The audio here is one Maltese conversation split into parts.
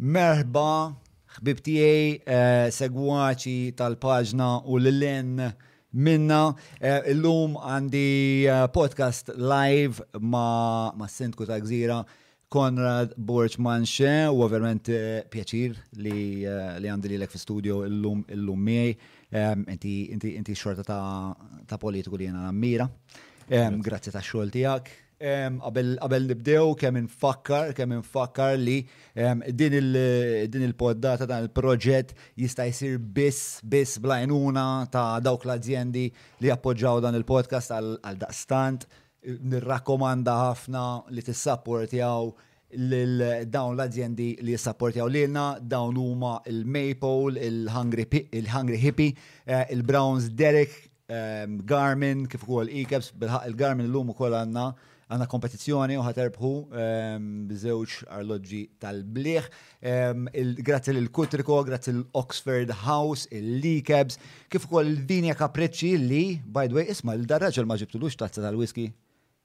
Merħba, ħbib tiegħi, eh, segwaċi tal-paġna u l-len minna. Eh, illum għandi eh, podcast live ma, ma sindku ta' gżira Konrad Borċ Manxe u ovvjament pjaċir li għandi li l-ek fi studio illum illum miej. Inti xorta ta' politiku li jena nammira. Grazzi ta' xol tijak. Qabel nibdew kemm infakkar, kemm infakkar li din il-poddata dan il-proġett jista' jsir biss biss bl-għajnuna ta' dawk l-azjendi li jappoġġaw dan il-podcast għal daqstant nirrakkomanda ħafna li tissapportjaw lil dawn l-azjendi li jissapportjaw lilna dawn huma il-Maypole, il-Hungry Hippie, il-Browns Derek Garmin kif ukoll e-caps, bilħaq il-Garmin illum ukoll għandna għandna kompetizzjoni u ħaterbħu b'żewġ arloġġi tal-bliħ. Grazzi lil Kutriko, grazzi l Oxford House, il-e-caps, kif ukoll il-Vinia Capricci li, by the way, isma' l-darraġel ma ġibtulux tazza tal-whisky.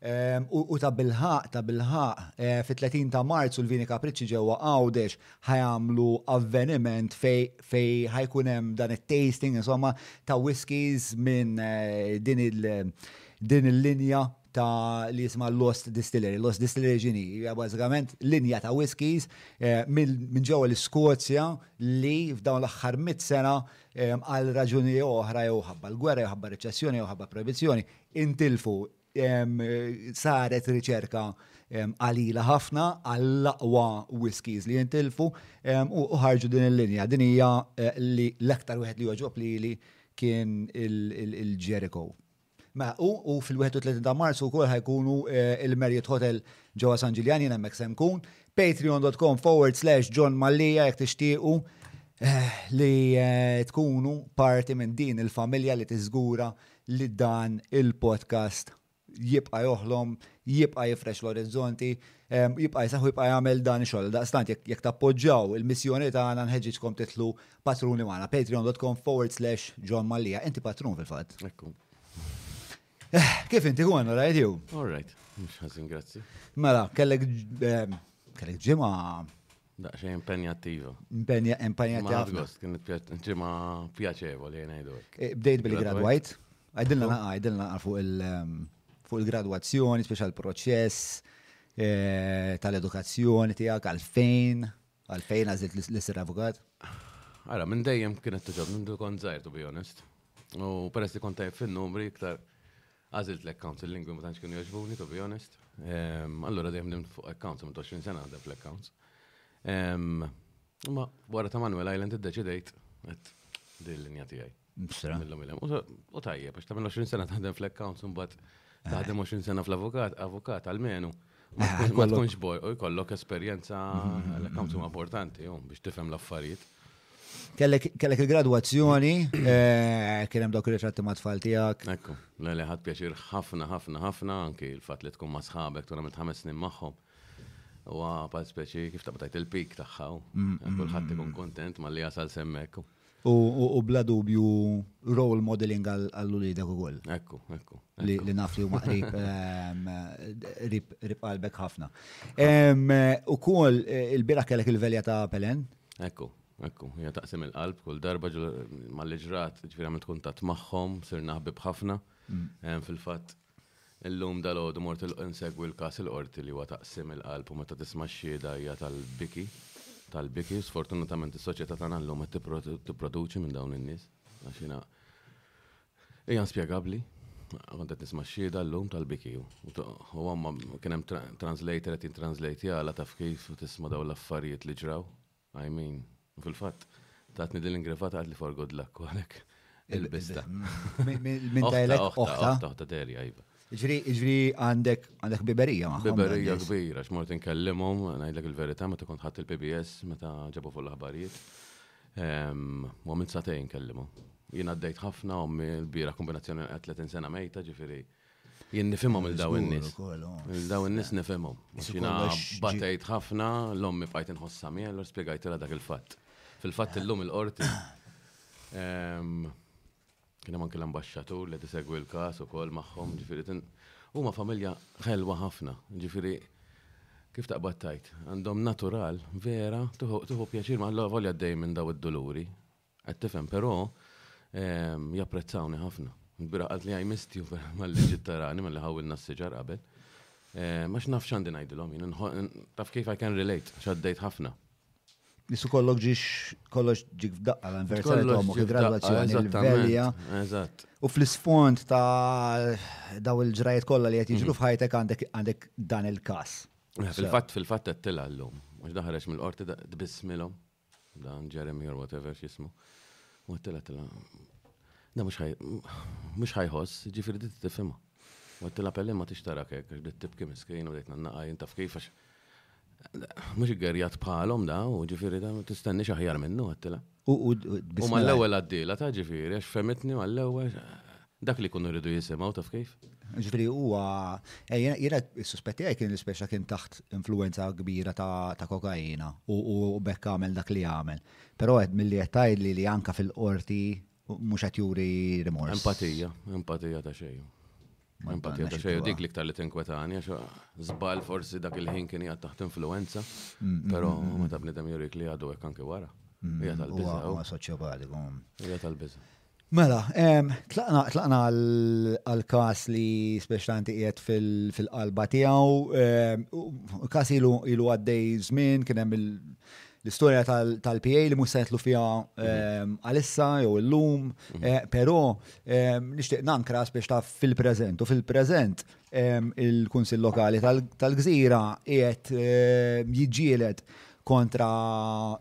U tabilħaq, tabilħaq, fit-30 ta' Marzu l-Vini Kapriċċi ġewwa Għawdex ħajamlu avveniment fej ħajkun hemm dan it-tasting insomma ta' whiskies minn din il- din il-linja ta' li jisma Lost Distillery. Lost Distillery ġini, hija bażikament linja ta' whiskies eh, minn ġewwa l-Iskozja li f'dawn l-aħħar mit sena eh, għal raġuni oħra jew ħabba l-gwerra jew ħabba riċessjoni jew ħabba proibizzjoni intilfu saret riċerka għalila ħafna għall-aqwa whiskies li jintilfu u ħarġu din il-linja. Din hija eh, li l-aktar wieħed li joġob li li kien il-Jericho. Ma u fil-31 ta' Marzu wkoll ħajkunu eh, il-Marriott Hotel ġewwa San Ġiljan jien hemmhekk se nkun. Patreon.com forward slash John Mallia jekk tixtiequ eh, li tkunu parti minn din il-familja li tiżgura li dan il-podcast jibqa' joħlom, jibqa' jifrex l-orizzonti, jibqa' jisaħu jibqa' jagħmel dan ix-xogħol. Daqstant jekk tappoġġaw il-missjoni tagħna nħeġġiġkom titlu patruni magħna patreon.com forward slash John Mallia. Inti patrun fil-fatt. Ekku. Eh, kif inti hu għandu rajt jew? All right, mhux ħażin grazzi. Mela, kellek kellek ġimgħa Daqxie impenjattiva. Impenja, impenjattiva. Ma għost, kienet ġimma pjaċevoli, jenajdu. E, bdejt bil-graduajt, għajdilna naqa, għajdilna naqa fuq il- ehm, fuq il-graduazzjoni, speċjal proċess e, tal-edukazzjoni tiegħek għalfejn, għalfejn għażilt li ssir avukat? Għara, minn dejjem kienet tuġob, minn dukon zaħir, to be honest. U peress li konta fin-numri iktar Għażilt l-accounts, il-lingwi ma tantx kienu jogħġbuni, to be honest. Ehm, allura dejjem dim fuq accounts, minn 20 sena għadha fl-accounts. Ehm, ma wara ta' Manuel Island iddeċidejt qed din l-linja tiegħi. Msra. U tajjeb, għax ta' minn 20 sena taħdem fl-accounts imbagħad taħdem 20 sena fl-avukat, avukat għalmenu. Ma eh, tkunx bor, u jkollok esperjenza mhm, mhm, l-accounts huma mhm. importanti biex tifhem l-affarijiet. Kellek il-gradwazzjoni, eh, kien hemm dawk ir-ritratti ma' tfal tiegħek. Ekku, le li ħadd pjaċir ħafna ħafna ħafna anki l-fatt li tkun ma' sħabek tura minn ħames snin magħhom. U għapal speċi kif tabtajt il-pik tagħha. Mm, mm, Kulħadd mm, ikun kontent ma' li jasal semmek. U bla dubju role modeling għall-ulidek u koll. Ekku, ekku. Li naf li huma qrib ehm, qalbek ħafna. Ehm, u koll eh, il-bira kellek il-velja ta' Pelen? Ekku, ekku, hija taqsim il-qalb kull darba mal ġrat ġifieri għamilt kuntatt magħhom, sir naħbib ħafna. Mm. Fil-fatt illum dal-għodu mort insegwi l-każ il-qorti li huwa taqsim il-qalb u meta tisma' x-xhieda hija tal-biki. Tal-biki, sfortunatament is-soċjetà tagħna llum qed tipproduċi minn dawn in-nies. Għax Hija inspjegabbli. Kont qed nisma' x-xhieda llum tal-biki u għamma kien hemm translator qed jintranslate jala taf kif tisma' dawn l-affarijiet li ġraw. I mean, u fil-fatt tatni din l-ingrevata qalt li for good luck u għalhekk ilbista. Minn tajlek oħta. Oħta Terja, iva. Ġri għandek għandek biberija magħhom. Biberija kbira, x'mort inkellimhom, ngħidlek il-verità meta kont ħadd il-PBS meta ġabu fuq l-aħbarijiet. U għamil satejn kellimu. Jien għaddejt ħafna u l-bira kombinazzjoni għal 30 sena mejta ġifiri. Jien nifimhom il-daw n-nis. Il-daw n-nis nifimhom. Xina batejt ħafna, l-ommi bqajt nħossa miel u spiegajtila dak il-fatt. Fil-fatt illum il-qorti. Kien hemm anki l-ambaxxatur li qed isegwi l-każ ukoll magħhom, ġifieri tin huma familja ħelwa ħafna, ġifieri kif taqbad tgħid, għandhom natural vera tieħu tieħu pjaċir ma' alla volja għaddejjin minn dawn id-duluri, qed tifhem, però japprezzawni ħafna. Il-bieraħ qaltli I missed you vera malli ġiet tarani, malli ħawilna s-siġar qabel. Għax naf x'għandi ngħidilhom jien, taf kif I can relate, għax għaddejt ħafna. Bisu kollok ġiex kollox ġik f'daqqa l-anniversarju ta' omok, il-graduazzjoni, il-velja. Eżatt. U fl-isfond ta' daw il-ġrajiet kollha li qed jiġru mhm. f'ħajtek għandek dan il-każ. Eh, fil-fatt fil-fatt qed tilha llum, għax daħreġ mill-qorti tbissmilhom, dan Jeremy or whatever x'ismu. U qed tilha tilha. Da mhux ħajħoss, ġifieri dit tifhimha. U qed tilha pelli ma tixtarak hekk, għax dit tibki miskin u dejtna naqaj intaf kif għax Mhux iggerjat bħalhom da, u ġifieri da tistenni x'aħjar minnu għattila. U mal-ewwel għaddiela ta' ġifieri għax femitni mal-ewwel dak li kunu rridu jisimgħu taf kif. Ġifri huwa, eh, jena suspetti għaj kien l-ispeċa kien taħt influenza kbira ta' kokaina u bekk għamel dak li għamel. Pero għed mill-li għettaj li li anka fil-qorti Mhux qed juri rimors. Empatija, empatija ta' xejn. Empatija ta' xejn, dik liktar li tinkwetani, għax żball forsi dak il-ħin kien jgħat taħt influenza, mm, mm, però mm, meta bnidem jurik li għadu hekk anke wara. Hija tal-biża. Huwa soċjopatiku. Hija tal-biża. Mela, tlaqna għal-kas li speċtanti qiegħed fil-qalba tiegħu, kas ilu għaddej żmien kien hemm l-istorja tal-PA li mhux se nitlu fiha ehm, għalissa jew illum, mhm. eh, però ehm, nixtieq nankras biex taf fil-preżent u fil-preżent ehm, il-Kunsill Lokali tal-Gżira qiegħed jiġġieled kontra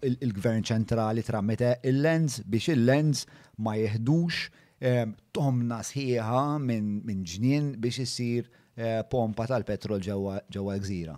il-Gvern ċentrali tramite il-lens biex il-lens ma jeħdux tomna sħiħa minn ġnien biex issir eh, pompa tal-petrol ġewwa l-gżira.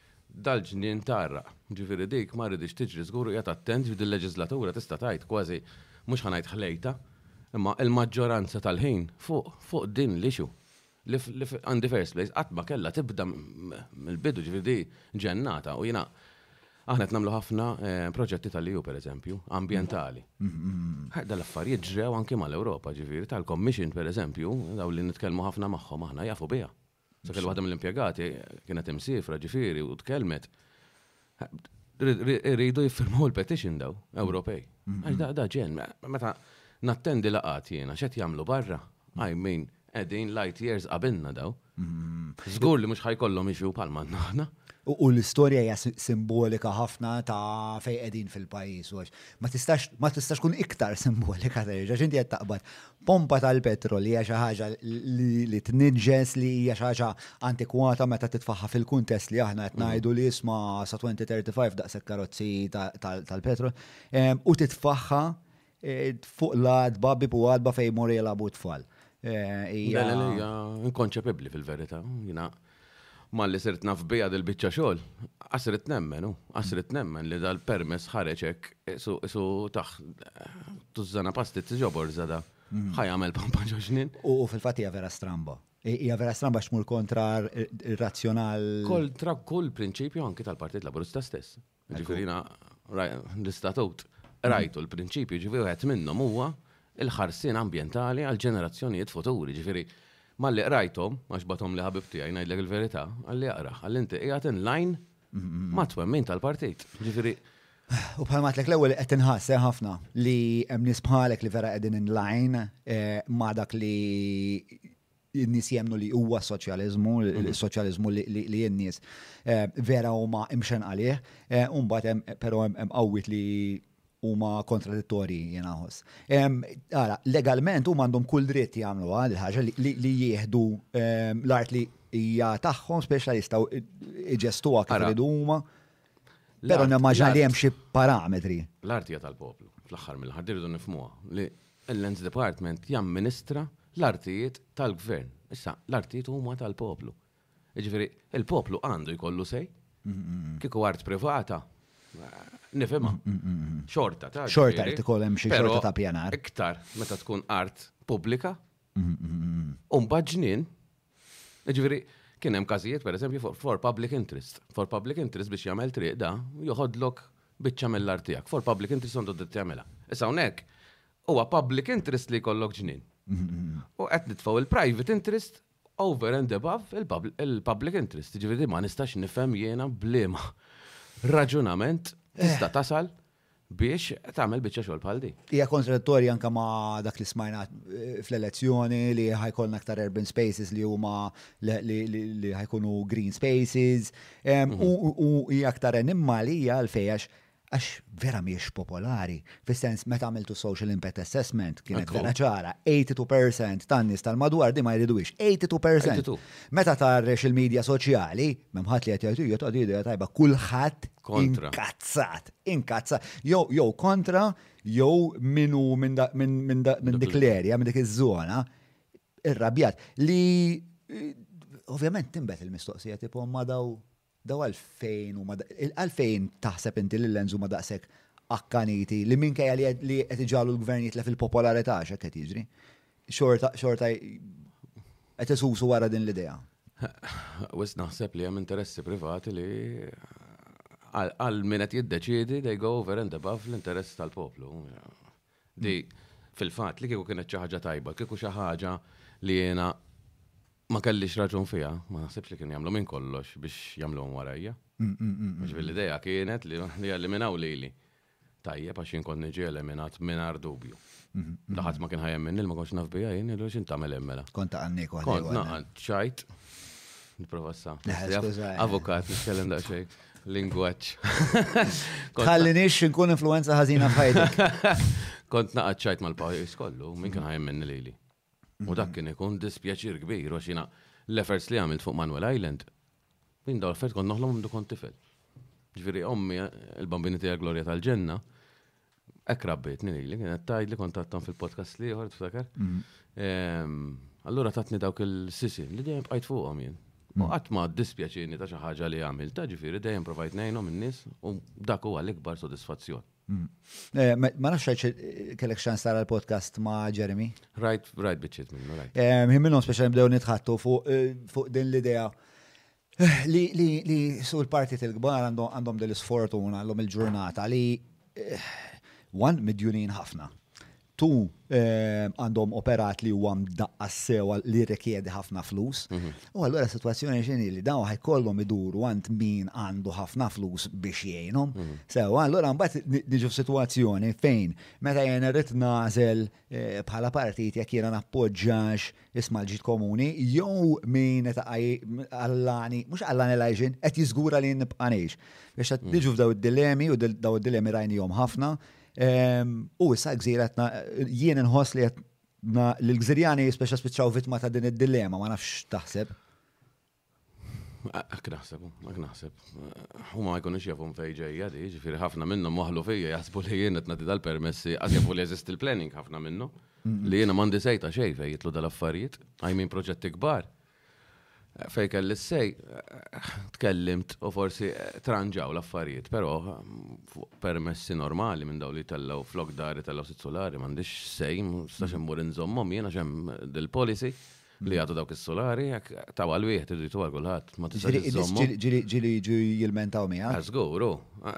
dal-ġnien tgħarraq. Jiġifieri dik ma rriditx tiġri żgur u qiegħed attent biex dil-leġiżlatura tista' tgħid kważi, mhux ħa ngħid ħlejta, imma l-maġġoranza tal-ħin fuq fuq din l-issue li on the first place qatt ma kellha tibda mill-bidu jiġifieri di ġennata u jiena aħna qed nagħmlu ħafna proġetti tal-EU pereżempju, ambjentali. Dal-affarijiet ġrew anke mal-Ewropa jiġifieri tal-Commission pereżempju dawn li nitkellmu ħafna magħhom aħna jafu biha. Sakemm waħda mill-impjegati kienet imsifra ġifieri u tkellmet. Rridu jiffirmaw il-petition daw, Ewropej. Għax da da ġen, meta nattendi laqat jiena, xed jagħmlu barra. I mean, qegħdin light years qabilna daw. Żgur li mhux ħajkollhom ixu bħal ma naħna. U l-istorja hija simbolika ħafna ta' fejn qegħdin fil-pajjiż. Ma tistax kun iktar simbolika terġa' x'inti qed taqbad Pompa tal-petrol hija xi ħaġa li tniġġes li hija xi ħaġa antikwata meta titfaħħa fil-kuntest li aħna qed ngħidu li isma' sa 2035 daqshekk karozzi tal-petrol u titfaħħa eh, fuq l-adba bibu adba fejn mor jilagħbu tfal. Eh, hija inkonċepibbli fil-verità. Malli sirt naf biha dil-biċċa xogħol, qas ridt nemmen hu, qas ridt nemmen li dal-permess ħareġ hekk isu isu taħ tużżana pasti tiġobor żada mm. ħaj għamel pampa ġoġnin. U fil-fatt hija vera stramba. Hija vera stramba x'mur kontra ir-razzjonal. Kontra kull prinċipju anki tal-Partit Laburista stess. Ġifieri l-istatut rajtu l-prinċipju ġifieri wieħed minnhom huwa il-ħarsien ambjentali għal ġenerazzjonijiet futuri. Ġifieri malli qrajthom, għax bathom li ħabib tiegħi ngħidlek il-verità, għalli aqra, għalli inti qiegħed in line mat-twemmin tal-partit. Ġifieri U bħal matlek l-ewwel qed inħass eh, ħafna li hemm nies bħalek li vera qegħdin in line eh, ma' dak li in-nies jemmnu li huwa soċjaliżmu, mhm. soċjaliżmu li in-nies eh, vera huma imxen għalih, eh, u mbagħad hemm però hemm qawwiet li huma kontradittorji jiena ħoss. Ara, legalment huma għandhom kull dritt jagħmlu għal eh, ħaġa li jieħdu l-art li hija tagħhom speċjalista u iġestuha kif iridu huma. Pero nimmaġina li hemm xi parametri. L-arti hija tal-poplu, fl-aħħar mill-aħħar dirdu nifmuha li l-Lands Department jamministra l-artijiet tal-gvern. Issa, l-artijiet huma tal-poplu. Ġifieri, il-poplu għandu jkollu sej, kieku art privata, nifhimha. Xorta ta' Xorta qed ikoll hemm xi xorta ta' pjanar. Iktar meta tkun art pubblika, u mbagħad ġnien Ġifieri, kien hemm każijiet pereżempju fuq for public interest. For public interest biex jagħmel triq da joħodlok biċċa mill-art tiegħek. For public interest għandu dritt jagħmilha. Issa hawnhekk huwa public interest li jkollok ġnien. U qed nitfgħu il-private interest over and above il-public interest. Ġifieri ma nistax nifhem jiena bliema raġunament tista' tasal biex tagħmel biċċa xogħol bħal din. Hija kontradittorja anke ma' dak li smajna eh, fl-elezzjoni li ħajkollna aktar urban spaces li huma li ħajkunu green spaces mhm. u hija aktar enimma li hija għalfejjax għax vera miex popolari. Fis-sens, meta għamiltu social impact assessment, kienet vera ċara, 82% tan-nies tal-madwar di ma jridux, 82%. Meta tarrex il-medja soċjali, memħat li għetjajtu, jgħetqad idea tajba, kullħat Kontra. Inkazzat, inkazzat. Jew jew kontra, jew minu minn dik l-erja, minn dik iż-żona, irrabjat li eh, ovvjament timbet il-mistoqsija tipo ma daw daw għalfejn u għalfejn taħseb inti li l-lenzu ma daqsek akkaniti li minkejja li qed iġalu l-gvern jitlef il-popolarità x'hekk qed jiġri. Xorta, xorta, qed isusu wara din l-idea. Wis naħseb li hemm interessi privati li għal min qed jiddeċiedi they go over and above l-interess tal-poplu. Di fil-fatt li kieku kienet xi ħaġa tajba, kieku xi ħaġa li jiena ma kellix raġun fiha, ma naħsibx li kien jagħmlu minn kollox biex jagħmluhom warajja. Mm, mm, mm, Ġifieri l-idea kienet li li eliminaw lili. Tajjeb, għax jien kont niġi eliminat mingħajr dubju. La ħadd ma kien ħajjem minni li ma kontx naf bija jien, illu x'int tagħmel hemm mela. Kont ta' għannik waħda. Kont naqgħad ċajt. Nipprova sa. Avukat, nitkellem daqsxejn lingwaġġ. Ħalli nix nkun influenza ħażina f'ħajtek. Kont naqgħad ċajt mal-pajjiż kollu, min kien ħajjem minni lili. U dak kien ikun dispjaċir kbir, għax jina l-efforts li għamilt fuq Manuel Island, minn daw l-effert kon noħlom għamdu kont tifel. Ġifiri, ommi, il-bambini tija glorja tal-ġenna, ek rabbit li li kienet tajd li kontattom fil-podcast li jħor, t-ftakar. Allura tatni dawk il-sisi, li dejjem bqajt fuqom jien. U għatma dispjaċini ta' xaħġa li għamil, ta' ġifiri dejjem provajt nejnom n-nis, u dak huwa l-ikbar sodisfazzjon. Eh, ma nafx għax eh, kellek xans tara l-podcast ma' Jeremy. Rajt, rajt bieċet minnu, rajt. Eh, Him minnhom speċjal bdew nitħattu fuq din l-idea li li li su l-partit il-kbar għandhom del-isfortuna l-lum il-ġurnata li one midjunin ħafna. Tu għandhom operat li huwa mdaqqas sewa li jirrikjedi ħafna flus. Mhm. U allura situazzjoni xini li dawn ħajkollhom iduru għand min għandu ħafna flus biex jgħinhom. Mhm. Sewa, allura mbagħad niġu f'sitwazzjoni fejn meta jien irrid nażel eh, bħala partit jekk jiena nappoġġax isma' l-ġid komuni jew min ta' għallani, mhux għallani lajxin, qed jiżgura li nibqa' ngħix. Biex mhm. niġu f'daw id-dilemi u daw id-dilemi rajnihom ħafna U issa gżira għetna, jien nħoss li għetna l-gżirjani speċa spiċaw vitma ta' din id-dilemma, ma nafx taħseb. Għak naħseb, għak naħseb. U ma jkunux jafum fejġeja di, ġifiri ħafna minnu moħlu fija jaħsbu li jien għetna di dal-permessi, għak jafu li jazist il-planning ħafna minnu, li jena mandi sejta xej fej jitlu dal-affarijiet, għajmin proġetti kbar. Fejn kelli s-sej, tkellimt u forsi tranġaw l-affarijiet, però permessi normali minn daw li tellaw flok dari tellaw sit solari, m'għandix sej, stax immur inżommhom jiena xem dil-policy li għadu dawk is-solari, taw għal wieħed irritu għal kulħadd, ma tistax iżommhom. Ġili ġili jiġu jilmentaw miegħek? Żgur,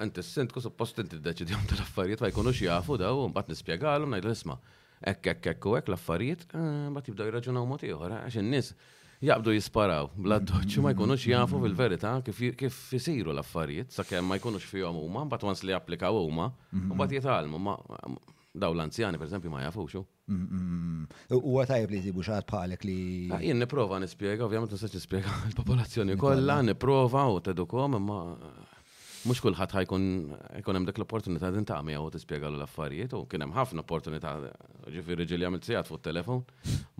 inti s-sindku suppost inti ddeċidihom tal-affarijiet ma jkunux jafu daw, mbagħad nispjegalhom ngħidlhom isma', Hekk hekk hekk u hekk l-affarijiet mbagħad jibdew jirraġunaw mod ieħor għax in-nies jaqbdu jisparaw bla doċċ ma jkunux jafu fil-verità kif isiru l-affarijiet sakemm ma jkunux fihom huma mbagħad wans li japplikaw huma u mbagħad jitgħallmu ma daw l-anzjani pereżempju ma jafux. Huwa tajjeb li jsibu xi bħalek li. Jien nipprova nispjega, ovvjament nistax nispjega l-popolazzjoni kollha, nipprova u tedukom imma Mhux kulħadd ħa jkun ikun hemm dik l-opportunità tintaqgħa miegħu u tispjegalu l-affarijiet u kien hemm ħafna opportunità ġifieri ġieli għamilt sigħat fuq telefon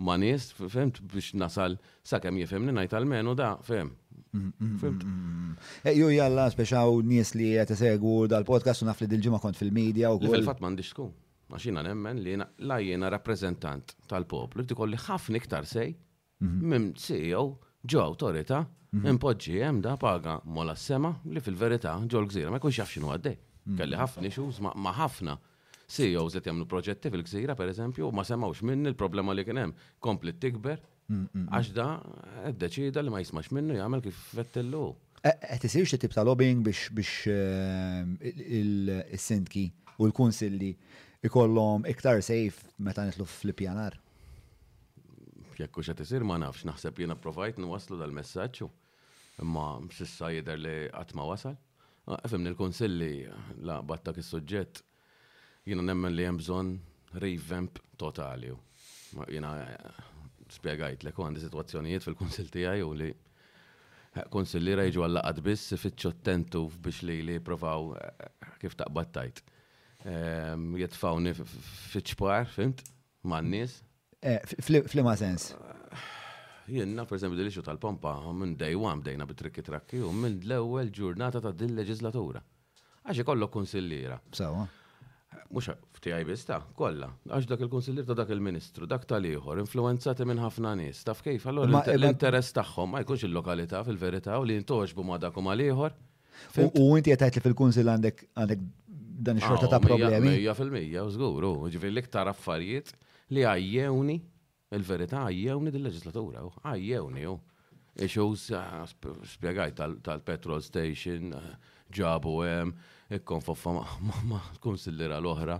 ma' nies, fimt biex nasal sakemm jifhimni ngħid almenu da, fehm. Fimt. Ejju jalla spex hawn nies li qed isegwu dal-podcast u naf li dil-ġimgħa kont fil-media u. Li fil-fatt m'għandix tkun. Għax jiena nemmen li jiena la jiena rappreżentant tal-poplu, irid ikolli ħafna iktar say Minn CEO ġo awtorità impoġġi hemm da paga mola s-sema li fil-verità ġo l-gżira ma jkunx jaf x'inhu għaddej. Kelli ħafna issues ma' ħafna CEOs qed jagħmlu proġetti fil-gżira pereżempju u ma semgħux minni l-problema li kien hemm kompliet tikber għax da ddeċieda li ma jismax minnu jagħmel kif fettillu hu. Qed isir xi tip ta' lobbying biex is-sindki u l-kunsilli jkollhom iktar say meta nidħlu fl-ippjanar? Jekk hux qed isir ma nafx, naħseb li jiena provajt nwasslu dal-messaġġ u imma s'issa jidher li qatt ma wasal. Fimni l-Kunsill li laqbad dak is-suġġett jiena nemmen li hemm bżonn revamp totali. Jiena spjegajtlek u għandi sitwazzjonijiet fil-Kunsill tiegħi u li Kunsilliera jiġu għal laqgħat biss ifittxu t-tentuf biex lili jippruvaw kif taqbad tgħid jitfgħuni fiċ-ċpar, fimt? Man-nies? Eh, flima sens? Jenna, per esempio, dil-ixu tal-pompa, minn day one bdejna bit-trikki trakki u minn l-ewwel ġurnata ta' din leġislatura. Għax ikollok konsillira. Sawa. Mux ftijaj bista, kolla. Għax dak il-konsillir ta' dak il-ministru, dak tal-ieħor, influenzati minn ħafna nies. Taf kif? Allora l-interess tagħhom ma jkunx il-lokalità fil-verità u li jintoġbu ma' dak u ma' l-ieħor. U inti qed li fil-kunsil għandek għandek dan ix-xorta ta' problemi. Ija fil-mija, żgur, ġifieri l-iktar affarijiet li għajjewni, il-verità għajjewni dil-leġislatura, għajjewni hu. Issues spjegaj tal-petrol station ġabu hemm, ikkonfoffa ma' kunsillira l-oħra,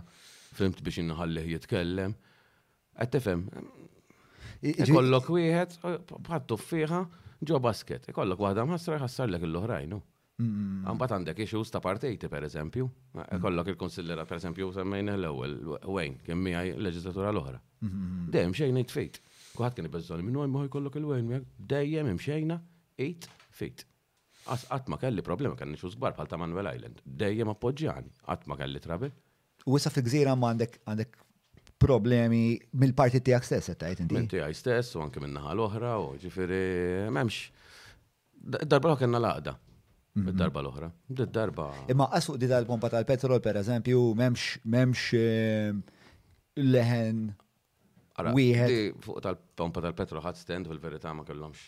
fimt biex inħallih jitkellem. Qed tifhem. Ikollok wieħed bħat tuffiħa ġo basket. Ikollok waħda mħassra jħassarlek l-oħrajn. Għambat għandek issues ta' partejti, per eżempju. Kollok il-konsiderat, per eżempju, semmejn l-ewel, Wayne, kien miħaj leġislatura l-oħra. Dejjem xejn it fit. Kuħat kien ibbezzol minnu għajmu kollok il-Wayne, dejjem imxejna it fit. Qatt qatt ma kelli problemi, ma kellniex ħuż kbar bħal ta' Manuel Island. Dejjem appoġġjani, qatt ma kelli trouble. U issa fi gżira ma għandek għandek problemi mill-parti tiegħek stess qed tgħid inti. Minn tiegħi stess u anke min-naħa l-oħra u ġifieri m'hemmx. Darba l-oħra kellna l-għaqda. Darba l-oħra. Darba. Imma qas fuq di tal-pompa tal-petrol pereżempju m'hemmx m'hemmx eh, leħen Wieħed. Fuq tal-pompa tal-petrol ħadd stand fil-verità ma kellhomx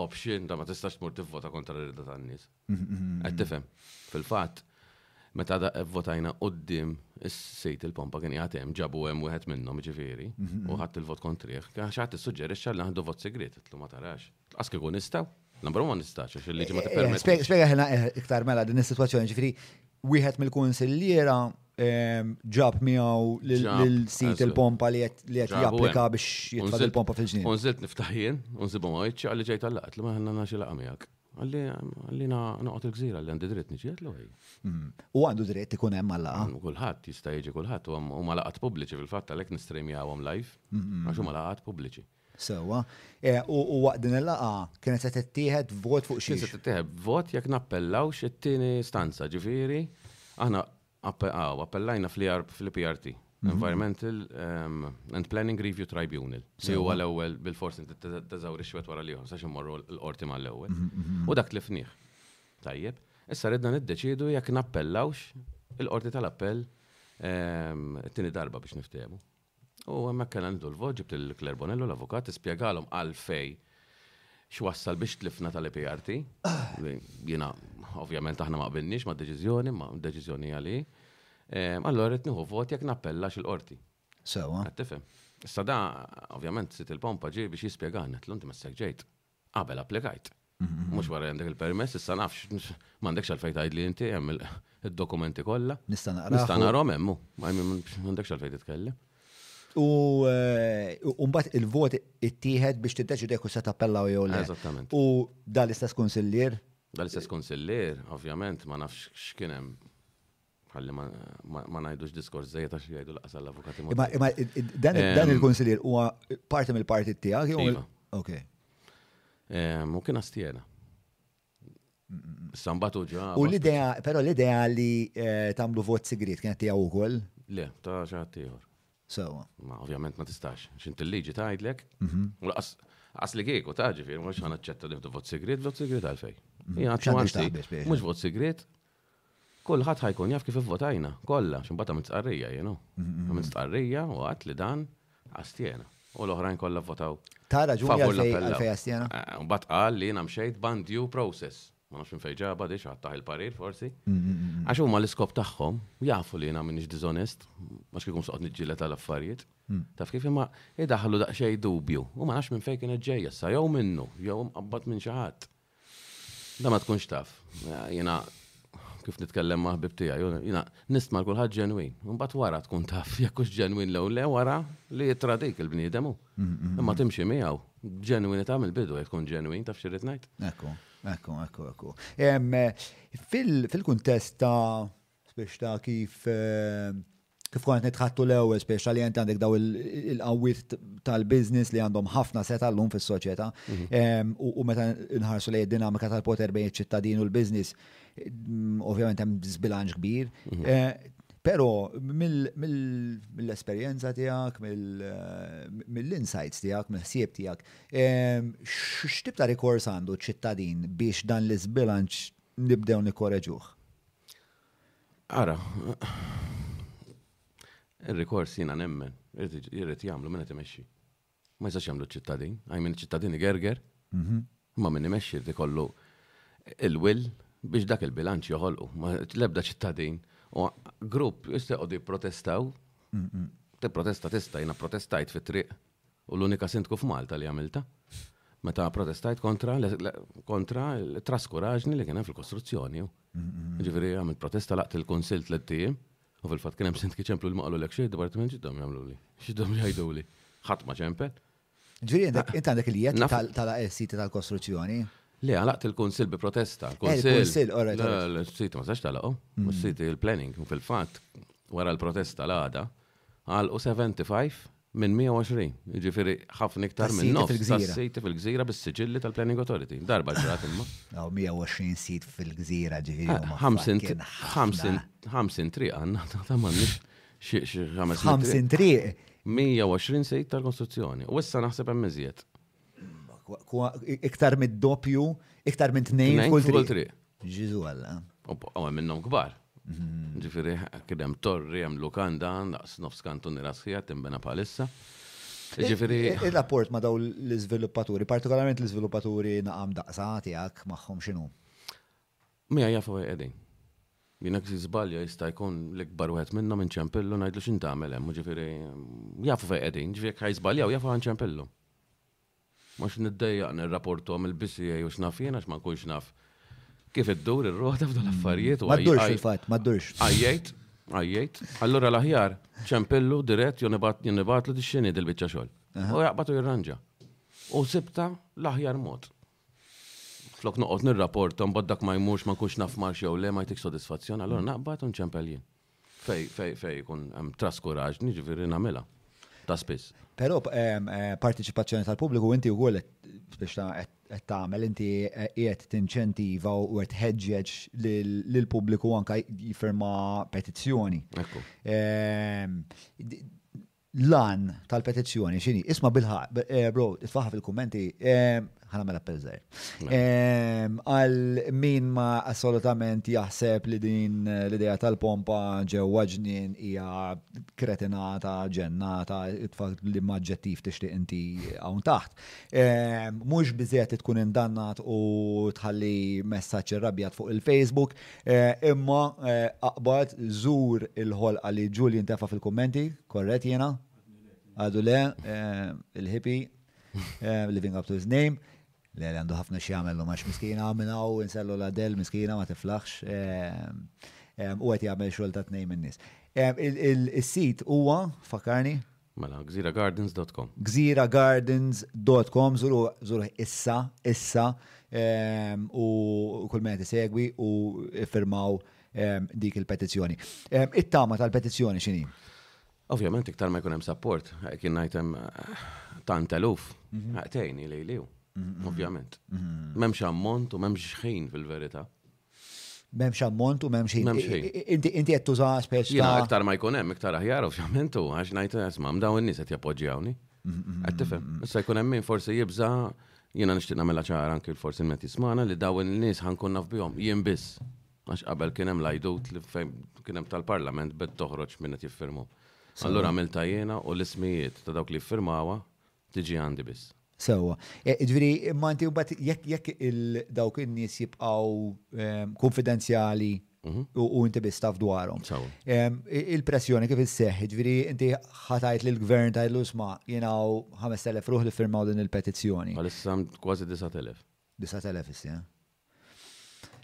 option ta' ma tistax tmur tivvota kontra l-irda tan-nies. Qed tifhem. Fil-fatt, meta votajna qoddim is-sejt il-pompa kien jgħat hemm, ġabu hemm wieħed minnhom ġifieri, u ħadd il-vot kontrih, kien ħadd issuġġerixxa li naħdu vot segret, itlu ma tarax. As kieku nistaw? Number one nistax, għax il-liġi ma t-permetti. Spiega ħna eh, iktar mela din is-situazzjoni, ġifiri, wieħed mill-kunsilliera ehm, ġab miegħu l-sit il-pompa li qed japplika biex jitfad il-pompa fil-ġnien. Unżilt niftaħjien, unżibu ma jitx, għalli ġejt għallaqt li ma ħanna naxi laqa miegħek. Għalli għalli naqgħod il-gżira għalli għandi dritt niġiet l mm. U għandu dritt ikun hemm għal laqa. Kulħadd jista' jiġi kulħadd u ma laqat pubbliċi fil-fatt għalhekk nistrejmjawhom live mm-hmm. għax huma laqat pubbliċi. Sewwa. U waqt din il-laqgħa kienet se tittieħed vot fuq xiex? Kienet se tittieħed vot jekk nappellawx it-tieni istanza, ġifieri aħna appellajna fl-EPRT, Environmental and Planning Review Tribunal, li huwa l-ewwel bilfors inti teżawri x-xwed wara l-ieħor sax immorru l-qorti mal-ewwel. U dak tlifnieh. Tajjeb. Issa ridna niddeċiedu jekk nappellawx il-Qorti tal-Appell it-tieni darba biex niftehmu. U hemmhekk kellna nieħdu l-vot, ġibt lil Claire Bonello, l-avukat, ispjegalhom għalfejn x'wassal biex tlifna tal-EPRT. Jiena ovvjament aħna ma qbilniex mad-deċiżjoni, ma deċiżjoni għali. Allora rrid nieħu vot jekk nappellax il-qorti. Sewwa. Qed tifhem? Issa da, ovvjament, sit il-pompa ġie biex jispjegani, għedtlu inti messek ġejt. Qabel applikajt. Mhux wara għandek il-permess, issa nafx, m'għandekx għalfejn tgħidli inti hemm id-dokumenti kollha. Nista' naqra. Nista' narhom hemm, m'għandekx għalfejn titkellem. U eh, mbagħad il-vot ittieħed biex tiddeċidek u se tappella jew le. Eżattament. U dal-istess kunsillier? Dal-istess kunsillier, ovvjament, ma nafx x'kien hemm ħalli ma ngħidux diskors żejjed għax jgħidu laqas għall-avukati. Imma dan ehm, il-kunsiljer huwa parti mill-partit tiegħek jew? Iva. Ok. Ehm, u kien astjena. Sambatu ġa. U l-idea, però l-idea li eh, tagħmlu vot sigriet kienet tiegħu wkoll? Le, ta' xi ħadd ieħor. Sewa. Ma ovvjament ma tistax, xint il-liġi tgħidlek. Mhm. U laqas As li kieku, ta' ġifir, mux ħan ċetta li vot segret, vot segret għalfej. Mhm. Mux vot segret, Kulħadd ħa jkun jaf kif ivvotajna, kollha, għax imbagħad għamilt stqarrija jien hu. Għamilt stqarrija u għadt li dan astjena. U l-oħrajn kollha vvotaw. Ta' raġuni għalfejn astjena. Mbagħad qal li jiena mxejt b'un due process. Ma nafx minn fejn ġabha di, xi ħadd tah il-parir forsi. Għax huma l-iskop tagħhom jafu li jiena m'iniex diżonest, għax kieku mhux se noqgħod niġġieled għal affarijiet. Taf kif, imma idaħħlu daqsxejn dubju. U ma nafx minn fejn kienet ġejja issa, jew minnu, jew imqabbad minn xi ħadd. Da ma tkunx taf. Jina, kif nitkellem ma' ħbib tijaj, jina, nistma l-kulħad ġenwin. Mbatt wara tkun taf, jekkux ġenwin lew le wara li jitradik il-bniedemu. Imma timxi miegħu, ġenwini ta' mill-bidu, jek tkun ġenwin, taf xirrit najt. Ekku, ekku, ekku, ekku. Fil-kuntest ta' biex ta' kif eh, kif kont nitħattu l-ewwel speċjalment għandek daw il-qawwiet tal-business li għandhom ħafna seta' llum fis-soċjetà mhm. ehm, u meta nħarsu lejn id-dinamika tal-poter bejn iċ-ċittadin u l-business mm, ovvjament hemm żbilanċ kbir. Mhm. Eh, però mill-esperjenza tiegħek, eh, mill-insights tiegħek, mill-ħsieb tiegħek, ehm, x'tib ta' rikors għandu ċittadin biex dan l-iżbilanċ nibdew nikkoreġuh? Ara, il-rikors jina nemmen, jirrit jamlu minna timexxi. Ma jistax jamlu ċittadin, għaj minn ċittadini gerger, mhm. ma minn imexxi jirrit kollu il-will biex dak il-bilanċ joħolqu. Ma lebda ċittadin, u grupp jisteqo di protestaw, te protesta tista jina protestajt fit triq U l-unika sindku f'Malta li għamilta. Meta protestajt kontra kontra traskuraġni li kien hemm fil-kostruzzjoni. Ġifieri għamilt protesta laqt il-kunsill tliet ijiem u fil-fatt kien hemm sindki ċemplu li ma qalulek xejn dipartiment ġidhom jagħmluli. X'idhom jgħiduli. Ħadd ma ċempel. Ġifieri int għandek il-jed tagħlaq is-siti tal-kostruzzjoni? Le, għalaqt il-kunsill bi protesta. Il-kunsill, all right. Le, le, s-siti ma sax tagħlaqhom. Is-siti il-planning u fil-fatt wara l-protesta l-għada Għalqu 75 minn 120, jiġifieri ħafna iktar minn nofs tas-siti fil-gżira bis-siġilli tal-Planning Authority. Darba ġrat imma. Hawn 120 sit fil-gżira ġifieri huma. 50 triq għandna ta' m'għandniex xi ħames. 50 triq. 120 sit tal-kostruzzjoni. U issa naħseb hemm iżjed. Iktar mid-doppju, iktar minn tnejn kull triq. Ġizu għalla. U minnhom kbar. Mhm. Ġifieri kien hemm torri, hemm lukanda, naqs nofs kantuni rasħija timbena bħalissa. Ġifieri. Il-rapport ma' daw l-iżviluppaturi, partikolarment l-iżviluppaturi naqam daqsa tiegħek magħhom x'inhu? Mija jafu fejn qegħdin. Jien hekk xi żbalja jista' jkun l-ikbar wieħed minnhom inċempillu ngħidlu x'int tagħmel hemm, jiġifieri jafu fejn qegħdin, jiġifieri jekk ħa jiżbaljaw jafu ħa nċempillu. Mhux niddejjaq nirrapporthom il-BCA u x'naf jien għax ma nkunx naf kif iddur ir-rota f'dawn l-affarijiet. Ma ddurx fil-fatt, ma ddurx. Għajjejt, għajjejt. Allura l-aħjar ċempillu dirett jew nibgħatlu dix-xini dil-biċċa xogħol. U jaqbad u jirranġa. U sibta l-aħjar mod. Flok noqgħod nirrapporta mbagħad dak ma jmurx ma nkunx naf marx jew le ma jtik sodisfazzjon, allura naqbad u nċempel jien. Fej, fej, fej jkun hemm traskuraġni, ġifieri nagħmilha ta' spiss. Però ehm, eh, partiċipazzjoni tal-pubbliku inti wkoll qed- biex ta' qed qed tagħmel inti eh, qiegħed tinċentiva u qed ħeġġeġ lill-pubbliku anke jifirma petizzjoni. Ekku. Ehm, di- L-għan tal-petizzjoni x'inhi? Isma' bilħaq, eh, bro, tfaħħa fil-kummenti, eh, ħanamel appell żgħir. Eh, għal min ma assolutament jaħseb li din eh, l-idea tal-pompa ġewwa ġnien hija kretinata, ġennata, tfal li maġġettiv tixtieq inti hawn taħt. Eh, Mhux biżejjed li tkun indannat u tħalli messaġġ irrabjat fuq il-Facebook, Imma aqbad żur il-ħolqa li Ġulju ntefa' fil-kummenti, korrett jiena? Għadu le, il-hippie, living up to his name. Le, le, għandu ħafna xi jagħmel u max miskina minn hawn insellu l-Adel miskina ma tiflaħx. U qed jagħmel xogħol ta' tnejn min-nies. Is-sit huwa, fakkarni? Mela, gziragardens dot com. Gziragardens dot com, zuruh issa, issa, ehm, u kull meta tisegwi u firmaw ehm, dik il-petizzjoni. Ehm, it-tama tal-petizzjoni xini? Ovvjament, iktar ma jkun hemm support, kien ngħid hemm eh, tant eluf, mhm. tgħini li li mhm. ovvjament. Mhm. M'hemmx ammont u m'hemmx ħin fil-verità. Memx ammont u memx ħin. Inti qed tuża speċ. Jina iktar ma jkun hemm iktar aħjar ovvjament u għax ngħid isma' dawn in-nies qed jappoġġjawni. Qed tifhem. Issa jkun hemm min forsi jibża' jiena nixtieq nagħmilha ċara anki forsi qed jismana li dawn in-nies ħankun naf bihom jien biss. Għax qabel kien hemm l-għajdut li fejn kien hemm tal-Parlament bed toħroġ minn qed jiffirmu. Allura għamilta jiena u l-ismijiet ta' dawk li jiffirmawha tiġi għandi biss. Sewwa. E, Ġifieri, imma inti mbagħad jekk jekk il- dawk in-nies jibqgħu em, konfidenzjali Mhm. u u inti biss taf dwarhom. Sewwa. Em, i- Il-pressjoni kif isseħħ, ġifieri inti ħatajt lill gvern tgħidlu sma' jingħu 5000 ruħ li firmaw din il-petizzjoni. Għalissa hemm kważi 9000. 9,000 issi, eh?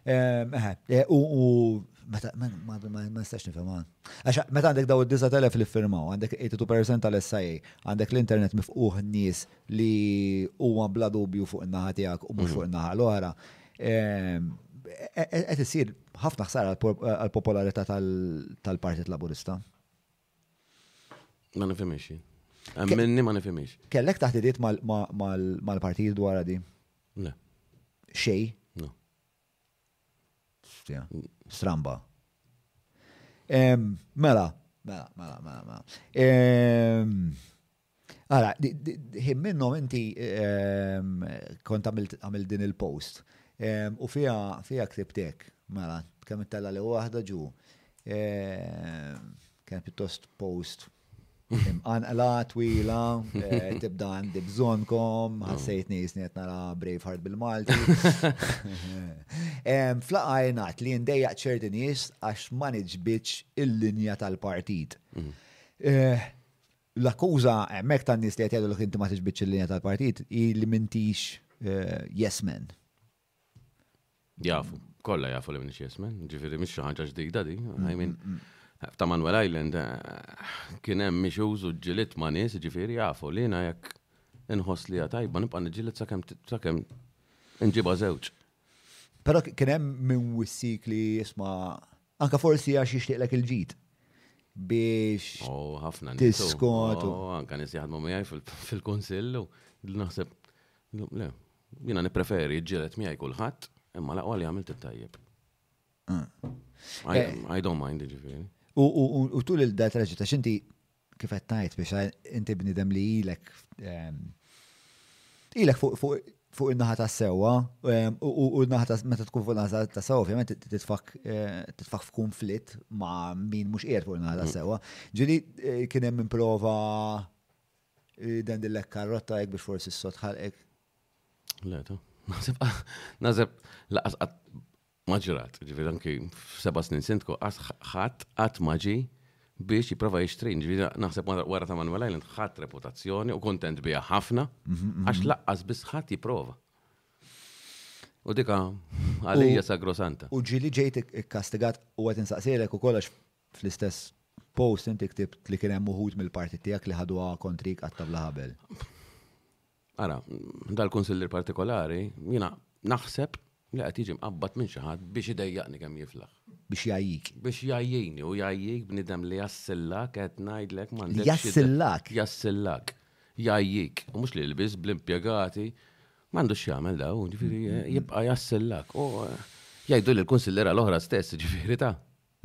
Eħe, eh, u ma nistax nifhem għan. Għax meta għandek daw id-9000 li firmaw, għandek 82% tal-SIA, għandek l-internet mifquħ nies li huwa bla dubju fuq in-naħa tiegħek u mhux mm. fuq in-naħa l-oħra. Ehm, e- e- qed isir ħafna ħsara għall-popolarità tal-Partit Laburista. Ma nifimix. Għamminni ma nifimix. Kellek taħt idiet mal-partijiet dwar di? Le. Xej? No. Stramba. Mela, mela, mela, mela, mela. Ara, ħin minnhom inti ehm, kont għamil din il-post ehm, u fija fija ktibtek, mela, kemm ittella li waħda ġu. Ehm, kien pjuttost post imqanqla, twila, eh, tibda għandi bżonkom, ħassejt nisni qed nara Braveheart bil-Malti. Flaqa jingħad li ndejjaq ċerti nies għax ma niġbitx il-linja tal-partit. Mm. Eh, L-akkuża hemmhekk tan-nies li qed jgħidulek inti ma tiġbidx il-linja tal-partit hi li m'intix yes man. Jafu, kollha jafu li m'intix yes man, ġifieri mhix xi ħaġa ġdida di. I mean, ta' Manuel Island kien hemm mixuż u ġilit ma' nies, ġifieri jafu li jiena jekk inħoss li hija tajba nibqa' niġġieled sakemm inġibha żewġ. Però kien hemm min wissik li jisma' Anka forsi għax jixtieqlek il-ġid biex. Oh, ħafna Diskot. Oh, anka nis jaħdmu miegħi fil-kunsillu. Naħseb, le, jiena nippreferi ġġieled miegħi kulħadd, imma laqwa li għamilt it-tajjeb. Ah. Eh. I don't mind, ġifieri. U tul il-dat raġita xinti kif qed tgħid biex inti bniedem li ilek ilek fuq in-naħa ta' sewwa u n-naħa ta' meta tkun fuq naħa ta' sewwa ovvjament titfak titfak f'kunflitt ma' min mhux qiegħed fuq in-naħa ta' mm. sewwa. Ġili eh, kien hemm improva eh, dan dillek karrotta hekk biex forsi s-sod ħalqek. Le, ta' naħseb naħseb laqas ma ġrat, ġifieri anki f'seba' snin sindku qatt ħadd qatt ma ġie biex jipprova jixtri, ġifieri naħseb wara ta' Manuel Island ħadd reputazzjoni u kuntent biha ħafna għax laqqas biss ħadd jipprova. U dika għalija sagrosanta. U ġieli ġejt ikkastigat u qed insaqsielek ukoll għax fl-istess post inti ktibt li kien hemm uħud mill-partit tiegħek li ħaduha kontrik qatta bla ħabel. Ara, dal-kunsillier partikolari, jiena naħseb li qed jiġi mqabbad minn xi ħadd biex idejjaqni kemm jiflaħ. Biex jgħajjik. Biex jgħajjini u jgħajjik bniedem li jassillak qed ngħidlek m'għandekx. Jassillak? Jassillak. Jgħajjik. U mhux lil biss, bl-impjegati. M'għandux x'jagħmel da hu, ġifieri jibqa' jassillak. U jgħiduli l-kunsilliera l-oħra stess, ġifieri ta'.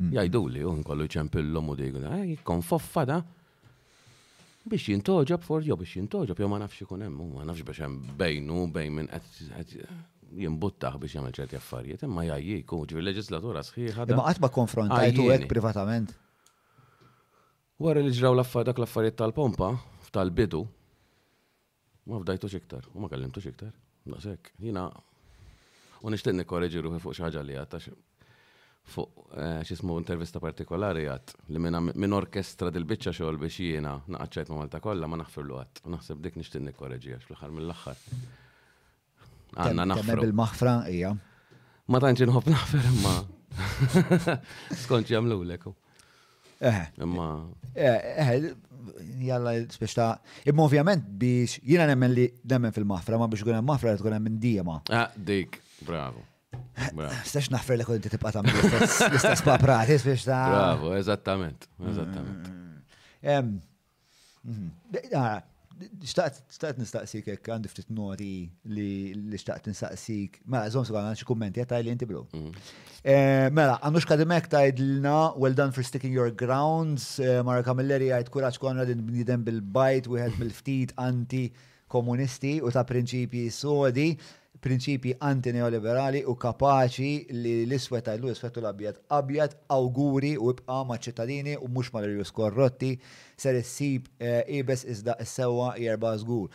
Jgħiduli u nkollu ċempillhom u dik, jkun foffa da. Biex jintoġob for jew biex jintoġob jew ma nafx ikun hemm, ma nafx biex hemm bejnu bejn minn qed jimbuttaħ biex jagħmel ċerti affarijiet, imma jgħajjik u ġifieri leġislatura sħiħa. Imma qatt ma konfrontajtu hekk privatament? Wara li ġraw dak l-affarijiet tal-pompa, tal-bidu, Ma fdajtux iktar, u ma kellimtux iktar. Daqs hekk. Jiena u nixtieq nikkoreġi ruħi fuq xi ħaġa li għadt fuq eh, x'ismu intervista partikolari għadd li minn orkestra dil-biċċa xogħol biex jiena naqgħad ċajt ma' Malta kollha ma naħfirlu għadd. U naħseb dik nixtieq nikkoreġi għax fl-aħħar mill-aħħar Għanna naħfru. Bil-maħfra, ija. Ma tantx inħobb naħfer imma. Skont jamlu l Eħe. Imma. Eħe, jalla biex ta' imma ovvjament biex jina nemmen li nemmen fil-maħfra, ma biex għunem maħfra li tkun hemm indiema. Ah, dik, bravo. Stax naħfer li kun inti tibqa' tagħmel l-istess papratis biex ta' Bravo, eżattament, eżattament. Mm. Xtaqt nistaqsik jekk għandi ftit noti li xtaqt nistaqsik. Mela, zon s għan xi kummenti għataj li inti bro. Mm. Eh, mela, għandu xkadimek tajdlna, well done for sticking your grounds, eh, Mara Kamilleri għajt kuraċ konra din bnidem bil-bajt, wieħed mill-ftit anti Komunisti u ta' prinċipji sodi, prinċipji anti-neoliberali u kapaċi li l-iswed għidlu iswed u l-abjad abjad, awguri u ibqa' maċ-ċittadini u mhux mal-irjus korrotti, ser issib iebes iżda s-sewwa jerbha żgur.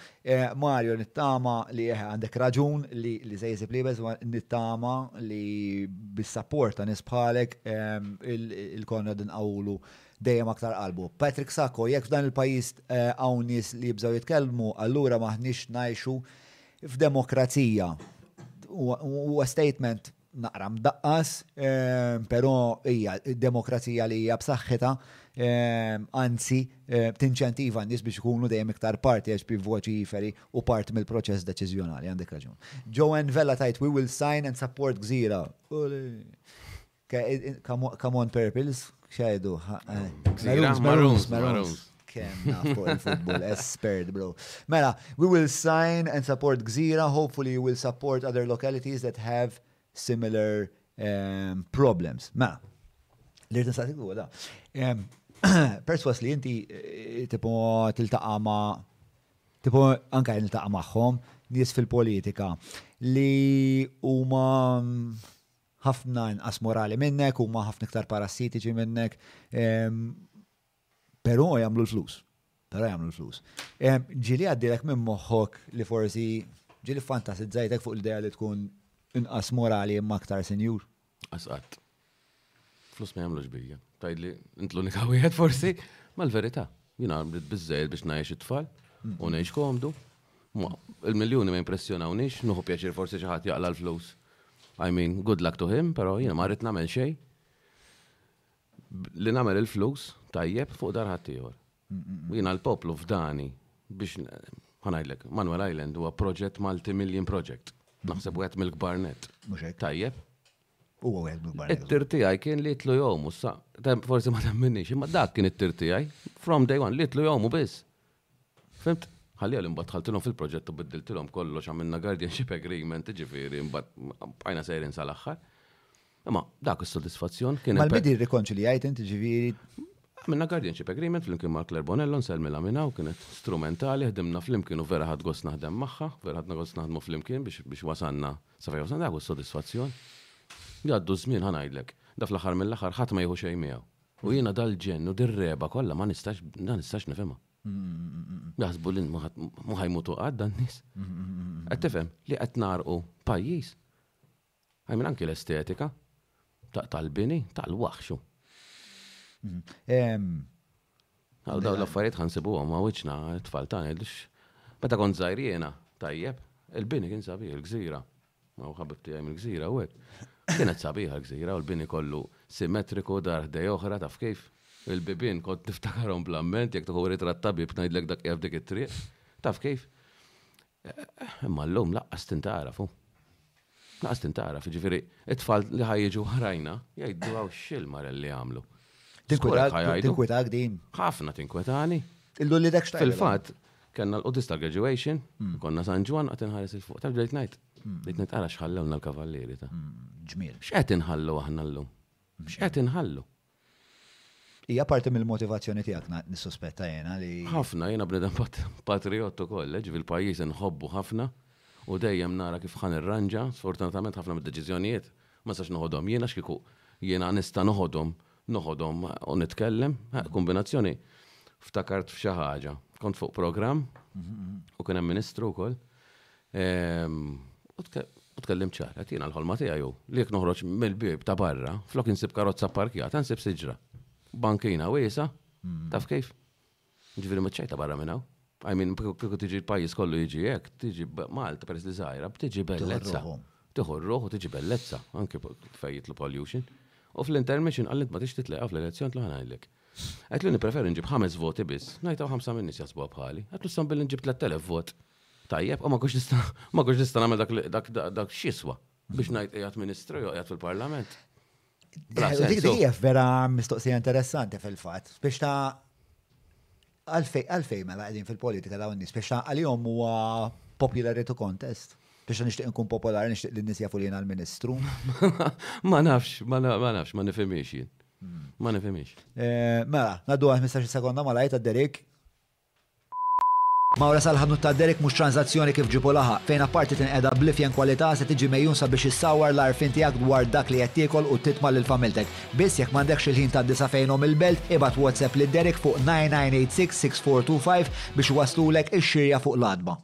Mario nittama li eħe għandek raġun li li se jsib l-iebes imma nittama li bis-sapport ta' nies bħalek il-Konrad inqagħulu dejjem aktar qalbu. Patrick Sacco, Jekk f'dan il-pajjiż hawn nies li jibżgħu jitkellmu, allura m'aħniex ngħixu f'demokrazija. Huwa statement naqra mdaqqas, però hija demokrazija li hija b'saħħitha, anzi tinċentiva n-nies biex ikunu dejjem iktar parti eċbi voċiferi u parti mill-proċess deċiżjonali. Għandek raġun. Joanne Vella tgħid, We will sign and support Gżira. Come on Purples, xajdu. Maroons, Maroons, Maroons. Kem nafu il-futbol, espert bro. Mela, we will sign and support Gzira, hopefully we will support other localities that have similar um, problems. Ma, mela, l-irtin sa' tikku da. Um, perswas li inti eh, tipo tiltaqa ma tipo anka niltaqa maħħom nies fil-politika li huma mm, ħafna inqas morali minnek, huma ħafna iktar parassitiċi minnek, ehm, però jagħmlu l-flus. Però jagħmlu l-flus. Ehm, ġili għaddilek minn moħħok li forsi ġili fantasizzajtek fuq l-idea li tkun inqas morali imma aktar senjur. Asqat. Flus ma jagħmlux bija. Tajdli, int l-unika wieħed forsi, mal-verità. Jina għamlet bizzejed biex ngħix it-tfal u ngħix komdu, Ma, il-miljuni ma jimpressjonawniex, nuħu pjaċir forsi xi ħadd jaqla l-flus. I mean, good luck to him, però jiena ma rrid nagħmel xejn li nagħmel il-flus tajjeb fuq dar ħaddieħor. Jiena l-poplu fdani biex ħanajdlek, Manuel Island huwa proġett multi-million project. Naħseb wieħed mill-kbar net. Tajjeb. U għed mill-kbar net. It-tirti għaj kien li jitlu jom, u sa, forsi ma temminix, imma dak kien it-tirti għaj, from day one, li jitlu jom u biss. Fimt? Ħalli għal imbagħad ħaltilhom fil-proġett u biddiltilhom kollox għamilna guardianship agreement, ġifieri imbagħad bqajna sejrin sal-aħħar. Imma dak is-sodisfazzjon kien. Ma l-bidi rrikonċiljajt inti ġifieri. Għamilna guardianship agreement flimkien ma' Claire Bonello nselmilha minn hawn kienet strumentali ħdimna flimkien u vera ħadd gost naħdem magħha, vera ħadna gost naħdmu flimkien biex wasanna sa fejn wasanna dak is-sodisfazzjon. Jgħaddu ż-żmien ħa ngħidlek, da fl-aħħar mill-aħħar ħadd ma jieħu xejn miegħu. U jiena dal-ġenn u dir-regħba kollha ma nistax, ma nistax nifhimha. Jaħsbu li ma ħajmutu qatt dan nies. Qed tifhem li qed nagħrqu pajjiż. I mean anki l-estetika tal-bini tal-waħx hu. Għal dawn l-affarijiet ħansibuhom ma' wiċċna t-tfal tagħna jgħidux. Meta kont żgħir jiena tajjeb, il-bini kien sabiħ il-gżira. Ma hu ħabib tiegħi mill-gżira u hekk. Kienet sabiħa l-gżira u l-bini kollu simmetriku dar ħdej oħra taf kif. Il-bibien kont niftakarhom bl-amment jekk tieħu ritratt ta' bieb ngħidlek dak qiegħed f'dik it-triq. Taf kif? Imma llum laqqas tintgħaraf hu. Laqqas tintgħaraf, jiġifieri t-tfal li ħa jiġu warajna jgħidu hawn x'il marelli għamlu. Tinkwetak din? Ħafna tinkwetani. Illulidek x'tgħid? Fil-fatt, Kellna l-quddies ta' graduation, konna San Ġwann qed inħares il fuq tal Great Night. Bdejt ngħid ara x'ħallewna l-kavallieri ta'. Ġmiel. X'qed inħallu aħna llum? X'qed inħallu? Hija parti mill-motivazzjoni tiegħek nissuspetta jiena li. Ħafna, jiena bniedem patrijott ukoll, ġifieri l-pajjiż inħobbu ħafna u dejjem nara kif ħa nirranġa, sfortunatament ħafna mid-deċiżjonijiet ma nistax noħodhom jien għax kieku jiena nista' noħodhom Noħodhom u nitkellem, kombinazzjoni. Ftakart f'xi ħaġa. Kont fuq programm u kien hemm ministru wkoll. Ehm, u tkellim ċar, qed jiena l-ħolma tiegħi hu li jekk noħroġ mill-bieb ta' barra, flok insib karozza parkjata, nsib siġra. Bankina wiesa, taf kif? Ġifieri ma ċċajta barra minn hawn. I mean, kieku tiġi l-pajjiż kollu jiġi hekk, tiġi Malta peress li żgħira, tiġi bellezza. Tieħu r-ruħ u tiġi bellezza, anke fejn jitlu pollution. U fl-intermission qalli ma tix titleqa fl-elezzjon tlu ħanajlek. Qed li nippreferi nġib ħames voti biss, ngħidha ħamsa minn nies jaħsbuha bħali. Qed nistan billi nġib 3000 vot. Tajjeb, u ma kux nista' ma kux nista' nagħmel dak x'jiswa biex ngħid qiegħed ministru jew qiegħed fil-parlament. Dikija vera mistoqsija interessanti fil-fat, biex ta' għalfej mela għedin fil-politika dawn nis, biex ta' għal-jom huwa popularity contest biex ta' nishtiq nkun popolari, nishtiq li nisja fulina għal-ministru. Ma nafx, ma nafx, ma nifimiex jien. Ma nifimiex. Eh, mela, naddu għal 15 sekonda ma lajta Derek. Mawra sal-ħanut ta' Derek mhux tranżazzjoni kif ġieb u laħaq, fejn apparti tinqeda bl-ifjen kwalità se tiġi megħjun sabiex issawwar l-għarfien tiegħek dwar dak li qed tiekol u titma' lil familtek. Biss jekk m'għandekx il-ħin tgħaddi sa fejn omm il-belt, ibgħat WhatsApp lil Derek fuq 9986 6425 biex iwasslulek ix-xirja fuq l-għatba.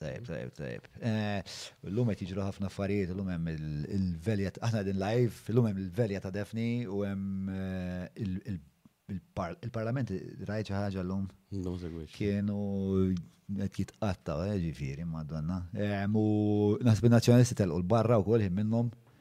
Tajb, tajb, tajb. Eh, l-lum għet jġru ħafna affarijiet, l-lum hemm il-velja, aħna din live, l-lum hemm il-velja ta' Defni u hemm eh, il-parlament rajt ħaġa l-lum. Kienu għet jitqatta, eh, ġifiri, madonna. Eh, u nasbi nazjonalisti telqu l-barra u kol minnom.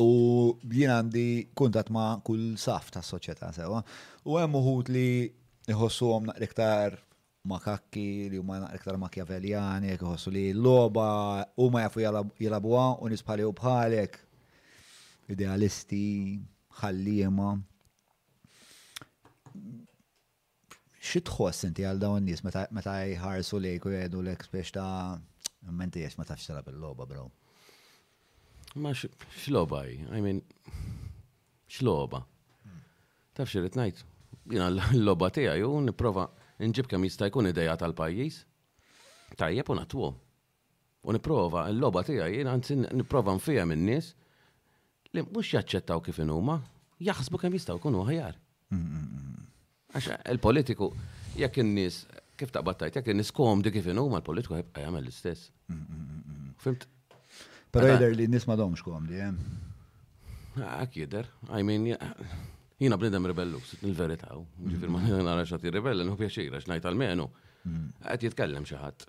U jien għandi kuntat ma' kull saf ta' soċjetà sewa. U hemm uħud li jħossuhom naqra iktar makakki li huma naqra iktar makjaveljani, jekk iħossu li l-logħba huma jafu jilabuha u nies bħali u bħalek idealisti, ħalliema. Xi tħoss inti għal dawn nies meta jħarsu lejk u jgħidu lek spiex ta' menti għax ma tafx telab il-logħba bro. Ma x'logħba hi, I mean x'logħba. Taf xi rid ngħid? Jiena l-logħba tiegħi u nipprova nġib kemm jista' jkun idea tal-pajjiż. Tajjeb u natwu. U nipprova, il-logħba tiegħi jien anzi nipprova nfiehem in-nies li mhux jaċċettaw kif inhuma, jaħsbu kemm jistgħu jkunu aħjar. Għax il-politiku, jekk in-nies, kif taqbad tajt, jekk in-nies komdi kif inhuma, l-politiku jibqa' jagħmel l-istess. Fimt? Però jidher li n-nies ma domx komdi, hemm. Eh? Ah, hekk jidher, I mean, jiena bnidem rebellus, il-verità, ġifier ma nara xagħti rebella, nħu pjaċira, x'ngħid għal-menu. Qed jitkellem xi ħadd.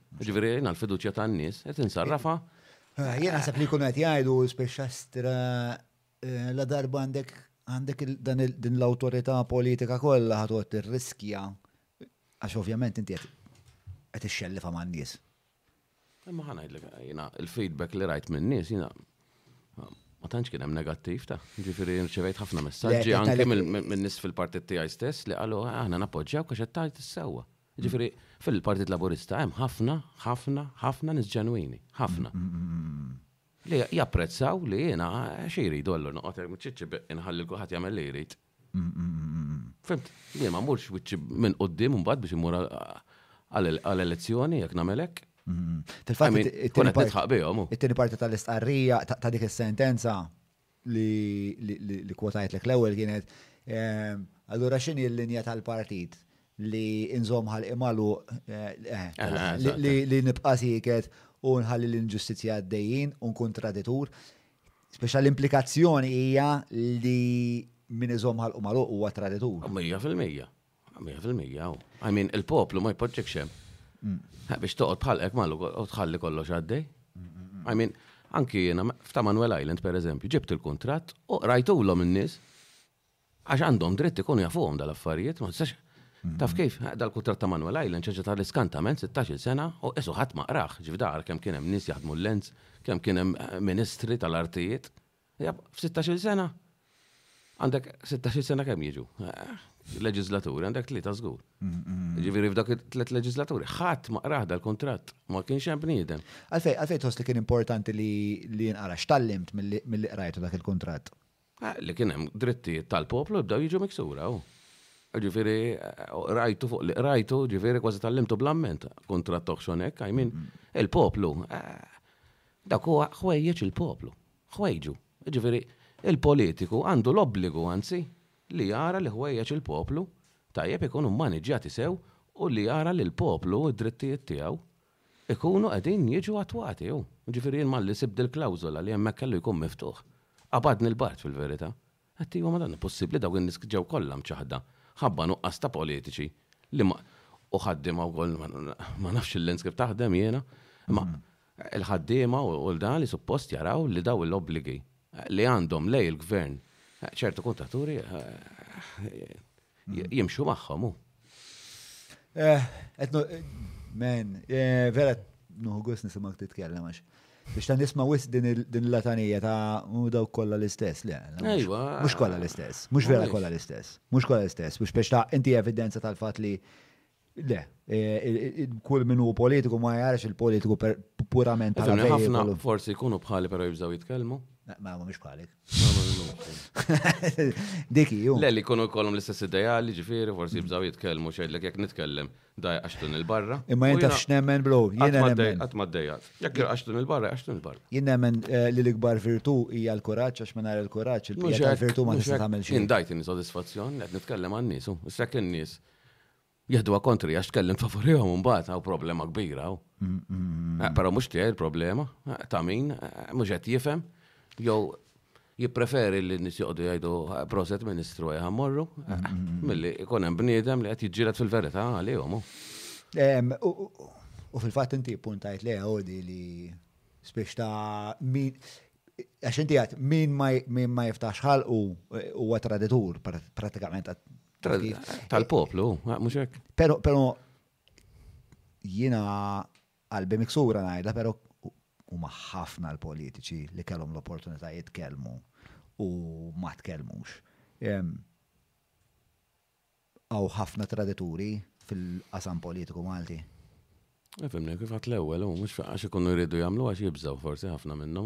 Ġifieri jiena l-fiduċja tan-nies qed insarrafha. Ah, jien naħseb li jkunu qed jgħidu speċa stra eh, la darba għandek għandek din l-awtorità politika kollha ħatot ir-riskja għax ovvjament inti qed ixxellifa man-nies. Imma ħana jina il-feedback li rajt minn nies jina ma tantx kien hemm negattiv ta' ġifieri rċevejt ħafna messaġġi anke minn nies fil-partit tiegħi stess li qalu ah, aħna nappoġġjaw għax qed tgħid is-sewwa. Jiġifieri, fil-Partit Laburista hemm ħafna, ħafna, ħafna nies ġenwini. Ħafna. Li japprezzaw li jiena xi jridu allura noqgħod hekk miċ-ċiċċi beqi nħalli lil kulħadd jagħmel li jrid. Fimt? Jien ma mmurx wiċċi minn quddiem imbagħad biex immur għal elezzjoni jekk nagħmel hekk. Fil-fatt, it-tieni parti tal-istqarrija ta' dik is-sentenza li kwotajtlek l-ewwel kienet allura x'inhi l-linja tal-partit li inżomm ħalqi magħluq li nibqa' sieket u nħalli l-inġustizzja għaddejjin u nkun traditur. Speċa l-implikazzjoni hija li min iżomm ħalqu magħluq huwa traditur. Mija fil-mija. Mija fil-mija, u. I mean, il-poplu ma jpoġġek xem. Mm. Biex toqgħod bħalqek mallu u tħalli kollox għaddej. Mm, mm, I mean, anki jiena f'ta' Manuel Island per eżempju, ġibt il-kuntratt u rajtulhom in-nies għax għandhom dritt ikun jafuhom dal-affarijiet, ma tistax Taf kif, dal-kutrat ta' Manuel Island ċeċa ta' l-iskantament 16 sena u isu ħadd ma qraħ ġifdar kemm kien hemm nies jaħdmu l-lens, kemm kien hemm eh, ministri tal-artijiet, Jaf, f-16 sena? Għandek 16 sena kemm jiġu? Leġislaturi, għandek tlieta żgur. Ġifieri f'dak it-tliet leġislaturi, ħadd ma qrah dal-kuntratt, ma kienx hemm bniedem. Għalfej, għalfej tħoss li kien importanti li jinqara x'tallimt mill-li qrajtu dak il-kuntratt? Ah, li kien hemm drittijiet tal-poplu bdew jiġu miksura. Oh. Ġifieri rajtu fuq li qrajtu, ġifieri kważi tallimtu bl-amment, kuntratt oħxonek, għajmin, il-poplu. Eh, Dak huwa ħwejjeġ il-poplu, ħwejġu. Jiġifieri, il-politiku għandu l-obbligu, anzi, li jara li ħwejjeġ il-poplu tajjeb ikunu mmaniġġjati sew u li jara li l-poplu, d-drittijiet tiegħu, ikunu qegħdin jiġu attwati hu. Jiġifieri jien malli sibt dil-klawżola li hemmhekk kellu jkun miftuħ, qabadni l-bard fil-verità. Qed huwa ma dan possibbli dawk in-nies ġew kollha mċaħħda ħabba nuqqas ta' politiċi li ma u ħaddiema wkoll ma nafx il-lens kif taħdem jiena imma il-ħaddiema u l-dan li suppost jaraw li daw l-obbligi li għandhom lejn il-gvern ċertu kuntratturi Jimxu magħhom hu. Eh, men, eh, vera nuhu għus nisimak titkellem għax. Biex ta' nisma wis din il-latanija ta' u daw kolla l-istess, le. Ejwa. Mux kolla l-istess, mux vera kolla l-istess, mux kolla l-istess, biex biex ta' inti evidenza tal-fat li Le, kull min hu politiku ma jarax il-politiku purament tal ħafna forsi jkunu bħali però jibżgħu jitkellmu. Ma ma mhux bħalik. Dik ju. Le li jkunu kollhom l-istess ideali, ġifieri forsi jibżgħu jitkellmu xejdlek jekk nitkellem daj għaxtun il-barra. Imma jien taf x'nemmen bro, jien nemmen. Qatt ma ddejjaq. Jekk għaxtun il-barra, għaxtun il-barra. Jien nemmen eh, li l-ikbar virtu hija l-kuraġġ għax mingħajr il-kuraġġ il-virtu ma tista' tagħmel xejn. Jien dajt insodisfazzjon qed nitkellem għan-nies, u s-sekk in-nies Jieħduha kontri għax tkellim favorihom imbagħad hawn problema kbira hawn. Mm, mm, mm. Eh, però mhux tiegħi l-problema, eh, ta' min, eh, mhux qed jifhem, jew jippreferi li n-nies joqogħdu jgħidu proset ministru ejja morru, milli ikun hemm bniedem li qed jiġġieled fil-verità għalihom. U fil-fatt inti puntajt li għodi li spiex ta' min għax inti għat min ma jiftax ħalqu huwa traditur pratikament Tal-poplu, mhux hekk. Però però jiena qalbi miksura ngħidha, però huma ħafna l-politiċi li kellhom l-opportunità jitkellmu u ma tkellmux. Għaw ħafna tradituri fil-qasam politiku Malti. Fimni, kif għat l-ewel, u mux għax ikunu jridu jamlu għax jibżaw forsi ħafna minnu.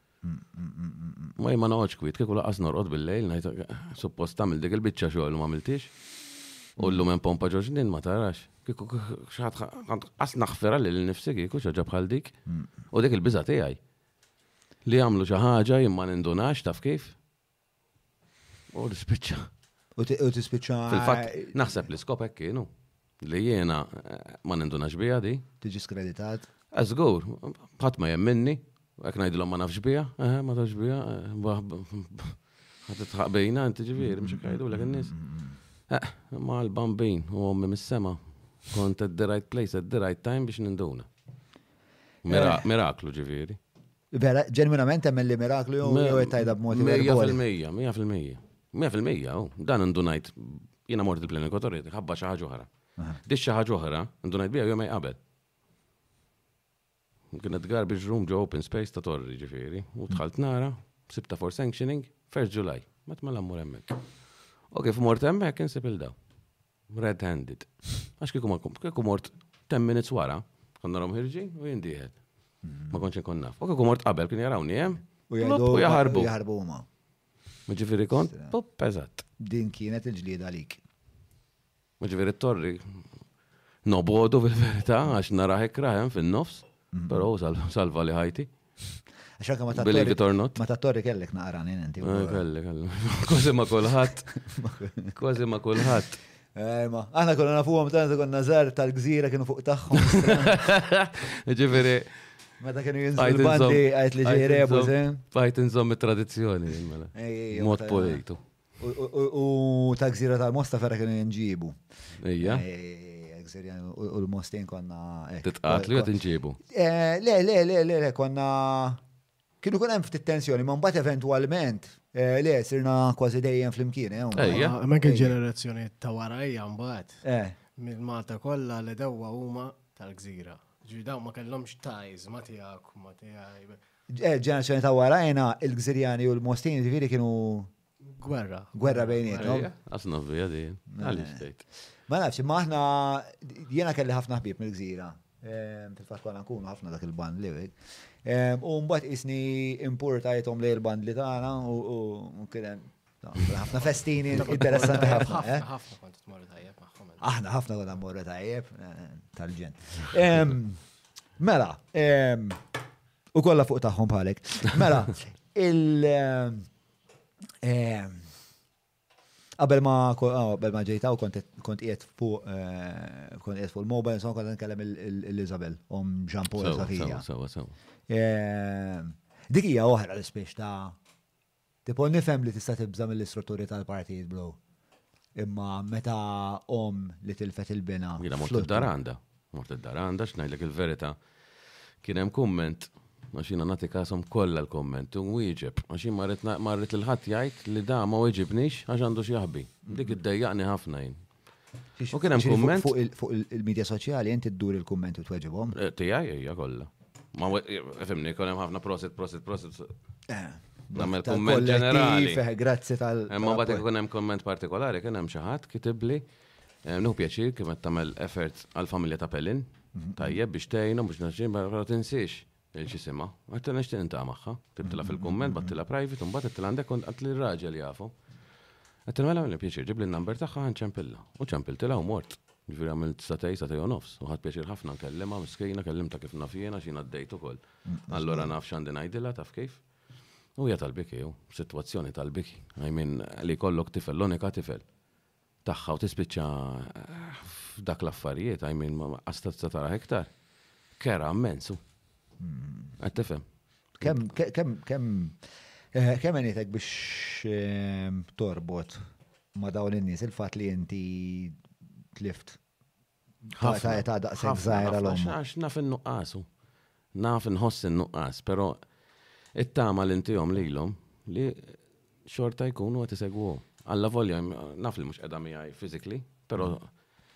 Ma jma noqgħodx kwiet, kieku laqas norqod bil-lejl, ngħid suppost tagħmel dik il-biċċa xogħol ma għamiltix. U llum hemm pompa ġoġnin ma tarax. Kieku xaħat qas naħfera li l-nifsi kieku xaġa bħal dik. U dik il-biża tiegħi. Li jagħmlu xi ħaġa jien ma nindunax taf kif. U l-spiċċa. U tispiċċa. Fil-fatt, naħseb li skopek kienu li jiena eh, ma ninduna xbija di. Tiġi skreditat. Eżgur, eh, ħadd ma jemminni, għek najdilom ma nafx bija, eh, ma nafx bija, ħadd bejna, inti ġifieri, mhux kajdu l n-nies. Ma l-bambin u għommi mis-sema, kont at the right place at the right time biex ninduna. Miraklu ġifieri. Vera, ġenwinament hemm li miraklu jew tajda b'mod verbali. 100%, 100%. 100% u dan indunajt jiena mort il-plan ekotorjeti ħabba xi ħaġa oħra. Dix xi ħaġa oħra, indunajt biha jomej qabel. Kienet garbage room ġo open space ta' torri ġifieri u dħalt nara, sibta for sanctioning, 1 July, ma tmela mmur hemmhekk. U kif mort hemmhekk insib il-daw. Red-handed. Għax kieku ma kum, kieku mort 10 minutes wara, konna rom ħirġin u jindiħed. Mhm. Ma konċi konna. U kieku mort qabel kien jaraw niem. U jaharbu. U jaharbu ma. Ġifiri kon, pop, eżat. Din kienet il-ġlida lik. Ġifiri torri. Nobodu fil-verita, għax naraħek raħem fil-nofs. Mhm. Pero salva li ħajti. Għax anke ma ta' Believe it or not. Ma ta' torri kellek naqra nien inti. Eh, kelli, kelli. Kważi ma kulħadd. Kważi ma kulħadd. Eh, ma, aħna konna nafuhom tant konna żar tal-gżira kienu fuq tagħhom. Ġifieri. Meta kienu jinżlu bandi għajt li ġej rebu, Għajt inżomm it-tradizzjoni, mela. Mod polejtu. U tal-gżira tal-Mosta ferra kienu jinġibu. Ija. Eh, gżira u l-Mostin konna. Eh, Titqatlu jgħat jinġibu. Eh, le, le, le, le, le, konna. Kienu kun hemm ftit tensjoni, ma mbagħad eventwalment le sirna kważi dejjem flimkien. Ija. Ah, ma kien ġenerazzjoni ta' warajja mbagħad. Eh. Minn Malta kollha li dewwa huma tal-gżira. Ġidaw ma kellhomx tajz, ma tiegħek, ma tiegħi. Ġenerazzjoni ta' warajna, il-Gżirjani u l-Mostini ġifieri kienu Gwerra. Gwerra bejnietom. Għasna vija di. Għalix tgħid. Ma nafx, ma aħna jiena kelli ħafna ħbieb mill-gżira. Ehm, fil-fatt konna nkunu ħafna dak il-band li ehm, U mbagħad isni importajthom lejn il-band li tagħna u kien Ħafna festini interessanti ħafna. Eh? Ħafna kont tmorru tajjeb magħhom. Aħna ħafna kont tmorru tajjeb eh, tal-ġen. Mela, u kollha fuq tagħhom bħalek. Mela, il- Qabel ma qabel ma ġejta u kont qiegħed fuq eh, kont qiegħed fuq il-mobile insomma kont nkellem l-Isabel om Jean Paul Safija. Dik hija oħra l-ispiex ta' Tipo nifhem li tista' tibża' mill-istrutturi tal-partijiet bro. Imma meta omm li tilfet il-binha f'luttu. Jiena mort id-dar għandha. Mort id-dar għandha x'ngħidlek il-verita'. Kien hemm kumment, għax jiena nagħti kashom kollha l-kummenti u nwieġeb, għax jien ma rrid lil ħadd jgħid li da ma weġibnix għax għandu x'jaħbi. Dik iddejjaqni ħafna jien. U kien hemm kumment fuq il-medja soċjali inti ddur il-kumment u tweġibhom. Eh, tiegħi hija kollha. Ma eh, fimni, kien hemm ħafna prosit, prosit, prosit. Eh, Namel kumment ġenerali. Grazzi tal. Imma bat ikun hemm kumment partikolari kien hemm xi ħadd kitibli. Nuhu pjaċir kif qed tagħmel effort għall-familja ta' Pelin. Mhm. Tajjeb biex tgħinhom biex naġġim, ma tinsiex Hi x'isimha? Għedtilha nixtieq niltaqa' magħha. Ktibtilha fil-kumment, bgħattilha private u mbagħad għedtilha għandek kont qatt li r-raġel jafu. Għedtilha mela għamilli pjaċir ġibli n-number tagħha ħa nċempillha. U ċempiltilha u mort. Jiġifieri għamilt sagħtej, sagħtej u nofs. U ħadt pjaċir ħafna nkellimha, miskina, kellimtha kif naf jien għax jien għaddejt ukoll. Allura naf x'għandi ngħidilha, taf kif? U hija tal-biki, hu. Sitwazzjoni tal-biki. I mean, li jkollok tifel, l-unika tifel. tagħha u tispiċċa f'dak l-affarijiet, I mean, għastazza tara iktar. Kera immensu. Għed tifhem. Kem, kem, kem, eh, kem għenitek biex eh, torbot ma dawn in-nies il-fat li inti tlift Ħafna qed għadha daqshekk żgħira l Għax naf in-nuqqasu. Naf inħoss in-nuqqas, però it-tama li ntihom lilhom li xorta jkunu qed isegwu. Alla volja naf li mhux qiegħda miegħi physically, però mm.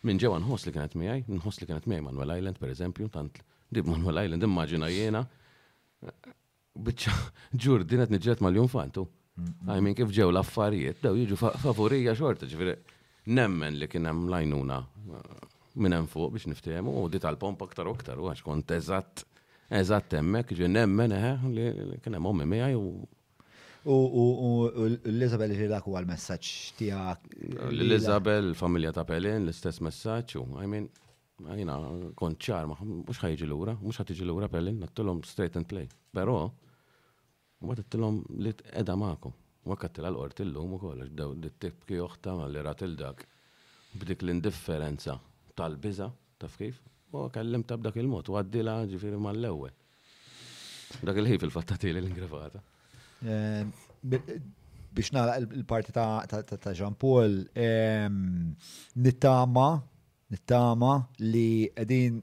minn ġewwa nħoss li kienet miegħi, nħoss li kienet miegħi Manuel Island pereżempju, tant dib Manuel Island immaġina jiena Biċċa, ġur, din qed niġġieled mal-junfant u. Għaj minn kif ġew l-affarijiet, dew jiġu favorija xorta, ġifieri nemmen li kien hemm lajnuna minn hemm fuq biex niftehmu u di tal-pomp aktar u aktar u għax kont eżatt eżatt hemmhekk ġi nemmen eħe li kien hemm ommi miegħi u U l-Isabel ġilak huwa l-messaġġ tiegħek. L-Isabel, familja ta' Pelin, l-istess messaġġ u I mean Jiena kont ċar ma mhux ħajġi lura, mhux ħad tiġi lura Pellin, għattilhom straight and play. Però ma tittilhom li qiegħda magħkom. Ma kattilha l-qorti llum ukoll għax daw dit-tibki oħta li rat il dak b'dik l-indifferenza tal-biża' taf kif? U kellimtha b'dak il-mod u għaddilha ġifieri mal-ewwel. Dak il-ħin fil-fatt tagħtili l-ingrevata. Biex nagħlaq il-parti ta' Jean Paul, nittama Nittama li qegħdin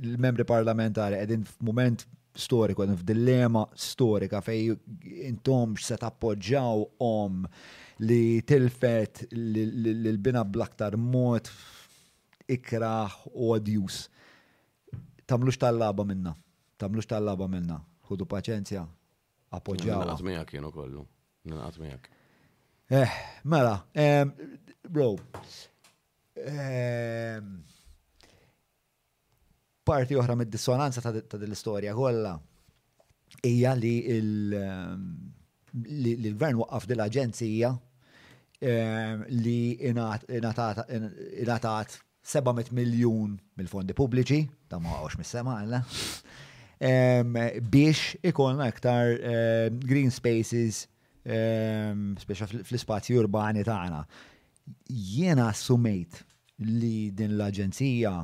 il-membri parlamentari qegħdin f'mument storiku, qegħdin f'dilema storika fej intom se tappoġġaw om li tilfet l-bina bl-aktar mod ikraħ u odjus. Tamlux tal-laba minna, tamlux tal-laba minna, ħudu paċenzja, appoġġaw. Naqat miegħek kienu kollu, naqat miegħek. Eh, mela, bro, Ehm, parti oħra mid-dissonanza ta' din l-istorja kollha hija li ehm, l-gvern waqqaf din l-aġenzija ehm, li ingħatat 700 miljun mill-fondi pubbliċi, ta' ma għawx mis-sema għalla, biex ikolna iktar green spaces speċa fl-ispazji urbani tagħna. Jiena assumejt li din l-aġenzija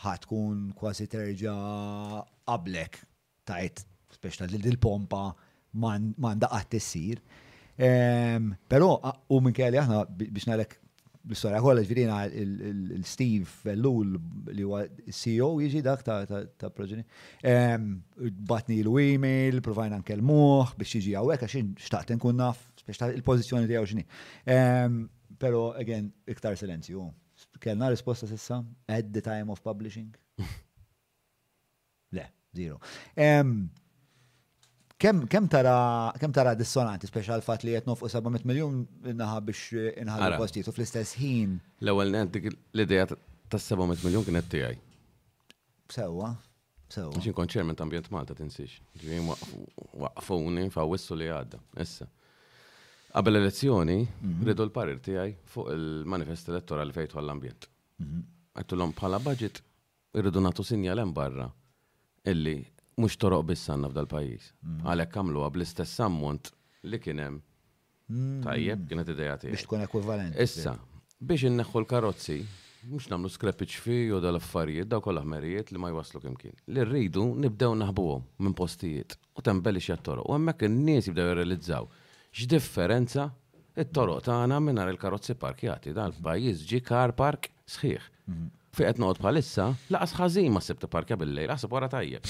ħa tkun kważi terġa' qablek tajt speċta li dil-pompa m'għandha qatt tissir. Ehm, però u minn kelli aħna biex ngħidlek l-istorja kollha ġvirina l-Steve Fellul li huwa CEO jiġi dak ta' proġeni. Ehm, batni l-email, provajna nkellmuh biex jiġi hawnhekk għax xtaqt nkun naf Biex ta' il-pozizjoni tiegħu x'ni. Ehm, Pero, again, iktar silenzju. Kellna risposta sissa, at the time of publishing? Le, zero. Ehm, kem, kem tara, kem tara dissonanti, speċa l-fat li jetnof u 700 miljon naħa biex inħallu postijiet u fl-istess ħin. L-ewel dik l-ideja ta' 700 miljon kienet tiegħi. Sewa. Għax inkun ċermen ta' Ambjent Malta tinsiex. Ġifieri waqfuni f'Awwissu li għadda. Issa. Qabel elezzjoni, mhm. ridu l-parir tiegħi fuq il-manifest elettorali fejn tħoll ambjent. Mhm. Għattulhom bħala budget irridu nagħtu sinjal hemm barra illi mhux toroq biss għandna f'dal-pajjiż. Mhm. Għalhekk għamluha bl-istess ammont li kien hemm Tajjeb, kienet ideja tiegħi. Biex tkun ekwivalenti. Issa, biex inneħħu l-karozzi, mhux nagħmlu skrepiċ fi u dal-affarijiet daw kollha ħmerijiet li ma jwasslu kimkien. Li rridu nibdew naħbuhom minn postijiet u tembelli xi t-toroq u hemmhekk in-nies jibdew jirrealizzaw x'differenza t-toroq tagħna mingħajr il-karozzi pparkjati. Dan il-pajjiż ġie car park sħiħ. Fejn qed noqgħod bħalissa, laqas ħażin ma ssib tipparkja bil-lejl, aħseb wara tajjeb.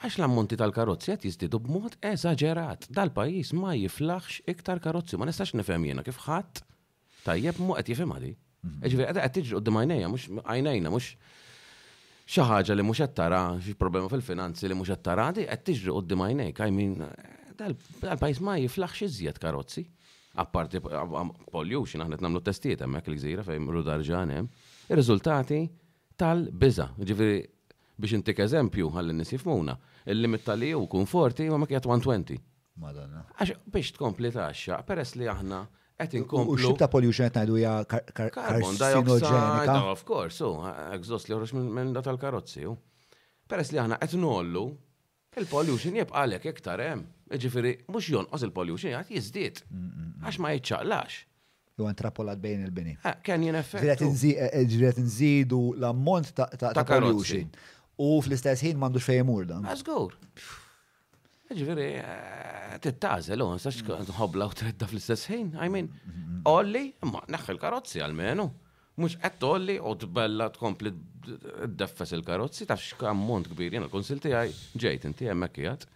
Għax l-ammonti tal-karozzi qed jiżdiedu b'mod eżaġerat. Dal-pajjiż ma jiflaħx iktar karozzi. Ma nistax nifhem jiena kif ħadd tajjeb mhu qed jifhimha di. Jiġifieri qed qed tiġri quddiem għajnejja mhux għajnejna mhux xi ħaġa li mhux qed tara xi problema fil-finanzi li mhux qed tara di qed tiġri quddiem għajnejk. I mean dal-pajjiż ma jiflaħx iżjed karozzi. Apparti pollution aħna qed nagħmlu testijiet hemmhekk il-gżira fejn Rudarġan hemm. Ir-riżultati tal-biża'. Jiġifieri Biex intik eżempju, ħalli n-nies jifhmuna, il-limit tal-EU jkun 40 imma ma qiegħed 120. Madonna. Għax biex tkompli tgħaxxaq, peress li aħna qed inkomplu. U x'tip ta' pollution qed ngħidu hija karsinoġenika? Of course, hu, exhaust li joħroġ minn da tal-karozzi hu. Peress li aħna qed ngħollu, Il-pollution jibqa' għalhekk iktar hemm. Jiġifieri mhux jonqos il-pollution, jgħad jiżdied. Għax ma jiċċaqlax. Jew intrappolat bejn il-bini. Canyon effect. Jiġifieri qed inżidu l-ammont ta' pollution. U fl-istess ħin m'għandux fejn imur dan. A żgur. Jiġifieri tittagħżel u nsax tħobbla u tredda fl-istess ħin. I mean, għolli, imma neħħi l-karozzi almenu. Mhux qed tgħolli u tbella tkompli ddeffes il-karozzi taf x'ammont kbir jien il-kunsill tiegħi ġejt inti hemmhekk qiegħed.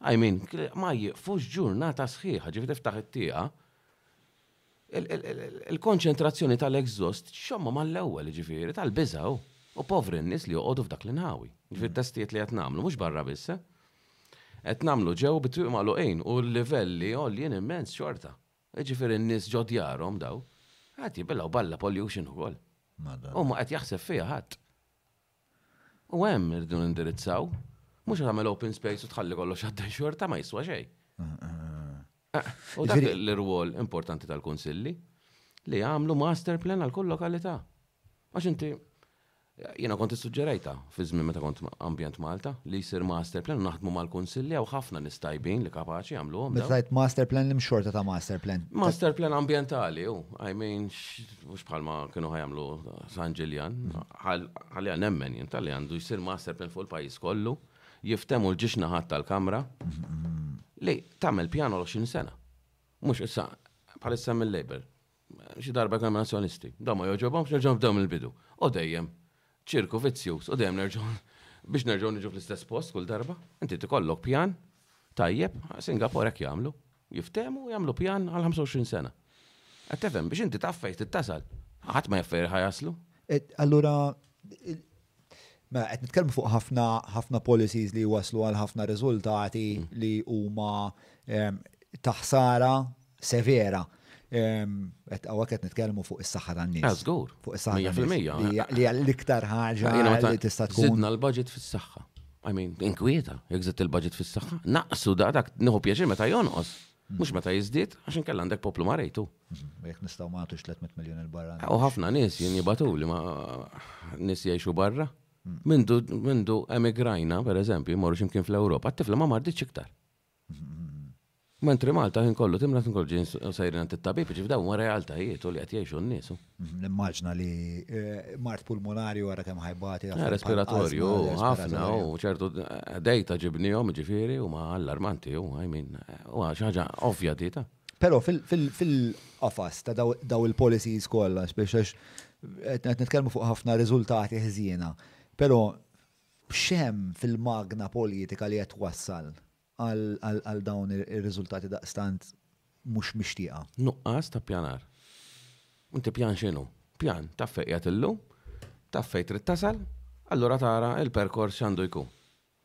I mean, ma jiqfux ġurnata sħiħa ġifi tiftaħ it-tieqa. Il-konċentrazzjoni tal-exhaust xomma mal-ewwel ġifieri tal-biżaw u povri n-nies li joqogħdu f'dak l-inħawi. Ġifieri testijiet li qed nagħmlu mhux barra biss. Eh? Qed nagħmlu ġew bit-twieq magħluqin u l-livelli għoljin immens xorta. Jiġifieri n-nies ġo djarhom daw qed jibilgħu balla pollution ukoll. U ma qed jaħseb fiha ħadd. U hemm irridu nindirizzaw. Mhux qed tagħmel open space u tħalli kollox għaddej xorta ma jiswa xejn. U dak l-irwol importanti tal-kunsilli li jagħmlu master plan għal kull lokalità. Għax inti Jiena kont issuġġerejtha fiż-żmien meta kont Ambjent Malta li jsir master plan u naħdmu mal-Kunsilli hawn ħafna nies tajbin li kapaċi jagħmluhom dawn. Meta tgħid master plan l-ism xorta ta' master plan? Master plan ambjentali hu, I mean mhux bħalma kienu ħa jagħmlu San Ġiljan. Ħalliha nemmen jien talli għandu jsir master plan fuq il-pajjiż kollu, jiftehmu l-ġiex naħat tal-Kamra li tagħmel pjan għal 20 sena. Mhux issa bħalissa hemm il-Labour Xi darba kemm Nazzjonisti. Dan ma jogħġobhomx, nerġgħu nibdew mill-bidu. U dejjem ċirku vizzjuż, u dejjem nerġgħu biex nerġgħu niġu fl-istess post kull darba. Inti trid ikollok pjan tajjeb, Singapore hekk jagħmlu, jiftehmu u jagħmlu pjan għal 25 sena. Qed tifhem, biex inti taf fejn trid tasal. Ħadd ma jaf fejn ħa jaslu. Allura Mela, qed nitkellmu fuq ħafna ħafna policies li waslu għal ħafna riżultati mm. li huma ehm, taħsara severa. Ehm, qed hawnhekk qed nitkellmu fuq is-saħħa tan-nies. Ah, żgur. Fuq is-saħħa tan-nies. Li l-iktar ħaġa li tista' tkun. Sidna l-budget fis-saħħa. I mean, inkwieta, jekk il-budget fis-saħħa. Naqsu da dak nieħu pjaċir meta jonqos. Mhux meta jiżdied, għax inkella għandek poplu marejt hu. Jekk nistgħu ma nagħtux 300 miljun il-barra. U ħafna nies jien jibatu li ma nies jgħixu barra. Mindu mindu emigrajna, per eżempju, jmorru ximkien fl-Ewropa, t-tifla ma mardiċ iktar. Mentri Malta ħin kollu timra tkun kollu ġin sejrin għand it-tabib, ġif dawn ma realtajiet u li qed jgħixu n-nies. Nimmaġna li eh, mart pulmonari wara kemm ħajbati. Eh, respiratorju, ħafna, u ċertu eh, dejta ġibnijom ġifiri u ma allarmanti, u għajmin, u ħaġa ovvja dita. Pero fil-qafas ta' daw il-policies kollha, biex qed nitkellmu fuq ħafna riżultati ħżiena, pero xem fil-magna politika li qed wassal għal dawn ir-riżultati daqstant mhux mixtieqa. Nuqqas ta' ppjanar. Inti pjan x'inhu? Pjan, taf fejn qiegħed illum, taf fejn trid tasal, allura tara l-perkors x'għandu jkun.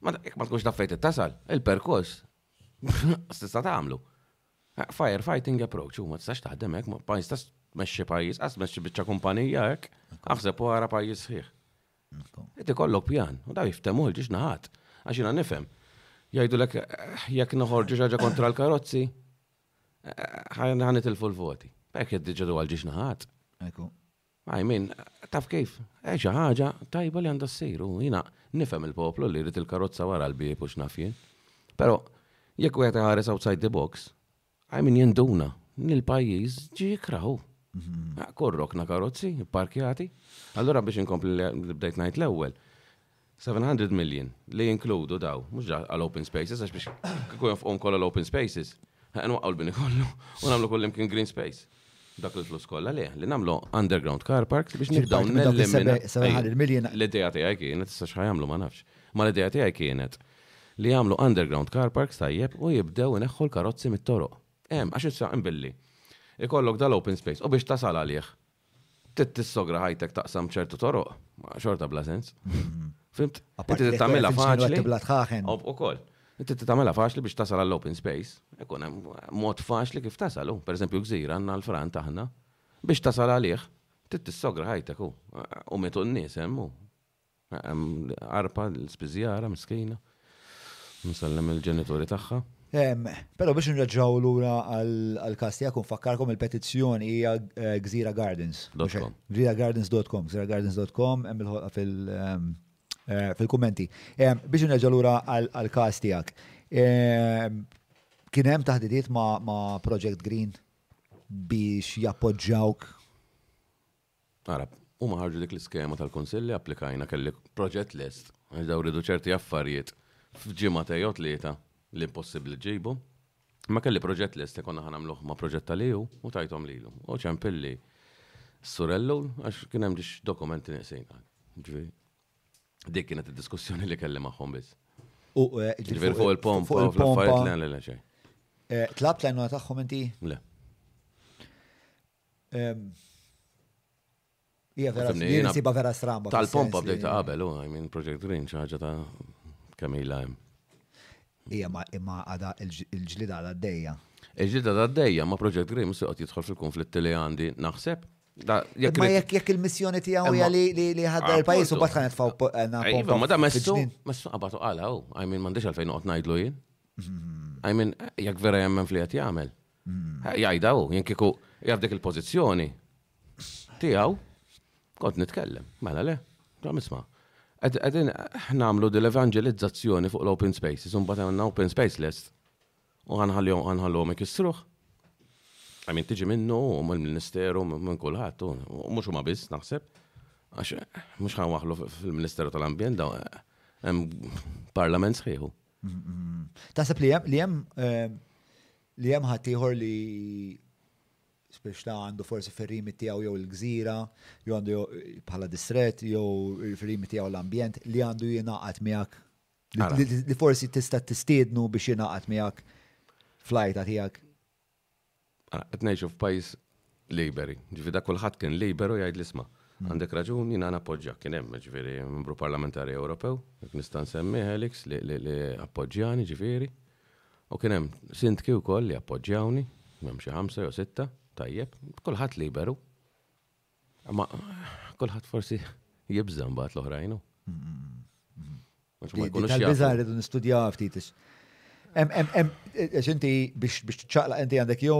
Ma jekk ma tkunx taf fejn trid tasal, il-perkors x'tista' tagħmlu? Fire fighting approach hu, ma tistax taħdem hekk, ma jistax tmexxi pajjiż, qatt tmexxi biċċa kumpanija hekk, aħseb u ara pajjiż sħiħ. Qed ikollok pjan, u daw jiftemu l-ġiex naħat. Għax jina nifhem. Jajdu l jekk noħorġu ġaġa kontra l-karozzi, ħanet il l-voti. Bekk jaddiġadu għal-ġiex naħat. Ekku. Għaj min, taf kif, eċa ħaġa tajba li għanda s-sir, u jina nifem il-poplu li rrit il-karozza wara l-bib u xnafjen. Pero, jekk u għet ħares outside the box, Għaj min jinduna, nil-pajjiż ġi jikrahu. Korrokna karozzi, parkjati. Allura biex inkompli li bdejt ngħid l-ewwel, 700 million li jinkludu daw, mhux għal open spaces, għax biex kieku jonfqhom kollha l-open spaces, ħaqen waqgħu l-bini kollu u nagħmlu kullimkien green space. Dak il-flus kollha le, li nagħmlu underground car parks biex nibdew nillimina. L-idea tiegħi kienet, issa x'ħajamlu ma nafx. Ma l-idea tiegħi kienet li jagħmlu underground car parks tajjeb u jibdew ineħħu l-karozzi mit-toroq. Hemm, għax issa, imbilli, ikollok dal-open space u biex tasal għalih. Tissogra ħajtek taqsam ċertu toroq, xorta bla sens. Mm-hmm. Fimt? Inti tagħmilha faċli. Tibla tħaħen. Ukoll. Inti tagħmilha faċli biex tasal għall-open space, ikun hemm mod faċli kif tasal. Pereżempju gżira għandna l-fran taħna biex tasal għalih, tissogra ħajtek u metu n-nies hemm Arpa l-spiżjara miskina. Nsellem il-ġenituri tagħha. Però biex nreġgħu lura għall-każ tiegħek u nfakkarkom il-petizzjoni hija Gżira Gardens. Gżira Gardens.com, Gżira Gardens.com hemm il-ħolqa fil-kummenti. Biex nreġgħu lura għall-każ tiegħek. Kien hemm taħdidiet ma' Project Green biex jappoġġawk? Ara, huma ħarġu dik l-iskema tal-Kunsill li applikajna kelli proġett lest, għax daw ridu ċerti affarijiet f'ġimgħa tej jew tlieta li impossibbli ġġibu. Ma kelli proġett lest li konna ħanamluh ma' proġett tal-EU u tajthom lilu. U ċempilli s-sur Ellul għax kien hemm ġiex dokumenti nieqsin qal. Ġifieri, dik kienet id-diskussjoni li kelli magħhom biss. U eh, Ġifieri fuq il-pompa u fl-affarijiet le le le xejn. Eh, Tlab l-għajnuna tagħhom inti? Le. Ija vera, jina siba vera stramba. Tal-pompa bdejt ta' qabel, u għajmin Project Green, xaħġa ta' kamila jem. Ija ma imma għada il-ġlida għada d-dejja. Il-ġlida għada d-dejja ma Project Green se għot jitħol fil-konflitti li għandi naħseb. Ma jekk jekk il-missjoni tiegħu hija li ħadda l-pajjiż u batħan tfaw eh, na iva, pompa. Ma da messu, messu qabatu qala, u għajmin m'għandix għalfejn noqgħod ngħidlu jien. Għajmin, mhm. eh, jekk vera jemmen fli qed jagħmel. Jgħidha hu, jien kieku qiegħed dik il-pożizzjoni tiegħu kont nitkellem, mela le, dam isma'. Qegħdin nagħmlu dil-evanġelizzazzjoni fuq l-open spaces, imbagħad għandna open space list u għanħallihom għanħallihom ikissruh. Għamin tiġi minnu, u minn ministeru, minn kulħadd, u mhux huma biss naħseb. Għax mhux ħan waħlu fil-Ministeru tal-Ambjent daw hemm parlament sħiħu. Taħseb li hemm li hemm eh, li hemm ħaddieħor li spiex ta' għandu forsi ferrimi tiegħu jew il-gżira, jew għandu bħala distret, jew il-ferrimi tiegħu l-ambjent li għandu jingħaqad miegħek. Li forsi tista' tistiednu biex jingħaqad miegħek flajta tiegħek. Ah, qed ngħixu f'pajjiż liberi. Ġifieri dak kulħadd kien liberu jgħid l-isma'. Mm. Għandek raġun, jiena nappoġġja kien hemm ġifieri membru parlamentari Ewropew, jekk nista' nsemmi Helix li appoġġjani ġifieri. U kien hemm sindki wkoll li appoġġjawni, hemm xi ħamsa jew sitta, tajjeb, kulħadd liberu. Ma kulħadd forsi jibża' mbagħad l-oħrajn. Tal-biża' rridu nistudjaw ftit. Għax inti biex ċaqla inti għandek jew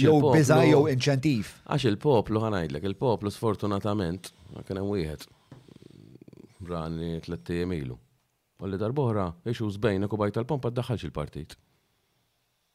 jew biża' jew inċentiv. Għax il-poplu ħanajdlek, il-poplu sfortunatament kien hemm wieħed rani tliet ilu. U li darbohra, ixu zbejnek u bajt tal-pompa d-daħħalx il-partit.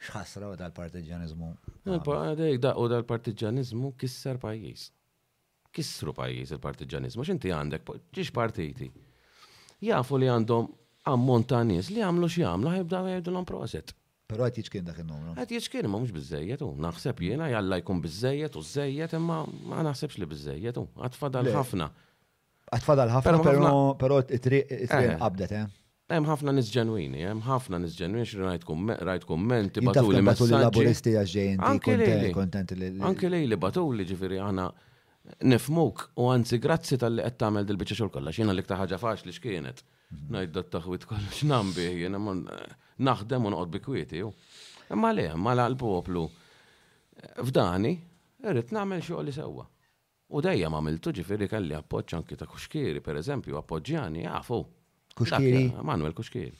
X'ħasra u dal-partiġġaniżmu. U dal-partiġġaniżmu kisser pajjiż. Kissru pajjiż il-partiġġaniżmu, x'inti għandek ġiex partiti. Jafu li għandhom ammont ta' nies li jagħmlu x'jagħmlu ħajbda jgħidulhom proset. Però qed jiċkien dak in-numru. Qed jiċkien imma mhux biżejjed hu. Naħseb jiena jalla jkun biżejjed u żejjed imma ma naħsibx li biżejjed hu. Għad fadal ħafna. Għad fadal ħafna, pero it-triq eh. qabdet, eh? Hemm ħafna nis ġenwini, hemm ħafna nis ġenwini xi rajt rajt kummenti batuli messaġġi. Laburisti għax ġejjin kontent li. Anke lej li batuli ġifieri aħna nifmuk u anzi grazzi tal-li qed tagħmel dil-biċċa xogħol kollha x'jiena l-iktar ħaġa faċli x'kienet. Mhm. Ngħid dat taħwit kollox nambi jiena naħdem u noqgħod bi kwieti. Imma le, ma l-poplu f'dani irrid nagħmel xogħol li sewwa. U dejjem għamiltu, ġifieri kelli appoġġ anki ta' Cuschieri, per eżempju, appoġġjani, jaf hu. Cuschieri? Manuel Cuschieri.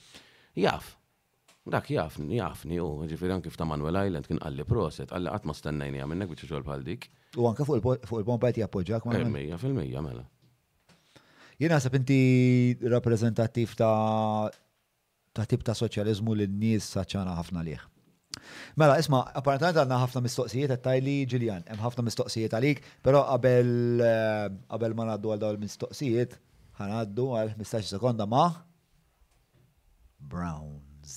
Jaf. Dak jafni, jafni hu, ġifieri anki f'ta' Manuel Island kien qalli proset, qalli qatt ma stennejniha minnek biċċa xogħol bħal dik. U anke fuq il-pompa qed jappoġġak Manuel? Eh, mija fil-mija, mela. Jien naħseb inti rappreżentattiv ta' ta' tip ta' soċjaliżmu li n-nies sacjana ħafna għalih. Mela, isma, apparentament għandna ħafna mistoqsijiet qed tgħidli Ġiljan, hemm ħafna mistoqsijiet għalik, però qabel qabel ma ngħaddu għal dawn il-mistoqsijiet, ħa ngħaddu għal 15 sekonda ma' Browns.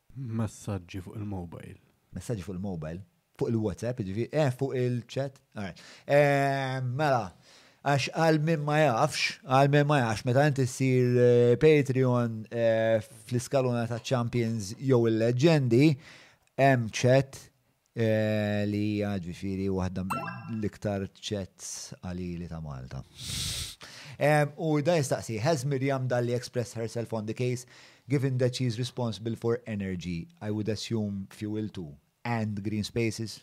Messaġġi fuq il-mobile. Messaġġi fuq il-mobile? Fuq il-WhatsApp, jiġifieri, eh, fuq il-chat? All right. Ehm, mela, għax għal min ma jafx, għal min ma jafx, meta inti ssir eh, Patreon eh, fl-iskaluna ta' Champions jew il-Leġġendi, hemm chat Li hija ġifieri waħda l-iktar ċets qalili ta' Malta. U da jistaqsi, has Miriam Dalli expressed herself on the case, given that she is responsible for energy, I would assume fuel too, and green spaces?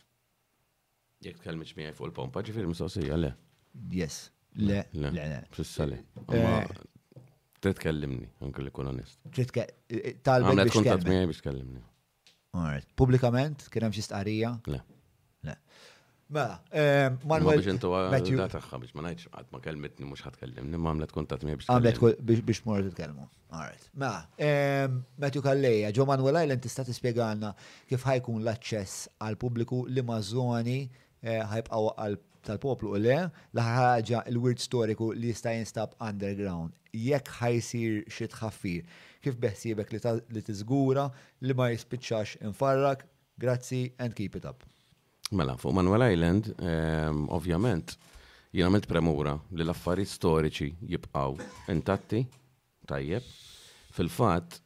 Jek tkellmitx miegħi fuq il-pompa, ġifieri mistoqsija, le. Yes. Le, le, le. Sissa le. Eh, trid kellimni, anke li kun onest. Trid kellimni. Talbek biex kellimni. Pubblikament kien hemm xi stqarrija? Le. Le. Mela, eh, Manuel. Biex intu għadha tagħha biex ma ngħidx qatt ma kelmitni mhux ħadd kellimni, ma għamlet kuntatt miegħi biex. Għamlet biex mor titkellmu. Alright. Mela, eh, Matthew Kalleja, ġo Manuel Island tista' tispjegalna kif ħajkun l-aċċess għal pubbliku li ma' żoni Eh, ħajbqaw qalb tal-poplu u le, l-aħħar ħaġa il-wirt storiku li jista' jinstab underground. Jekk ħajsir xi tħaffir, kif beħsiebek li tiżgura li ma jispiċċax infarrak, grazzi and keep it up. Mela, fuq Manuel Island, ehm, ovvjament, jien għamilt premura li l-affarijiet storiċi jibqaw intatti, Tajjeb. Fil-fatt,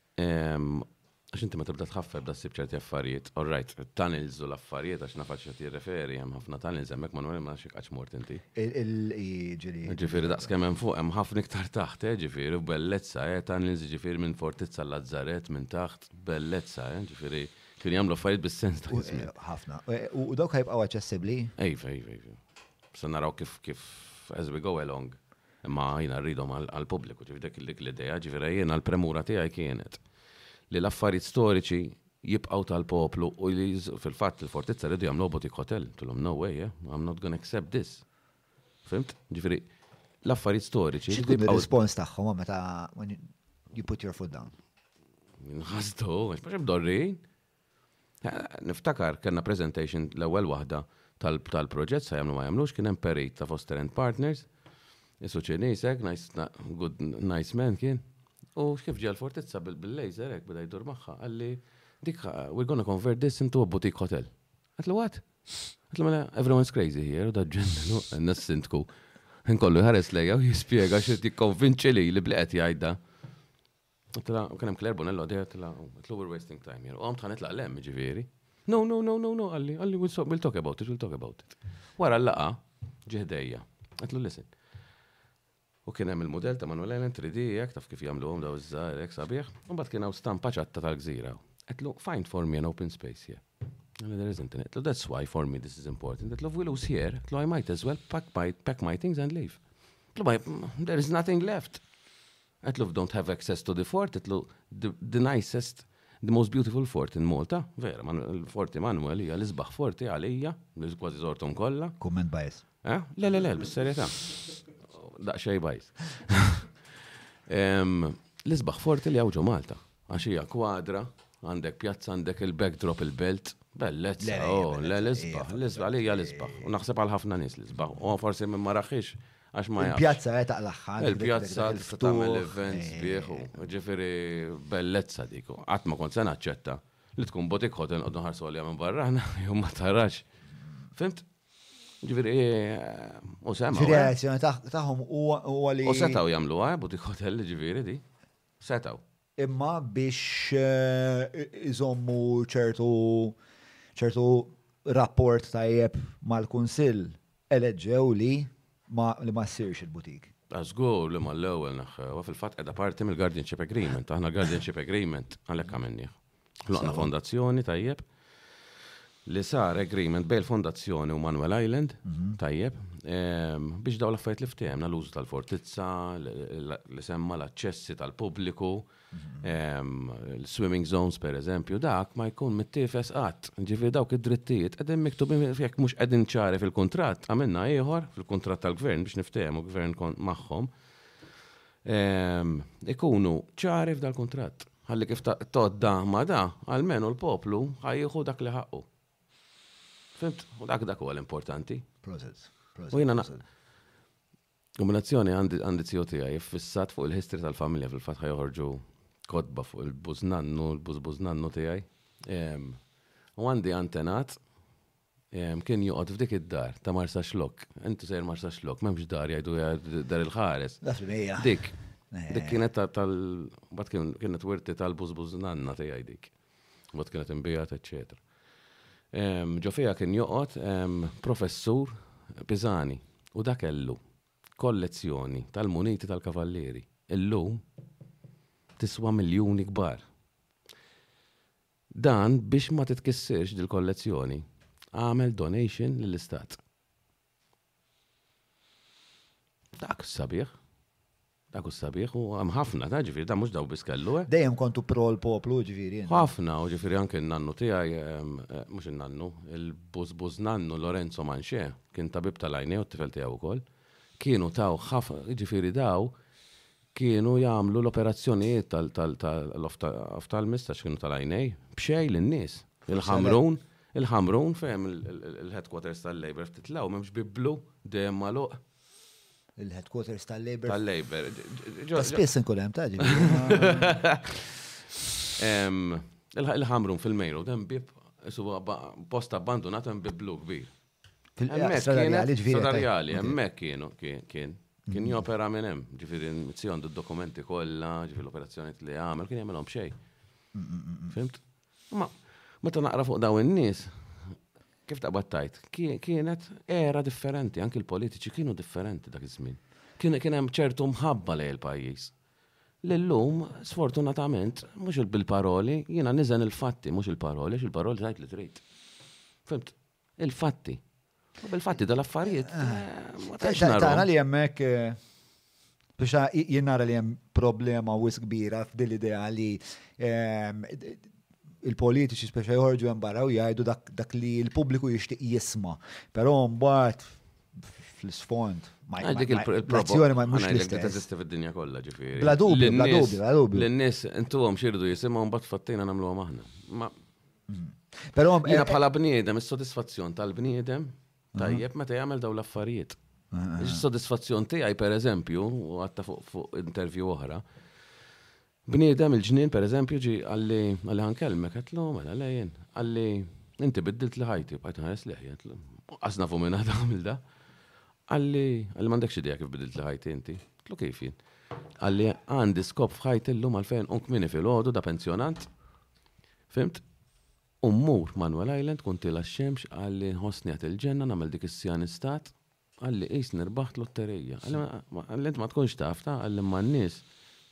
għax inti ma tibda tħaffef da ssib ċerti affarijiet, all right, tunnels u l-affarijiet għax nafat xi jirreferi hemm ħafna tunnels hemmhekk ma nwem ma nafx qaċ mort inti. Ġifieri. Ġifieri daqs kemm hemm fuq hemm ħafna iktar taħt, eh, ġifieri bellezza, eh, tunnels ġifieri minn Fortizza Lazzarett minn taħt, bellezza, eh, ġifieri kienu jagħmlu affarijiet bis-sens ta' iż-żmien. Ħafna. U dawk ħajbqgħu aċċessibbli? Iva, iva, iva. Se naraw kif kif as we go along. Imma jiena rridhom għall-pubbliku, ġifieri dik dik l-idea, ġifieri jiena l-premura tiegħi kienet li l-affarijiet storiċi jibqgħu tal-poplu u li fil-fatt il-Fortizza riedu jagħmluha boutique hotel, qtilhom no way, eh, I am not gonna accept this. Fimt? Ġifieri l-affarijiet storiċi. Xi tkun ir-rispons tagħhom meta you put your foot down? Nħasdu, għax ma xebdorri. Niftakar kellna presentation l-ewwel waħda tal-proġett sa jagħmlu ma jagħmlux kien hemm perit ta' Foster and Partners, isu Ċiniż hekk, good nice man kien, u kif ġie l-Fortizza bil-laser hekk beda jdur magħha qalli dik we are gonna convert this into a boutique hotel. Għedtlu what? Għedtlu mela everyone is crazy here u da ġennu għenna s-sintku. Nkollu jħares lejja u jispjega xi jikkonvinċi li li bleqet jgħidda. Tla, u kienem Claire Bonello għadija tla, tlu we're wasting time, jena, u għam tħanet la lem, ġiviri. No, no, no, no, no, għalli, għalli, we'll, so, we'll talk about it, we'll talk about it. Wara l-laqa, ġihdejja, għatlu listen. U kienem il-model ta' Manuel Ellen 3D, jek taf kif jamlu għom daw iż-żar, jek sabiħ, un bat kienaw stampa ċatta tal-gżira. Għatlu, find for me an open space here. Għalli, there isn't in it. That's why for me this is important. Għatlu, we lose here, għatlu, I might as well pack my, pack my things and leave. Għatlu, there is nothing left. Għedtlu f' don't have access to the fort, għedtlu the nicest, the most beautiful fort in Malta, vera, ma l-fort Immanuel hija l-isbaħ forti għalija, li kważi żorthom kollha. Kumment bajs. Eh? Le, le, le, bis-serjetà. Daqsxej bajs. Em, L-isbaħ forti li għawġu Malta, għax hija kwadra, għandek pjazza, għandek il-backdrop il-belt, bellezza, Le, le, hija oh, bellezza, le, hija l-isbaħ, bellezza, li hija hija l-isbaħ, u naħseb għal ħafna nies l-isbaħ, u forsi minn ma raħħiex Għax ma jafx. Il-pjazza qed taqlaħħa. Il-pjazza tista' tagħmel events bieħu. Ġifieri bellezza diku. Qatt ma kont se naċċetta li tkun botik hotel qogħdu nħarsu għalija minn barra aħna jew ma tarax. Fimt? Ġifieri u semma. Ġifieri reazzjoni tagħhom huwa li. U setgħu jagħmluha botik hotel ġifieri di. Setgħu. imma biex iżommu ċertu ċertu rapport tajjeb mal-Kunsill eleġġewli ma li ma ssirx il-butik. Żgur li mal-ewwel neħħewha, fil-fatt qiegħda parti mill-guardianship agreement. Aħna l-guardianship agreement għalhekk għamilnieh. Ħloqna fondazzjoni tajjeb li sar agreement bejn fondazzjoni u Manuel Island, mhm. tajjeb, ehm, biex daw l-affarijiet li ftehemna l-użu tal-fortizza, li semma l-aċċessi tal-pubbliku, mhm. ehm, l-swimming zones per eżempju, dak ma jkun mittifes qatt. Ġifi dawk id-drittijiet qegħdin miktubin jekk mhux qegħdin ċari fil-kuntratt, għamilna ieħor fil-kuntratt tal-gvern biex niftehmu gvern magħhom. Ehm, ikunu ċari f'dal-kuntratt. Ħalli kif tgħodd da ma' da, almenu l-poplu ħa jieħu dak li ħaqqu. Fimt? U dak dak huwa l-importanti. Proset. U jiena Kombinazzjoni għandi zio tiegħi jiffissat fuq il-history tal-familja fil-fatt ħa joħorġu kotba fuq il-bużnannu, il-bużbużnannu tiegħi. U għandi antenat Kien joqgħod f'dik id-dar ta' Marsaxlokk. Intu sejjer Marsaxlokk, m'hemmx dar jgħidu dar il-ħares. Dak li hija. Dik. Eh. Dik kienet tal bat kienet wirti tal-bużbuż nanna tiegħi dik. Bat kienet imbijat, eċċetera. Ġo fija kien joqgħod professur Pisani u dak kellu kollezzjoni tal-muniti tal-kavallieri. Illum tiswa miljuni kbar. Dan biex ma titkissirx dil-kollezzjoni. Agħmel donation lill-Istat. Dak s-sabiħ. Dak hu s-sabiħ u hemm ħafna ta' ġifieri dan mhux daw biss kellu. Dejjem kontu pro l-poplu jiġifieri int. Ħafna u ġifieri anke n-nannu tiegħi, mhux in-nannu, il-bużbużnannu Lorenzo Manché, kien tabib tal-għajnejn u t-tifel tiegħu wkoll, kienu taw ħafna, jiġifieri daw Kienu jagħmlu l-operazzjonijiet tal-oftalmist għax kienu tal-għajnejn, b'xejn lin-nies. Il-Ħamrun, il-Ħamrun fejn il-headquarters tal-Labour ftit l-hawn m'hemmx bieb blu dejjem magħluq. Il-headquarters tal-Labour. Tal-Labour. Spiss inkun hemm ta' Il-Ħamrun fil-Mejru hemm bieb post abbandunat hemm bieb blu kbir. Sadarjali, ġviri. Sadarjali, emmek kienu, kien. Kien jopera minn hemm, ġifiri, mizzi għandu dokumenti kollha, ġifiri l-operazzjoni li għamel, kien jagħmelhom xej. Fimt? Ma, meta naqra fuq daw in-nies, kif ta' battajt, kienet era differenti, anki l-politiċi kienu differenti dak iż-żmien. Kien hemm ċertu mħabba lej il-pajjiż. L-lum, sfortunatament, mhux bil-paroli, jiena niżen il-fatti, mhux il-paroli, il-paroli tajt li trid. Fimt? Il-fatti. Bil-fatti dal-affarijiet. Tara li jemmek biex jinnara li jem problema wis kbira f'dil idea li il-politiċi speċa joħorġu hemm barra u jgħidu dak li l-pubbliku jixtieq jisma. Però mbagħad fl-isfond ma dik il-azzjoni ma mhux l-istess. Teżisti fid-dinja kollha ġifieri. Bla dubju, bla dubju, bla dubju. Lin-nies intuhom xirdu jisimgħu mbagħad fattejna nagħmluhom aħna. Però jiena bħala bniedem, is-sodisfazzjon tal-bniedem tajjeb meta jagħmel dawn l-affarijiet. Is-sodisfazzjon tiegħi pereżempju, u għatta fuq intervju oħra, bniedem il-ġnien pereżempju ġi għalli għalli ħankellmek għetlu, mela lejn, għalli inti biddilt li ħajti, bħajt ħares leħi, għetlu, għasna fu minna għamil da. Għalli, għalli mandekx idea kif biddilt li ħajti inti, għetlu kif jien. Għalli għandi skop fħajt illum għalfejn unk minni fil-ħodu da pensjonant, Fhimt? U mmur Manuel Island, tkun tilgħa x-xemx, qalli nħossni għad il-ġenna nagħmel dik is-sijanistat, qalli qisni rbaħt lotterija. Qalli int ma tkunx taf, ta, qalli imma n-nies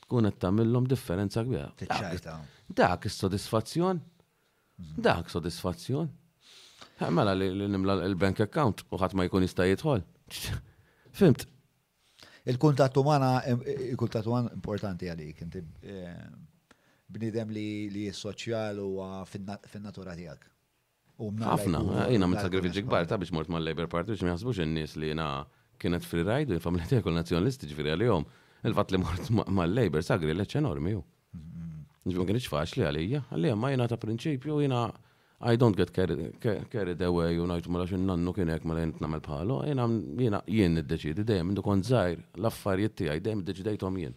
tkun qed tagħmilhom differenza kbira. Tiċċajta. Dak is-sodisfazzjon? Dak sodisfazzjon? Mela li nimla l-bank account u ħadd ma jkun jista' jidħol. Fhimt? Il-kuntatt umana, il-kuntatt uman importanti għalik, inti bnidem li soċjal u fin-natura tijak. Għafna, jina mit sagrifiċi kbar ta' biex mort ma' Labour Party biex mjaħsbux n-nis li jina kienet free ride u jifamilja tijak u l-nazjonalisti ġviri għal-jom. Il-fat li mort ma' Labour sagri l-eċ enormi ju. Ma kienx faċli għalija, għalija ma jena ta' prinċipju jena I don't get carried away u najtu mela xin nannu kienek mela jent namel bħalu, jena jena jien id-deċidi dejjem indu kont zaħir, l-affarijiet tijaj dejjem id-deċidejtom jien.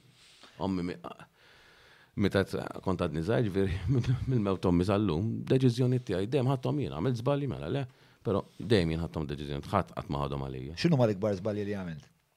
Ommi meta kont għadni zaħir ġviri mill-mew tommi sal-lum, deċizjoni tijaj dejjem ħattom jien, għamil zbali mela le, pero dejjem jien ħattom deċizjoni, ħat għatmaħadom għalija. Xinu ma l-ikbar zbali li għamilt?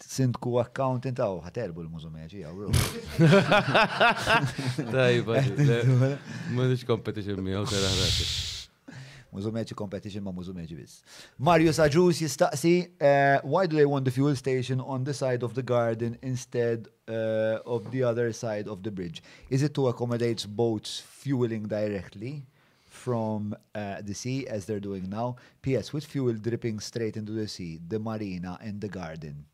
Sindku accountant għaw, ħatelbu l-mużumeċi għaw. Tajba, mużiċ competition mi għaw tera ħrati. Mużumeċi competition ma mużumeċi bis. Mario Saġus jistaqsi, eh, why do they want the fuel station on the side of the garden instead uh, of the other side of the bridge? Is it to accommodate boats fueling directly? from the sea as they're doing now, PS. With fuel dripping straight into the sea, the marina and the garden.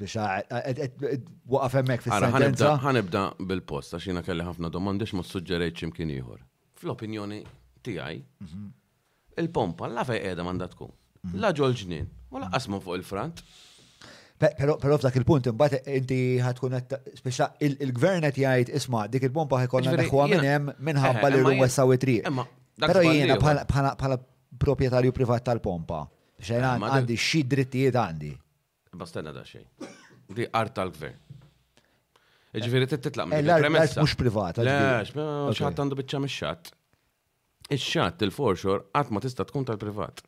Waqaf hemmhekk fis-sentenza. Ħanibda bil-post għax jiena kelli ħafna domandi x'ma suġġerejt x'imkien ieħor. Fl-opinjoni tiegħi, mhm. Il-pompa, la fejn qiegħda m'għandha tkun. La ġol-ġnien, u laqqas minn fuq il-frant. Pero f'dak il-punt imbagħad inti ħatkun speċa il-gvern qed jgħid isma' dik il-pompa ħajkollna neħwa minn hemm minħabba li rum wessaw it-triq. Però jiena bħala proprjetarju privat tal-pompa, xejn għandi xi drittijiet għandi. Ma stenna da xejn. Di art tal-gvern. Ġifieri titlaq minn eh, premessa. Mhux privat. Lex, xatt għandu biċċa mix-xatt. Ix-xatt, il-foreshore, qatt ma tista' tkun tal-privat.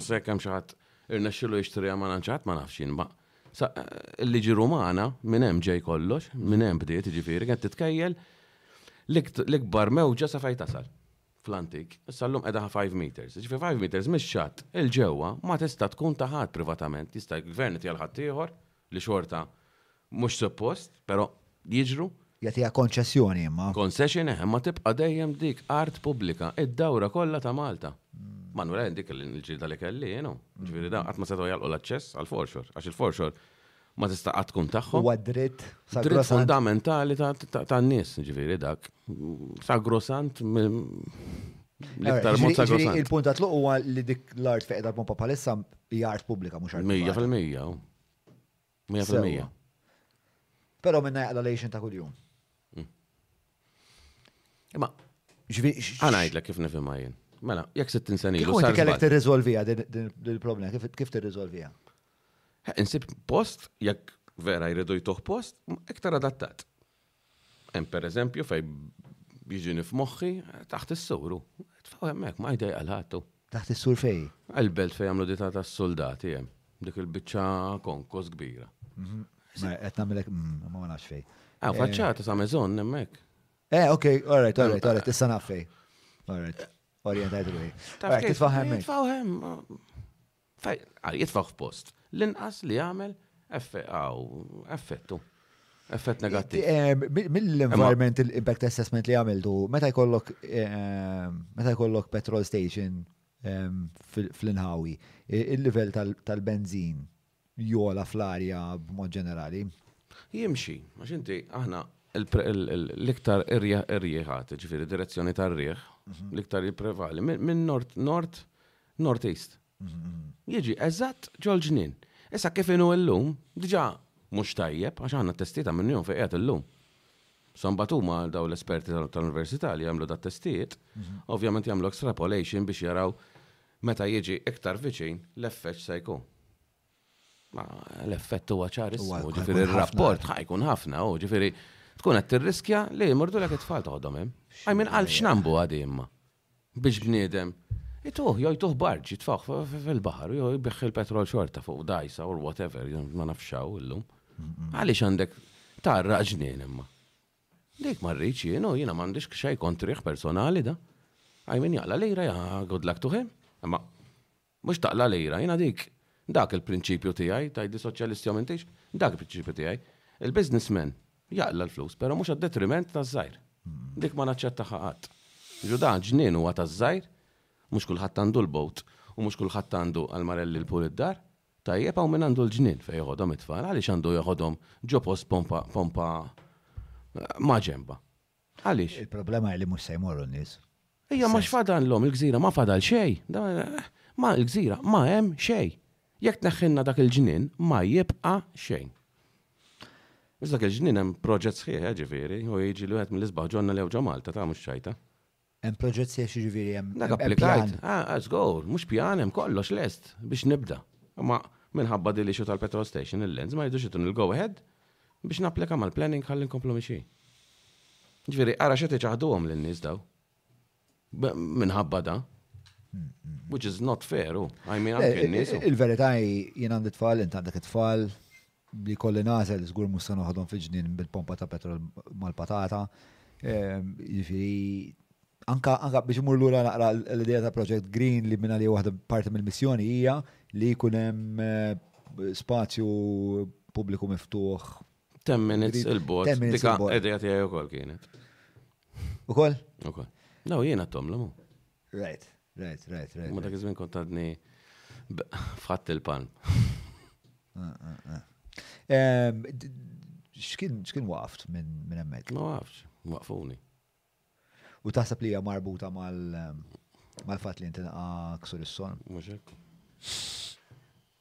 Se kemm xi ħadd irnexxilu jixtriha ma nafx ħadd ma nafx jinba. Sa il-liġi Rumana minn hemm ġej kollox, minn hemm bdiet jiġifieri qed titkejjel l-ikbar mewġa sa fejn tasal fl-antik. Issa llum qiegħda 5 meters. Ġifi 5 meters mix-xatt il-ġewwa ma tista' tkun ta' ħadd privatament. Jista' gvern jagħti għal ħaddieħor li xorta Mhux suppost, però, jiġru. Jagħtiha konċessjoni imma. Concession, eħe, imma tibqa' dejjem dik art pubblika, id-dawra kollha ta' Malta. Manuel, eh, dik il-ġlieda li kelli, you know. Jiġifieri dawn qatt ma setgħu jagħlqu l-aċċess għall-forxor, għax il-forxor ma tista' qatt tkun tagħhom. Huwa dritt sagrosant. Dritt fundamentali tan-nies, jiġifieri dak. Sagrosant l-iktar mod sagrosant. Il-punt ta' tluq huwa li dik l-art fejn qiegħda l-pompa bħalissa hija art pubblika mhux art privata. Mija fil-mija. 100%. Pero minna jaqla lejxin ta' kull-jum. Mm. Imma, għanajdla kif nifimha jien. Mela, jek 60 sena ilu. Kif kellek tirriżolvija din il-problema? Kif tirriżolvija? Insib post, jekk vera jridu jtuħ post, iktar adattat. Hemm pereżempju fejn jiġini f'moħħi taħt is-suru. Tfaw hemmhekk ma jdej għal ħattu. Taħt is-sur fej? Il-belt fejn għamlu dita tas-suldati hemm. Dik il-biċċa konkos kbira. Mhm. Qed nagħmilek mm, ma nafx fej. Ah, eh, faċċata sa meżon hemmhekk. Eh, ok, all right, all right, all right, issa naf fej. All right. Orientajt ruħi. Taf kif tfaħem. Tfaħem. Tajjeb, jitfgħu f'post. L-inqas li jagħmel effett hu. Effett negattiv. Mill-environment impact assessment li għamiltu, meta jkollok meta jkollok petrol station fl-inħawi, il-livell tal-benzin jola fl-arja b'mod ġenerali? Jimxi, għax inti aħna l-iktar irjieħat, ġifieri direzzjoni tar-riħ, l-iktar jipprevali minn nord, nord, Northeast. Jiġi eżatt ġol-ġnien. Issa kif inhu illum, diġà mhux tajjeb, għax aħna t-testijiet għamilnihom fejn qiegħed illum. Sa mbagħad huma dawn l-esperti tal-università li jagħmlu dat-testijiet, ovvjament jagħmlu extrapolation biex jaraw meta jiġi iktar viċin l-effett x'se jkun. Ma l-effett huwa ċarissimu, ġifieri r-rapport ħa jkun ħafna, u ġifieri tkun qed tirriskja li jmordulek it-tfal toħodhom hemm. I mean għal x'nambu għadi imma? biex bniedem ituh, jew jtuh barġ, jitfawh fil-baħar, jew jbeħħi l-petrol xorta fuq dajsa or whatever, ma nafxaw illum. Għaliex għandek tarra ġnien imma. Dik ma rridx jien u jiena m'għandix xejn kontriħ personali da. Għaj min jaqla lira ja good luck to him. Imma Mhux taqla' lira, jiena dik, dak il-prinċipju tiegħi, tgħidli soċjalisti jew m'intix, dak il-prinċipju tiegħi. Il-businessman jaqla' l-flus, però mhux għad-detriment taż-żgħir. Dik ma naċċettaha qatt. Ġuda, ġnien huwa taż-żgħir, mhux kulħadd għandu l-boat u mhux kulħadd għandu għall-marelli l-pool id-dar. Tajjeb, hawn min għandu l-ġnien fejn joħodhom it-tfal, għaliex għandu joħodhom ġo post pompa pompa maġenbha? Għaliex? Il-problema hi li mhux se jmorru n-nies. Ejja ma x'fadallhom il-gżira ma fadal xejn. Ma l-gżira ma hemm xejn. Jekk tneħħilna dak il-ġnien ma jibqa' xejn. Biss dak il-ġnien hemm proġett sħiħ, ġifieri, u jiġi li wieħed mill-isbaħ ġonna lew ġo Malta, ta' mhux ċajta. Hemm proġett siex jiġifieri hemm. Dak applikajt. Ah, ah żgur, mhux pjan hemm kollox lest biex nibda. Imma minħabba din l-issue tal-petrol station il-lens ma jridux itun il-go ahead biex napplika mal-planning ħalli nkomplu mixi. Ġifieri ara x'qed iċaħduhom lin-nies daw. Minħabba da. Which is not fair, u. Għajmi għankin nies. Il-verità jien għandi tfal, int għandek it-tfal, Li jkolli nagħżel żgur mhux se noħodhom fil-ġnien bil-pompa ta' petrol mal-patata. Jiġifieri anka anka biex imur lura naqra l-idea ta' Project Green li minn għalija waħda parti mill-missjoni hija li jkun hemm spazju pubbliku miftuħ. Ten minutes il-bot. Dika idea tiegħi wkoll kienet. Ukoll? Ukoll. No, jiena tomlu. Right, right, right, right. Ma dak iż-żmien kont għadni fħatt il-palm. X'kien waqft minn hemmhekk? Ma waqfx, waqfuni. U taħseb li hija marbuta mal-fatt li inti naqa' ksur is-son? Mhux hekk.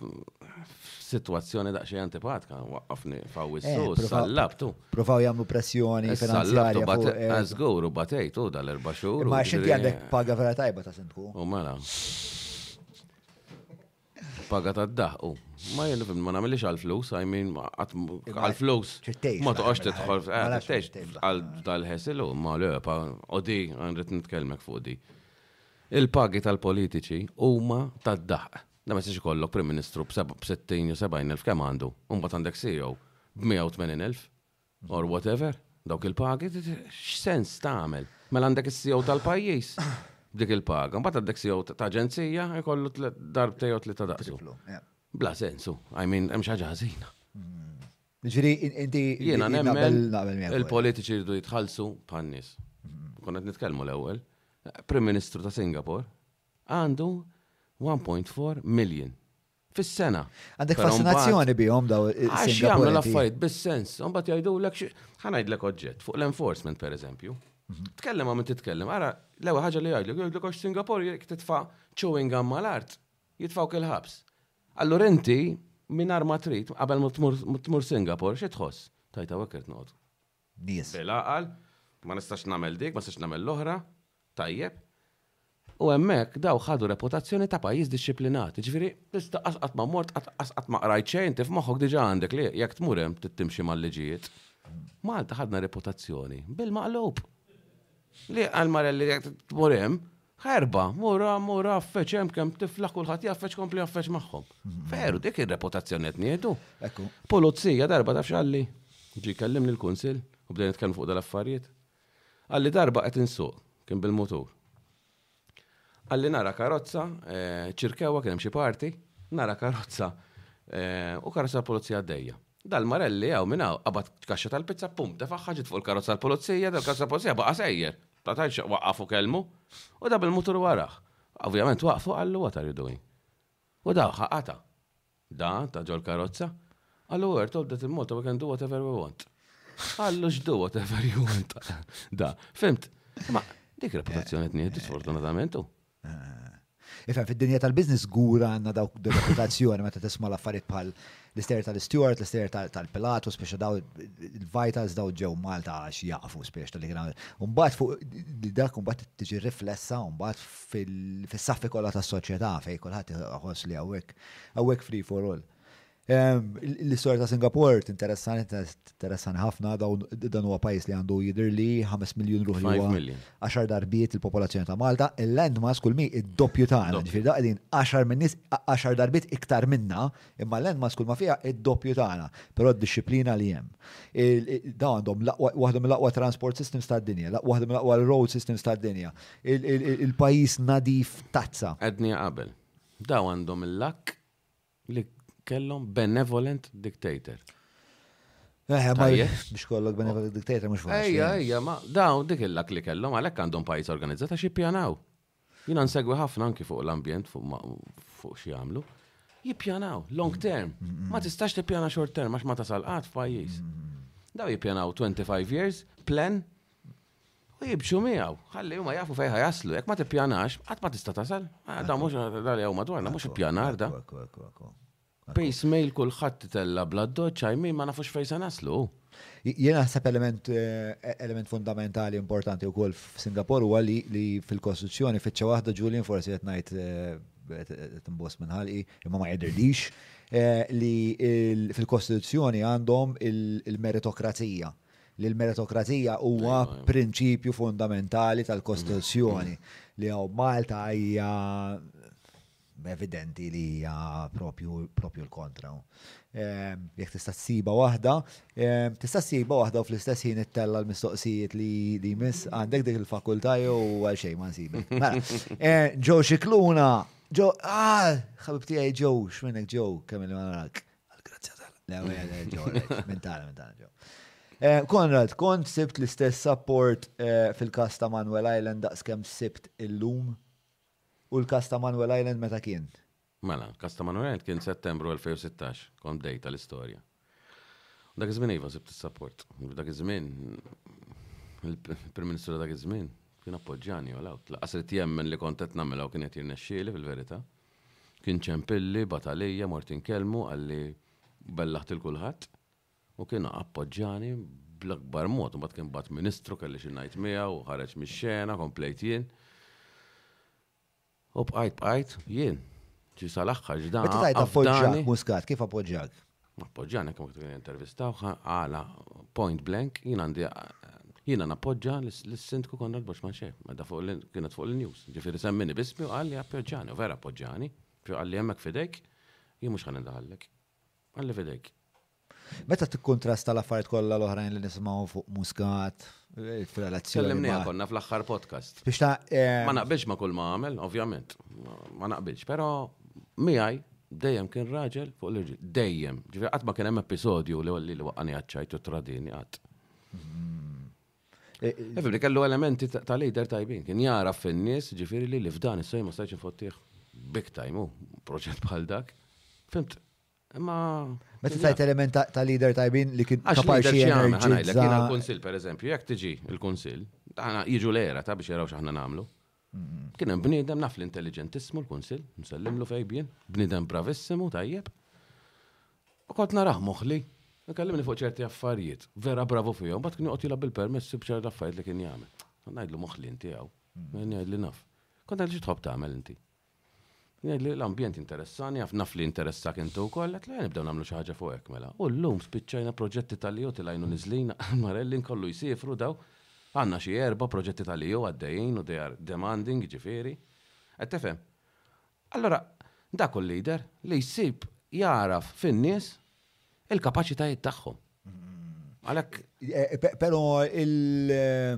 f'sitwazzjoni daqsxejn antipatka, waqqafni fawissu, eh, sallabtu. Provaw jagħmlu pressjoni eh, finanzjarja. Għażgur eh, u batejtu dal-erba' xhur. Ma xinti għandek paga vera tajba ta' sindku. U mela. Paga ta' daħqu. Ma jien ma nagħmilx għall-flus, I mean għall-flus. Ma toqgħodx tidħol għal dal-ħesilu, ma lepa, u di għandrit nitkellmek fuq di. Il-pagi tal-politiċi huma tad-daħq. Dan ma jistax ikollok Prim Ministru b'60 jew 70 elf kemm għandu, u mbagħad għandek CEO b'180 elf or whatever, dawk il-pagi, x'sens tagħmel? Mela għandek is-CEO tal-pajjiż b'dik il-paga, mbagħad għandek CEO ta' aġenzija jkollu darbtej jew tlieta daqsu. Bla sensu, I mean, hemm xi ħaġa ħażina. Ġiri, inti. Jiena nemmen il-politiċi jridu jitħallsu pan-nies. Konna qed nitkellmu l-ewwel. Prim Ministru ta' Singapore, Għandu 1.4 million fis-sena. Għandek fascinazzjoni bihom daw is-Singapurin. Għax jagħmlu l-affarijiet bis-sens. Imbagħad jgħidulek xi. Ħa ngħidlek oġġett fuq l-enforcement pereżempju. Tkellem ma' min titkellem, ara l-ewwel ħaġa li jgħidlek, jgħidlek għax Singapur jekk titfa' chewing gum mal-art, jitfgħuk il-ħabs. Allura inti mingħajr ma trid, qabel ma tmur Singapur, xi tħoss? Tgħid hawnhekk irid noqgħod. nies. Bil-għaqal, ma nistax nagħmel dik, ma nistax nagħmel l-oħra, tajjeb. U hemmhekk dawk ħadu reputazzjoni ta' pajjiż dixxiplinat, jiġifieri tista' qatt qatt ma mort, qatt qatt qatt ma qrajt xejn, inti f'moħħok diġà għandek li jekk tmur hemm trid timxi mal-liġijiet. Malta ħadna reputazzjoni bil-maqlub. Li għall-marelli jekk tmur hemm, Ħerba, mura, mura, għaffeċ hemm kemm tiflaħ kulħadd jaffeċ kompli jaffeċ magħhom. Veru, dik ir-reputazzjoni qed ngħidu. Ekku. Pulizija darba taf x'għalli. Ġi kellim lil kunsill u bdejna nitkellmu fuq dal-affarijiet. Għalli darba qed insuq, kien bil-mutur. Għalli nara karozza, eh, ċirkewa kien hemm xi parti, nara karozza eh, u karozza pulizija għaddejja. Dal-marelli għaw minn hawn qabad kaxxa tal-pizza pum tefaħħa ġiet fuq il-karozza tal-pulizija, dal-karozza tal-pulizija baqa' sejjer. Ta' tajċa waqqaf u kellmu, u da bil-mutur warah. Ovvjament waqfu qallu what are you doing? U da ħaqatha. Da ta' ġol karozza. Qallu we were told that in Malta we can do whatever we want. Qallu x'do whatever you want. Da, fimt? Ma dik reputazzjoni tnieħdu sfortunatament u. Ifhem, fid-dinja tal-biznis gura għandna dawk reputazzjoni meta tisma' l-affarijiet bħal l-istejer tal-Stewart, l-istejer tal-Pilatu, speċa daw il-vitals daw ġew Malta għax jafu speċa tal-li kien Mbagħad fuq dak mbagħad tiġi riflessa mbagħad fis-saffi kollha tas-soċjetà fejn kulħadd iħoss li hawnhekk hawnhekk free for all. L-istorja ta' Singapore tinteressani, tinteressani ħafna, dan huwa pajis li għandu jidir li 5 miljon ruħ li huwa 10 darbiet il-popolazzjoni ta' Malta, il-landmass kull mi id-doppju tagħna, ġifieri da qegħdin 10 minn nies 10 darbiet iktar minna, imma l-landmass kull ma fiha id-doppju tagħna, però d-dixxiplina li hemm. Dawn għandhom l-aqwa, waħda mill-aqwa transport systems tad-dinja, waħda mill-aqwa road systems tad-dinja. Il-pajjiż nadif tazza. Għedniha qabel. Dawn għandhom il-lakk Li kellhom benevolent dictator. Eh, ma biex kollok benevolent dictator mhux fuq. Ejja, ejja, ma dawn dik il-lak li kellhom għalhekk għandhom pajjiż organizzata xi pjanaw. Jiena nsegwi ħafna anki fuq l-ambjent fuq xi jagħmlu. Jippjanaw long term. Ma tistax tippjana short term għax ma tasal qatt f'pajjiż. Daw jippjanaw 25 years plan U jibxu miegħu, ħalli huma jafu fejn jaslu, jekk ma tippjanax, qatt ma tista' tasal. Ah, da mhux dal jew madwarna mhux ippjanar da. Pace mail kulħadd tella bla doċċa jmin ma nafux fejn se naslu. Jien naħseb element, eh, element fundamentali importanti wkoll f'Singapore huwa li, li fil-kostruzzjoni fiċċa waħda Julian forsi qed ngħid eh, timbost minn ħalqi, imma ma jidhirlix eh, li fil-Kostituzzjoni għandhom il-meritokrazija. li l-meritokrazija huwa prinċipju fundamentali tal-Kostituzzjoni li hawn Malta hija evidenti li hija propju l-kontra. Ehm, jekk tista' tsiba waħda, ehm, tista' tsiba waħda u fl-istess ħin ittella l-mistoqsijiet li jmiss għandek dik il-fakultà jew għal xejn ma nsibi. Mela, eh, ġew xikluna, ġew, ah, ħabib tiegħi ġew, x'minnek ġew, kemm il-marak. Għal-grazzja tal. Le, le, ġo, minn tal, minn tal, ġo. Eh, Konrad, kont sibt l-istess support eh, fil-kas ta' Manuel Island daqskem sibt il-lum u l-kas ta' Manuel Island meta kien? Mela, kas ta' Manuel Island kien settembru 2016, kont dejta l-istoria. Dak iż-żmien iva sibt il-support. Dak iż-żmien il-Prim Ministru dak iż-żmien kien appoġġjani u lawt. Laqas li jemmen li kont qed nagħmilha u kien qed jirnexxieli fil-verità. Kien ċempilli, bagħat għalija, mort inkellmu, qalli bellaħt lil kulħadd u kien appoġġjani bl-akbar mod. Imbagħad kien bagħat Ministru kelli xi ngħid miegħu u ħareġ mix-xena, komplejt jien. U bqajt bqajt jien. Ġie sal-aħħar x'dan. Meta tgħid appoġġjak Muscat, kif appoġġjak? Nappoġġjani kemm kien intervistawh għala point blank jien għandi jiena nappoġġa lis-Sindku Konrad Bushman xejn, meta fuq kienet fuq il-news. Ġifieri semmini bismi u qal li appoġġjani, u vera appoġġjani, qal li hemmhekk f'idejk, jien mhux ħan indaħallek. Ħalli f'idejk. Meta tikkuntrasta l-affarijiet kollha l-oħrajn li nisimgħu fuq Muscat, f'relazzjoni. Tkellimniha konna fl-aħħar podcast. Biex ta' Ma naqbilx ma' kull ma għamel, ovvjament. Ma naqbilx, però miegħi Dejjem kien raġel fuq l-irġiel. Dejjem. Ġifieri qatt ma kien hemm episodju li li waqani għaċċajt u tradini qatt. Mm. E, e, Nifhem li kellu elementi ta' leader tajbin. Kien jara fin-nies ġifieri li li f'dan is-sejn ma stajtx infottih big time u proġett bħal dak. Fimt, imma. Meta tajt element ta' leader tajbin li kien kapaċi enerġija. Kien il-kunsil, per eżempju, jekk tiġi il-kunsil, jiġu l-era ta' biex jaraw x'aħna nagħmlu. Kien hemm bniedem naf l-intelliġentissimu l-Kunsill, nsellimlu Fabian, bniedem bravissimu tajjeb. U kont narah moħli, ikellimni fuq ċerti affarijiet, vera bravu fihom, bat kien joqgħod jilgħab bil-permessi b'ċerti affarijiet li kien jagħmel. Ngħidlu moħli inti hawn, ngħidli naf. Kont ngħidlu xi tħobb tagħmel inti? Ngħidli l-ambjent jinteressani, jaf naf li jinteressak inti wkoll, għedt le nibdew nagħmlu xi ħaġa fuq hekk mela. U llum spiċċajna proġetti ta' Leo tilgħin u niżlin, Marelli nkollu jsiefru daw, għandna xi erbgħa proġetti ta' Leo għaddejjin u they are demanding jiġifieri. Qed tifhem? Allura dak hu l-leader, li jsib jagħraf fin-nies il-kapaċitajiet tagħhom. Għalhekk. Eh, eh, però eh,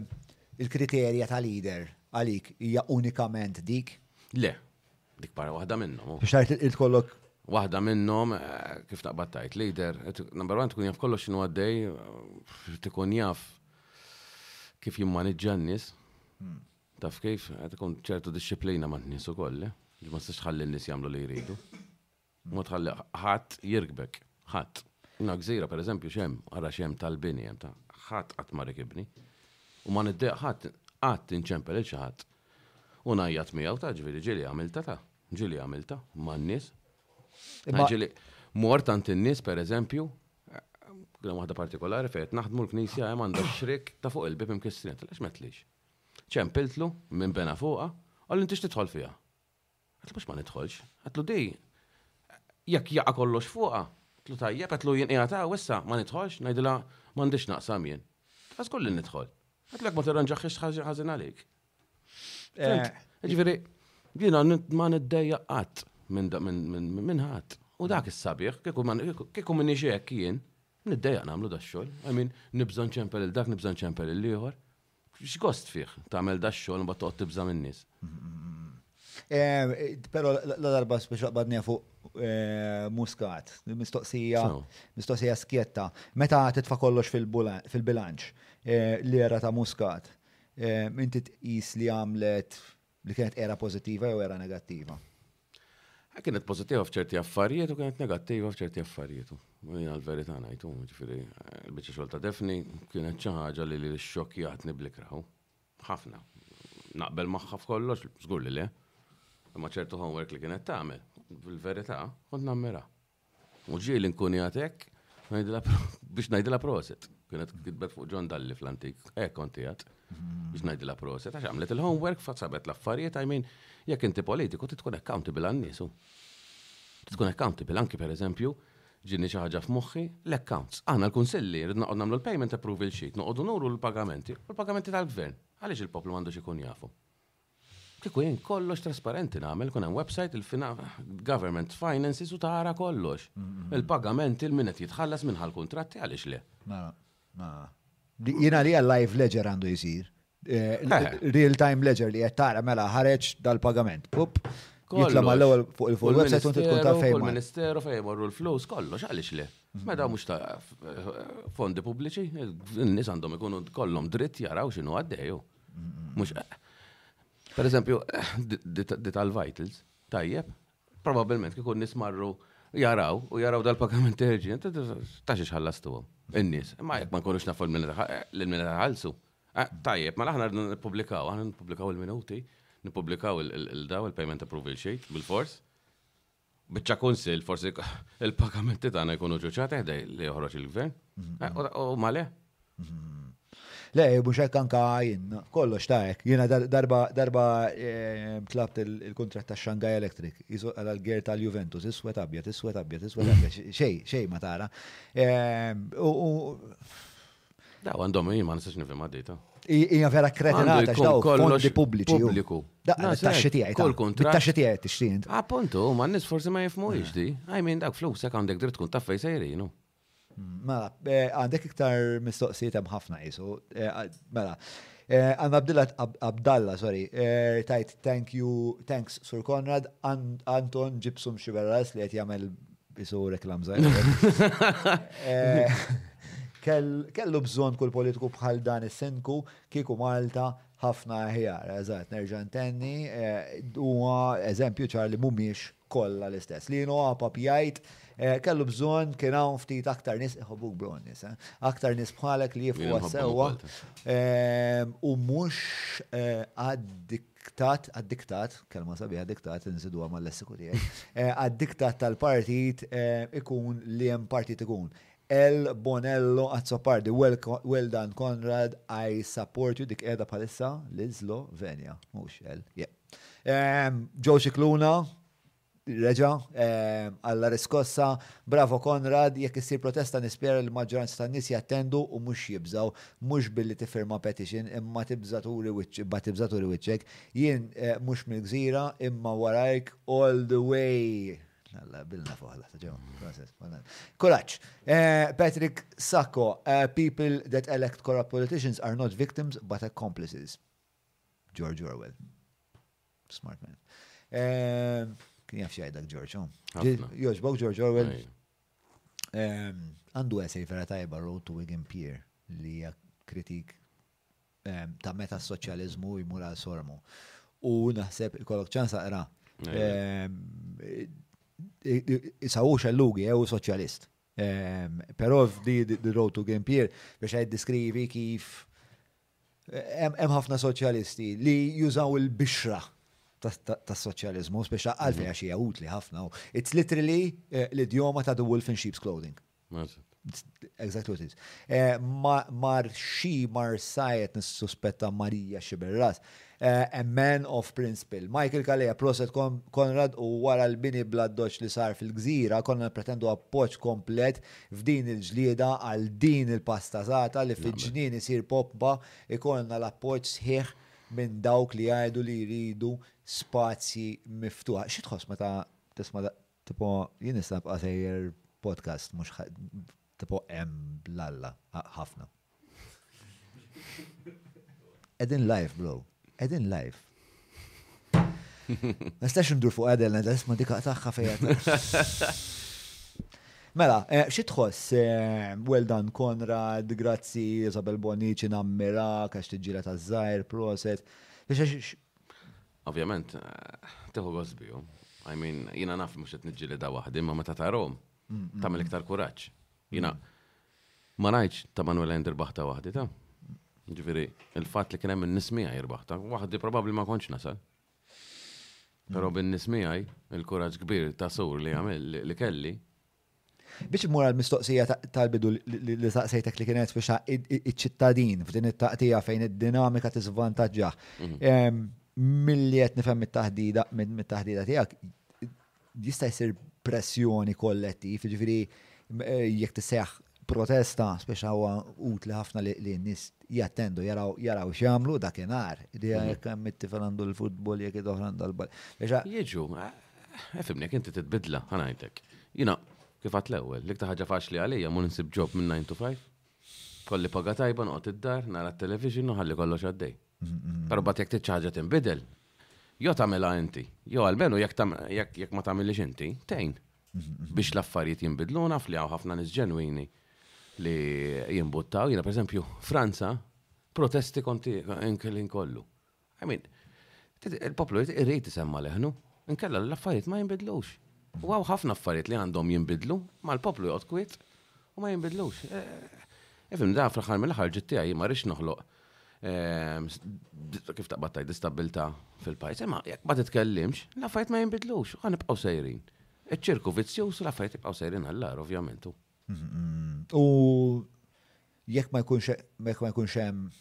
il-kriterja ta' leader għalik hija unikament dik? Le, dik para waħda minnhom. Xajt il-kollok Waħda minnhom kif taqbad tajt leader, number one tkun jaf kollox x'inhu għaddej, tkun jaf kif jimmaniġġa n-nies. Hmm. Taf kif, tkun ċertu disċiplina ma' n-nies ukoll, ma s-sax ħalli n-nies jagħmlu li jridu. Ma tħalli ħadd jirkbek, ħadd. Jiena gżira pereżempju x'hemm, ara x'hemm tal-bini hemm ta' ħadd qatt ma rikibni. U ma niddejjaq ħadd, qatt inċempel lil xi ħadd u ngħajjat miegħu ta' ġifieri ġieli għamiltha ta', ġieli għamiltha man-nies. Imma ġieli mort għand in-nies pereżempju, kien hemm waħda partikolari fejn qed naħdmu l-knisja hemm għandha x-xrik ta' fuq il-bieb imkissrin, għaliex ma tlix. Ċempiltlu minn bena fuqha, qal intix tidħol fiha. Għatlu biex ma nidħolx. Għatlu di, jekk jaqa kollox fuqa, għatlu tajjeb, għatlu jien qiegħed hawn issa ma nidħolx, ngħidilha m'għandix naqsam jien. Ta' żgur li nidħol. Għatlu jekk ma tirranġaħx ħażin għalik. Eh. Ġifieri, jiena ma niddejja qatt minn ħadd. U dak is-sabiħ, kieku minni xek jien, niddejja nagħmlu dax-xogħol. I mean, nibża nċempel il-dak, nibża nċempel il-ieħor. X'gost fih tagħmel da xogħol mbagħad toqgħod tibża' min-nies. Eh, Pero la darba biex laqbadni fuq eh, muskat, mistoqsija, mistoqsija skjetta. Meta titfa kollox fil-bilanċ, eh, l-era ta' muskat, inti tqis li għamlet Li kienet era pożittiva jew era negattiva? Kienet pożittiva f'ċerti affarijiet u kienet negattiva f'ċerti affarijiet. Jina l-verità ngħidu, ġifieri l-biċċa xogħol ta' Defni kienet xi ħaġa li l-xokk jagħtni blikraw. Ħafna. Naqbel magħha f'kollox, żgur li le. Imma ċertu homework li kienet tagħmel, fil-verità, kont nammira. U ġieli nkun jgħat hekk, ngħidilha pro- biex ngħidilha proset. Kienet kitbet fuq John Dalli fl-antik, hekk kont jgħat biex ngħidilha proset. Għax għamlet il-homework, fa sabet l-affarijiet, I mean, jekk inti politiku, ti tkun accountable għan-nies. u. Ti Tkun accountable, anki per eżempju, ġinni xi ħaġa f'moħħi, l-accounts. Aħna l-kunsilli, rrid noqgħod nagħmlu l-payment approval sheet, noqogħdu nuru l-pagamenti, u l-pagamenti tal-gvern. Għaliex il-poplu m'għandux ikun jafu? Kieku jien kollox trasparenti nagħmel kun hemm website il-government finances u tara kollox. Il-pagamenti il min qed jitħallas minn ħal kuntratti għaliex le. Ma, ma. Jiena li live ledger għandu jsir. Eh, eh. Real time ledger li qed tara mela ħareġ dal-pagament. Pup. Jitla ma l-ewwel fuq il-website u tkun ta' fejn. Il-Ministeru fejn morru l-flus kollox għaliex le. Meta mhux ta' fondi pubbliċi, n-nies għandhom ikunu kollhom dritt jaraw x'inhu għaddejju. Mux. Per eżempju, di tal-vitals, tajjeb, probabilment kikun nismarru jaraw u jaraw dal-pagament terġin, ta' xiex ħallastu għom. In-nis, ma jek ma nkunux nafu l-minna eh, ħalsu. Eh, tajjeb, ma mela laħna rridu n-publikaw, għan n-publikaw il-minuti, n-publikaw il-daw, il-payment approval sheet, bil-fors. Biċċa kunsill, forsi il-pagamenti tagħna jkunu ġuċati ħdej li joħroġ il-gvern. Eh, u ma le? Le, mhux hekk anka jien, kollox ta' hekk. Jiena darba darba eh, tlabt il-kuntratt ta' Shanghai Electric, jisu għal l-ger tal-Juventus, iswed abjad, iswed abjad, iswed abjad, xej, xej ma tara. Eh, u Daw għandhom jien ma nistax nifhimha dita. Hija vera kretinata x'daw fondi pubbliċi. Pubbliku. Taxxi tiegħi. Kull kuntratt. Taxxi tiegħi tixtieq. Appuntu, ma n-nies forsi ma jifhmuhiex eh. di. I mean dak flusek għandek dritt tkun taf fejn sejrinu. Mela, eh, għandek iktar mistoqsijiet hemm ħafna jisu. Eh, mela, għanna Abdillat Abdalla, sorry, tajt thank you, thanks Sur Konrad, Anton ġibsum xiberras li għet jgħamil Bisu reklam zaħir. Kellu bżon kull politiku bħal dan is-sindku kieku Malta ħafna ħjar, eżat, nerġa' ntenni, eh, huwa eżempju ċar li mhumiex kollha l-istess. Li jienu għapa pjajt, eh, kellu bżonn kien hawn ftit aktar nies iħobbuk bron nies, eh, aktar nies bħalek li jifqu sewwa u mhux għad Diktat, għad-diktat, kelma sabiħa diktat, nżiduha mal-lessiku tiegħi, eh, għad-diktat tal-partit eh, ikun li hemm partit ikun. El Bonello Azzopardi, well, well done Konrad, I support you, dik qiegħda bħalissa l-Slovenia, mhux el, yeah. Ehm, Joe Xikluna, Reġa', Alla riskossa. Bravo Konrad, jekk issir protesta nispera li l-maġġoranza tan-nies jattendu u mhux jibżgħu. Mhux billi tiffirma petition imma tibża' turi imma tibża' turi wiċċek. Jien mhux mill-gżira imma warajk all the way. Alla jqabbilna fuq Alla ta' ġewwa. Proset. Kuraġġ. Patrick Sacco, People that elect corrupt politicians are not victims but accomplices. George Orwell. Smart man. Ehm, kien jaf xajdak George, oh. Joġbok George Orwell. Ehm, għandu għesej vera tajba Road to Wigan Pier li hija kritik ehm, ta' meta s-soċjalizmu jmur għal sormu. U naħseb ikollok ċans aqra. Isawu xellugi, jew soċjalist. Però di Road to Wigan Pier biex għed diskrivi kif Hemm ħafna soċjalisti li jużaw il-bixra tas-soċjaliżmu, speċa għalfejn għax hija utli ħafna. It's literally eh, l-idjoma ta' the wolf in sheep's clothing. Exactly what it is. Eh, mar xi mar sajet nissuspetta Marija xi berras. A man of principle. Michael Calleja, Proset Konrad u wara l-bini bl-addoċċ li sar fil-gżira konna nippretendu appoġġ komplet f'din il-ġlieda għal din il-pasta żgħata li fiġ-ġnien isir poppa jkollna l-appoġġ sħiħ minn dawk li jgħidu li jridu spazji miftuħa. Xi tħoss meta tisma' Tipo jien nista' nibqa' sejjer podcast mhux ħa tipo hemm l-Alla ħafna. Qegħdin live bro, qegħdin live. Ma nistax ndur fuq għadel nada isma' dik tagħha fejn. Mela, eh, xi tħoss eh, well done Konrad, grazzi Isabel Bonici nammira għax tiġġiela taż-żgħir, proset. Ovvjament, teħu gost bihom. I mean, jina naf mux qed niġġili da waħdi, ma meta tarom, tagħmel iktar kuraġġ. Jina ma rajtx ta' Manuel Ender baħta waħdi ta' Ġifiri, il-fat li kien hemm in-nismija jirbaħta, waħdi probabbli ma kontx nasal. Però mm. bin-nismijaj, il-kuraġġ kbir ta' sur li għamil li kelli, Biex immur għal-mistoqsija tal-bidu li saqsejtek li kienet fiexa iċ-ċittadin f'din it-taqtija fejn id-dinamika tiżvantaġġah. Mhm. Milli qed nifhem mit-taħdida mit-taħdida tiegħek jista' jsir pressjoni kollettiv, jiġifieri eh, jekk tissejjaħ protesta speċa huwa utli ħafna li n-nies jattendu jaraw jaraw x'jagħmlu dakinhar. Idea jekk hemm it-tifel għandu l-futbol jekk id-oħra għandha l-bal. Jiġu, efimni jekk inti titbidla, ħanajtek. Jiena kif għad l-ewwel, l-iktar ħaġa faċli għalija mur insib ġob minn 9 to 5. Kolli paga tajba noqgħod id-dar, nara t-television u ħalli kollox għaddej. Però bat jekk tiċċaġa tinbidel, jo tagħmilha inti, jo għalmenu jekk ma tagħmilix inti, tejn biex l-affarijiet jinbidlu naf li hawn ħafna nies ġenwini li jimbuttaw, jiena pereżempju Franza protesti konti inkellin kollu. I mean, il-poplu irrid isemma leħnu, inkella l-affarijiet ma jinbidlux. U għaw ħafna affarijiet li għandhom jinbidlu, ma l-poplu jgħod kwit U ma jinbidlux. Ifim, da fl-aħħar mill-aħħar ġid tiegħi ma rridx noħloq kif taqbad tajt distabbiltà fil-pajjiż. Imma jekk ma titkellimx, l-affarijiet ma jinbidlux, ħa nibqgħu sejrin. Iċ-ċirku vizzjuż l-affarijiet jibqgħu sejrin għall-agħar ovvjament. U jekk ma jkunx hemm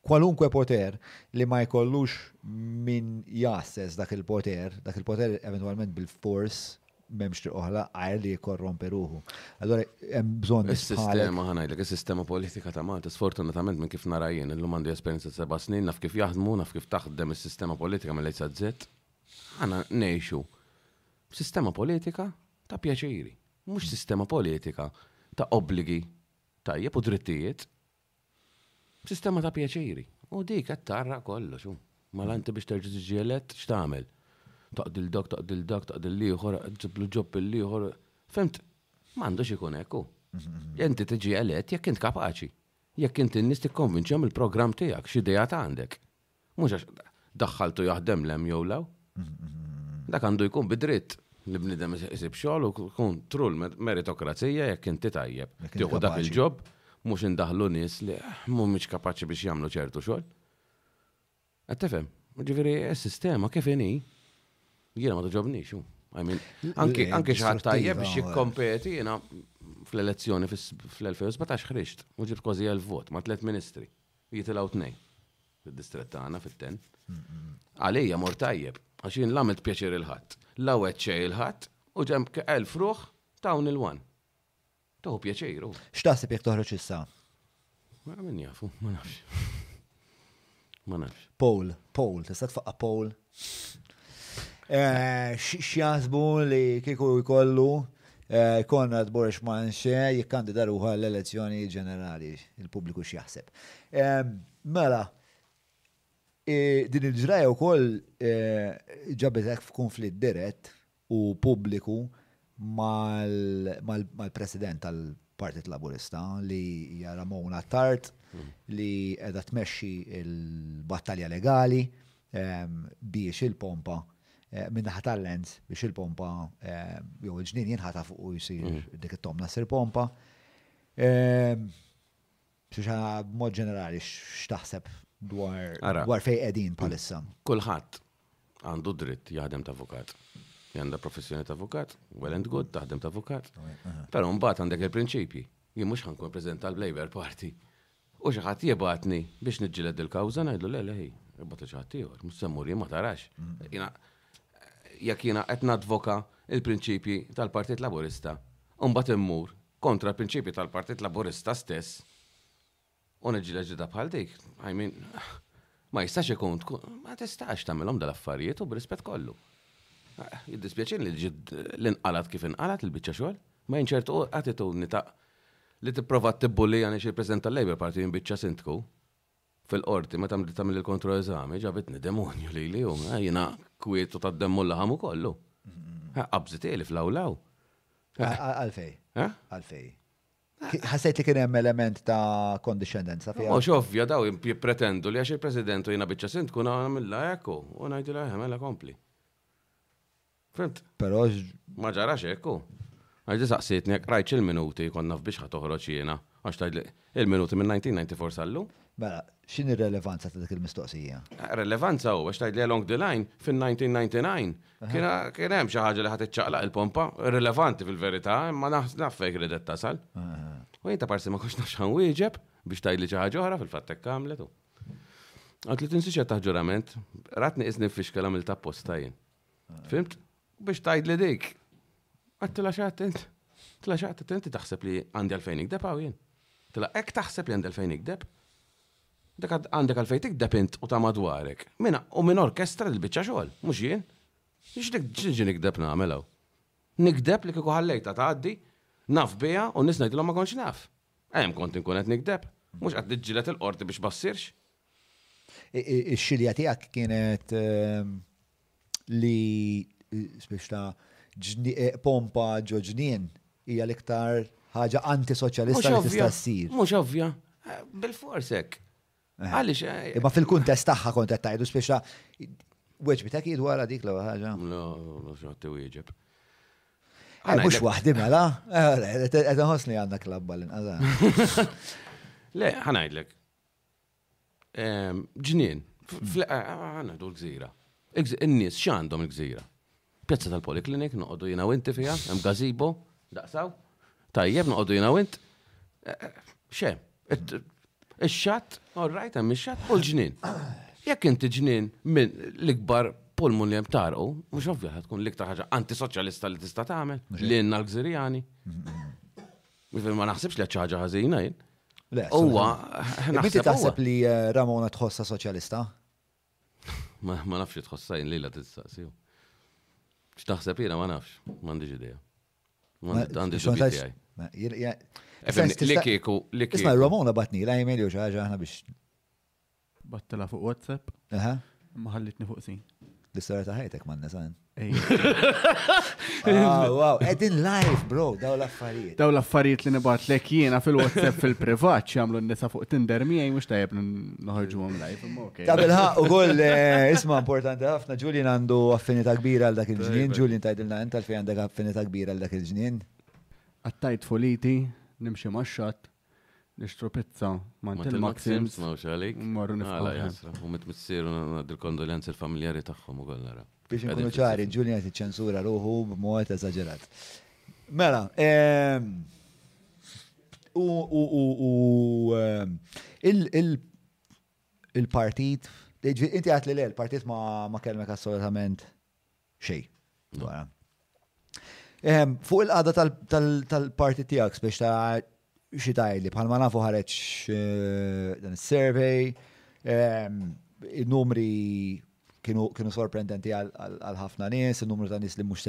Kwalunkwe poter li ma jkollux min jgħasses dak il-poter, dak il-poter eventwalment bil-fors m'hemmx triq oħra għajr li jikkorrompi ruħu. Allura hemm bżonn nies bħalek. Is-sistema ħa ngħidlek, is-sistema politika ta' Malta sfortunatament minn kif nara jien, illum għandi esperjenza ta' seba' snin, naf kif jaħdmu, naf kif taħdem is-sistema politika mill-A sa Z. Aħna ngħixu f'sistema politika ta' pjaċiri, mhux sistema politika ta' obbligi tajjeb u drittijiet. Sistema ta' pjaċiri. U dik qed tarraq kollox. Mela inti biex terġa' tiġi elett x'tagħmel? Toqdil dok, toqdil dak, toqdil l-ieħor, ġiblu ġob il-ieħor. Fimt? M'għandux ikun hekk hu. Inti tiġi elett jekk int kapaċi. Jekk inti n-nies tikkonvinċihom il-programm tiegħek, x'idejat għandek. Mhux għax daħħaltu jaħdem lem jew law. Dak għandu jkun bidritt li bnidem isib xogħol u kun trull meritokrazija jekk inti tajjeb. Tieħu dak il-ġob mhux indaħlu nies li mhumiex kapaċi biex jagħmlu ċertu xogħol. Qed tifhem? Ġifieri s-sistema kif inhi jiena ma toġobnix. Anki anki xi ħadd tajjeb biex jikkompeti jiena fl-elezzjoni fl-2017 ħriġt u ġibt kważi elf vot ma' tliet ministri. jitilgħu tnejn fid-distrett tagħna fit-ten. Għalija mor tajjeb għax jien l-għamilt pjaċir il-ħadd, la wgħedt xejn il-ħadd u ġenb kqel fruħ tawni l-one. Tuħu pjaċir u. X'taħseb jekk toħroġ issa? Ma min jafu, ma nafx. Ma nafx. Paul, Paul, tista' tfaqqa Paul? Eh, X'jazbu li kieku jkollu eh, Konrad Borx Manxe jikkandida ruħa l-elezzjoni ġenerali, il-pubbliku x'jaħseb. Eh, mela, din il-ġraja wkoll ġabetek f'konflitt dirett u pubbliku mal-President tal-Partit Laburista li hija Ramona Attard li qiegħda tmexxi l-battalja legali biex il-pompa min-naħa tal-Lands biex il-pompa jew il-ġnien jinħataf u jsir dik it-tomna ssir pompa. Xuxa, b'mod ġenerali, x'taħseb dwar dwar fejn qegħdin bħalissa? Kulħadd għandu dritt jaħdem ta' avukat. Għandha professjoni ta' avukat, well and good, taħdem ta' avukat. Però mbagħad għandek il-prinċipji. Jien mhux ħankun preżent tal-Labor Party. U xi ħadd jibgħatni biex niġġieled il-kawża ngħidlu le le ħi, ibgħat xi ħadd ieħor, mhux semmur jien ma tarax. Jekk jiena qed nadvoka il-prinċipji tal-Partit Laburista, u mbagħad immur Kontra l-prinċipji tal-Partit Laburista stess, u niġġieled ġlieda bħal dik, I mean, ma jistax ikun, ma tistax tagħmilhom dal-affarijiet u b'rispett kollu. Jiddispjaċin li ġid l-inqalat kif inqalat il-biċċa xogħol, ma jinċertu attitudni ta' li tipprova tibbullija nix il-President tal-Labour Party jinbiċċa sindku. fil-qorti meta mdiet tagħmel il-kontroeżami ġabitni demonju lili u eh, jiena kwietu tad-demmu laħam ukollu. Eh, Qabżit ili fl-awlaw. Għalfej. Eh? Għalfej. Ħassejt li kien hemm element ta' kondixxendenza fiha. Mhux ovvja daw jippretendu li għax il-President u jiena biċċa sint kun għamilha hekk u ngħidilha eh, mela kompli. Fimt? Però Ma ġarax hekk hu. Għax di saqsietni jekk qrajtx il-minuti kont naf biex ħa toħroġ jiena. Għax tgħidli, il-minuti minn 1994 sal-lum? Mela, x'inhi r-relevanza ta' dik il-mistoqsija? Relevanza hu, għax tgħidli along the line, fin-1999, kien hemm xi ħaġa li ħa tiċċaqlaq il-pompa, irrilevanti fil-verità, imma naf fejn ridet tasal. U jien ta' parsi ma kontx naf x'ħa nwieġeb biex tgħidli xi ħaġa oħra, fil-fatt hekk għamlet hu. Għadtli tinsiex qed taħt ġurament, ratni qisni nfixkel għamiltha apposta jien. Fimt? Biex tajd li dik. Għattila xaħt int. Tila xaħt int taħseb li għandi għalfejn ikdeb għaw jien. Tila ek taħseb li għandi għalfejn ikdeb. Dak għandek għalfejn ikdeb int u ta' madwarek. Mina u minn orkestra l-bicċa xogħol, mhux jien. X'dik ġiġi nikdeb nagħmel hawn. Nikdeb li kieku ħallejta tgħaddi, naf biha u nisnajdilhom ma kontx naf. Hemm kont inkun qed nikdeb, mhux qed niġġilet il-qorti biex bassirx. Ix-xilja tiegħek kienet ehm, li spiex ta' eh, pompa ġo ġnien hija l-iktar ħaġa antisoċjalista li tista' ssir. Mhux ovvja. Eh, bil-forsek. Eh. Għaliex. Imma fil-kuntest tagħha kont qed tgħidu spiex ta' weġbitek jid wara dik l-ewwel ħaġa. No, no, xorti wieġeb. Mhux waħdi mela, qed nħossni għandna klabba l-inqas. Le, ħanajdlek, Ehm, ġnien, għana dur gżira. In-nies x'għandhom il-gżira? Pjazza tal-Poliklinik, noqogħdu jiena u inti fiha, hemm gazebo, daqsaw. Tajjeb, noqogħdu jiena u int. Eh, eh, xe, ix-xatt, all right, hemm ix-xatt u l-ġnien. Jekk inti ġnien minn l-ikbar pulmun li hemm tarqu, mhux ovvja tkun l-iktar ħaġa antisoċjalista li tista' tagħmel li jenna l-Gżirjani. Jiġifieri ma naħsibx li qed xi ħaġa ħażina jien. Le, Huwa Inti taħseb li eh, Ramona tħossha soċjalista? Ma nafx li tħossha jien lilha tistaqsiju. X'taħseb jiena ma nafx, m'għandix idea. Għandi xogħol tiegħi. Li kieku, li kieku. Isma' Ramona batni, la jmel jew xi ħaġa aħna biex Battela fuq WhatsApp. Aha. Ma ħallitni fuq sin. L-istoria ta' ħajtek manna san. Ah, wow, edin live, bro, daw l-affarijiet. Daw l-affarijiet li nibat lek jiena fil-WhatsApp fil-privat xamlu n-nisa fuq Tinder miegħi mhux tajjeb noħorġu għom live. Ta' bilħaq u koll eh, isma' importanti ħafna, Julian għandu affinità kbira għal dak il-ġnien, Julian tajdilna int għalfejn għandek affinità kbira għal dak il-ġnien. Għattajt foliti, nimxi maċċat, Nixtru pizza ma' Until Maxims. Ma' mhux għalik. Marru nifqaħ. U mit missieru għad il-kondoljanzi l-familjari tagħhom ukoll nara. Biex nkunu ċari, Julian qed jiċċensura ruħu b'mod eżaġerat. Mela, u il-partit, inti għedt li le, il-partit ma kellmek assolutament. xej. Ehm, fuq il-qada tal-parti tiegħek biex ta' xi tajli bħalma nafu ħareġ eh, dan is-survey, ehm, in-numri kienu kienu sorprendenti għal ħafna nies, in-numru ta' nies li mhux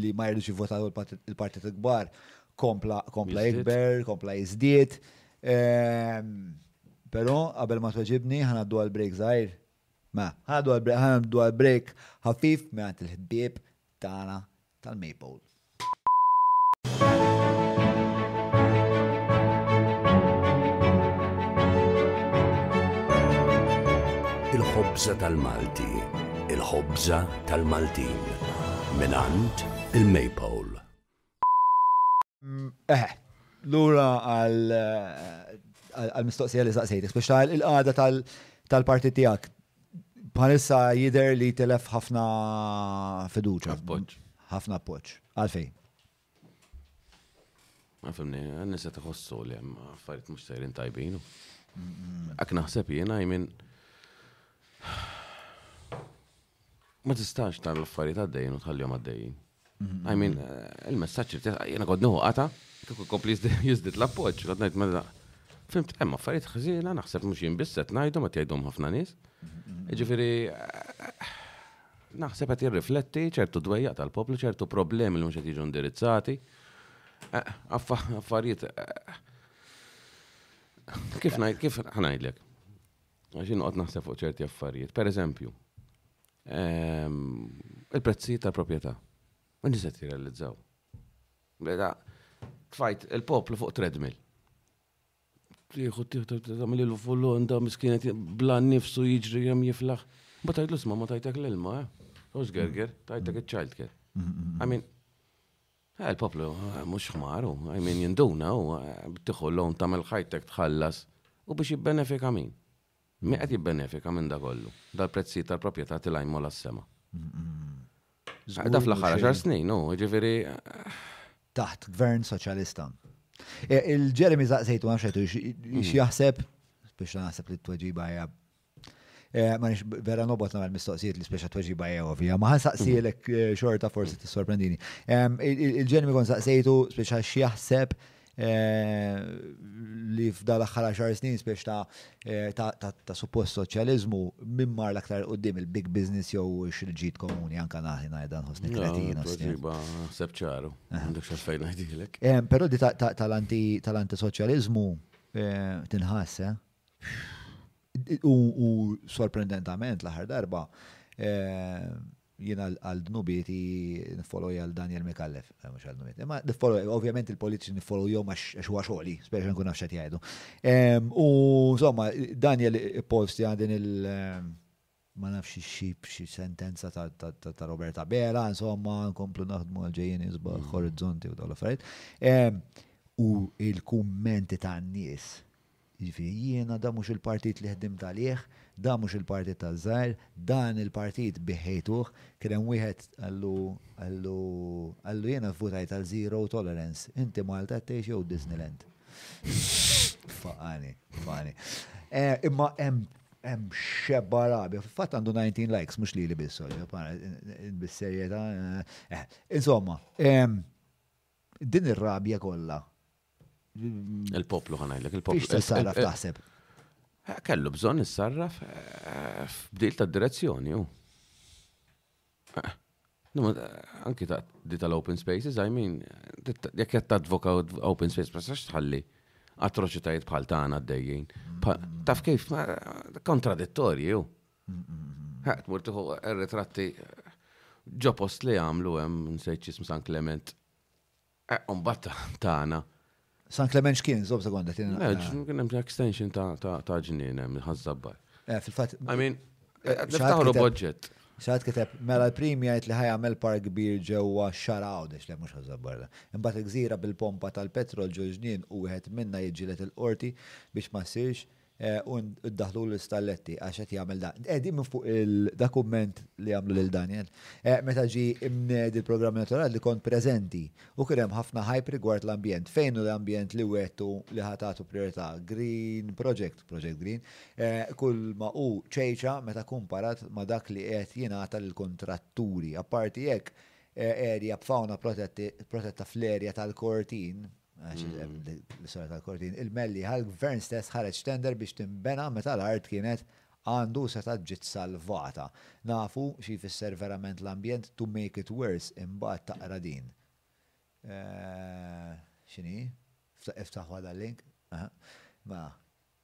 li ma jridux jivvotaw il-partit kbar kompla kompla ikber, kompla jiżdied. Ehm, però qabel ma tweġibni ħanaddu għal break żgħir Mela, ħa ngħaddu għall-break, ħa ngħaddu għall-break ħafif mingħand il-ħbieb tagħna tal-Maypole. Il-ħobża tal-Malti, il-ħobża tal-Maltin, mingħand il-Maypole. Eħe, lura għal-mistoqsija li saqsejt, biex ta' il-qada tal-parti tijak, bħalissa jider li telef ħafna fiduċa. Appoċ. ħafna appoċ. Għalfej. Għafimni, għanni se tħossu li għem affarijiet mux sejrin tajbin. Għak naħseb jena jmin. Ma tistax tal affarijiet għaddejn u tħallihom għaddejn. I mean, eh, il-messagġ li jena kod nuhu għata, kieku kompli jizdit l-appoċ, kod najt mela. Fimt, emma affarijiet ħżiena naħseb mhux jien biss qed ngħidhom qed jgħidhom ħafna nies. Ġifieri eh, naħseb qed jirrifletti ċertu dwejja tal-poplu, ċertu problemi li mhux qed jiġu indirizzati. Eh, affarijiet kif ngħid kif ħanajdlek. Għax inqgħod naħseb fuq ċerti affarijiet. Per eżempju, ehm, il-prezzijiet tal-proprjetà. Ma nisa tirrealizzaw. Mela, tfajt il-poplu fuq treadmill. Tieħu tieħu tagħmel il fuq l-onda miskienet bla nifsu jiġri hemm jiflaħ. Ma tajt l-isma ma tajtek l-ilma, eh? Ux gerger, tajtek il-child care. I mean, eh, il-poplu eh, mhux ħmaru, I mean jinduna u eh, tieħu l-on tagħmel ħajtek tħallas u biex jibbenefika min. Min qed jibbenefika minn da kollu? Dal-prezzijiet tal-proprjetà tilgħin m'għola s-sema. Da fl-aħħar għaxar snin, hu, jiġifieri. Taħt Gvern Soċjalista. Il-Jeremy saqsejtu ma nafx qed x'jaħseb biex naħseb li t-tweġiba hija Eh, ma nix vera nobot namel mistoqsijiet li speċa tweġi bajew ovvija, ma għan saqsijilek eh, xorta forsi t-sorprendini. Il-ġeni kon saqsijtu speċa xieħseb li f'dal aħħar xar snin spiex ta' eh, ta' suppost soċjaliżmu minn mar l-aktar qudiem il-big business jew xil-ġid komuni anka naħi ngħidha nħossni kretina. Tweġiba sepp ċaru, eh. għandek xaffejn ngħidilek. Eh, però di tal-anti soċjaliżmu tinħass, U sorprendentament l-aħħar darba Jien għal dnubieti niffollow għal Daniel Micallef, mhux għal dnubieti. Imma niffollow, ovvjament il-politiċi niffollowhom għax huwa xogħli, speċi nkun naf x'qed jgħidu. U insomma, Daniel ippostja din il- ma nafx xi xi sentenza ta' Robert Abela, insomma, nkomplu naħdmu għal ġejjien isbaħ orizzonti u dawn l-affarijiet. U l-kummenti tan-nies Jiġifieri jiena dan mhux il-partit li ħdimt għalih, dan mhux il-partit taż-żgħir, dan il-partit bih ħejtuh, kien hemm wieħed qallu qallu qallu jiena vvutajt għal zero tolerance, inti Malta qed tgħix jew Disneyland. Faqani, faqani. Eh, imma hemm hemm xebba rabja, fatt għandu 19 likes, mhux lili biss, bis-serjetà. Eh, insomma, Din ir-rabja kollha. Il-poplu ħa ngħidlek, il-poplu. Issa sarraf taħseb. Eh, kellu bżonn issarraf eh, f'bdil ta' direzzjoni hu. Eh, anki ta' di tal-open spaces, I mean, jekk qed tadvoka open space, ma sax tħalli atroċitajiet bħal tagħna għaddejjin. Taf kif kontradittorji hu. Għat mur tiħu ritratti ġo post li għamlu għem, nsejċ jism San Clement. Umbat tana. San Clement xkien, zob sekonda tina. Kien hemm extension ta' ġnien hemm ħażabbar. Eh, fil-fatt. I mean, eh, eh, niftaħru budget. Xaħat kiteb, mela l-prim jgħid li ħajamel park kbir ġewwa xaraw, dex li mux ħazzabarda. Imbagħad il-gżira bil-pompa tal-petrol ġoġnien u wieħed minna jiġġilet il-qorti biex ma ssirx Eh, u ddaħlu l-istalletti għax qed jagħmel dan. Eh, din minn fuq il-dokument li għamlu lil Daniel. Eh, meta ġi imned il-programm elettorali li kont preżenti u kien hemm ħafna ħajp rigward l-ambjent. Fejn l-ambjent li wettu li ħatatu priorità Green Project, Project Green, eh, kull ma u ċejċa meta kumparat ma dak li qed jingħata l-kontratturi. Apparti hekk, erja b'fawna protetta fl-erja tal-kortin, L-istorja tal-kordin. Il-melli għal-gvern stess ħareġ tender biex timbena meta l-art kienet għandu u setgħet ġiet salvata. Nafu xi jfisser verament l-ambjent to make it worse imbagħad taqra din. X'inhi? Iftaħ u għadha link. Mela,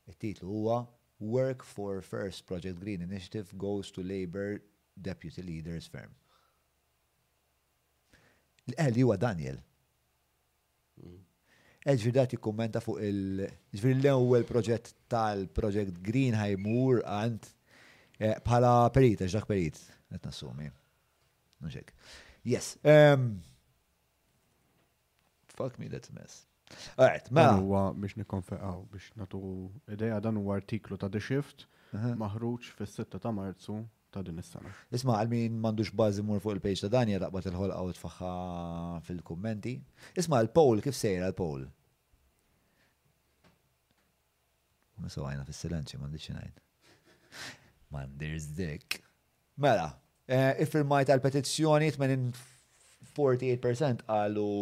it-titlu huwa Work for First Project Green Initiative Goes to Labour Deputy Leader's Firm. L-qal li huwa Daniel. Ġifieri dak jikkummenta fuq il- ġifieri l-ewwel proġett tal-Project Green ħa jmur għand bħala perit, għax dak perit, qed nassumi. Mhux hekk. Yes. Fuck me, that's a mess. Alright, mela. Huwa biex nikkonfeqaw biex nagħtu idea dan huwa artiklu ta' The Shift maħruġ fis-6 ta' Marzu ta' din is-sena. Isma' għal min m'għandux bażi mmur fuq il-page ta' Danja taqbad il-ħolqa u tfaħħa fil-kummenti. Isma' l-poll kif sejra l-poll? Nisaw għajna fis-silenzju m'għandix xi ngħid. M'għandirx dik. Mela, eh, iffirmajt għal petizzjoni 48% qalu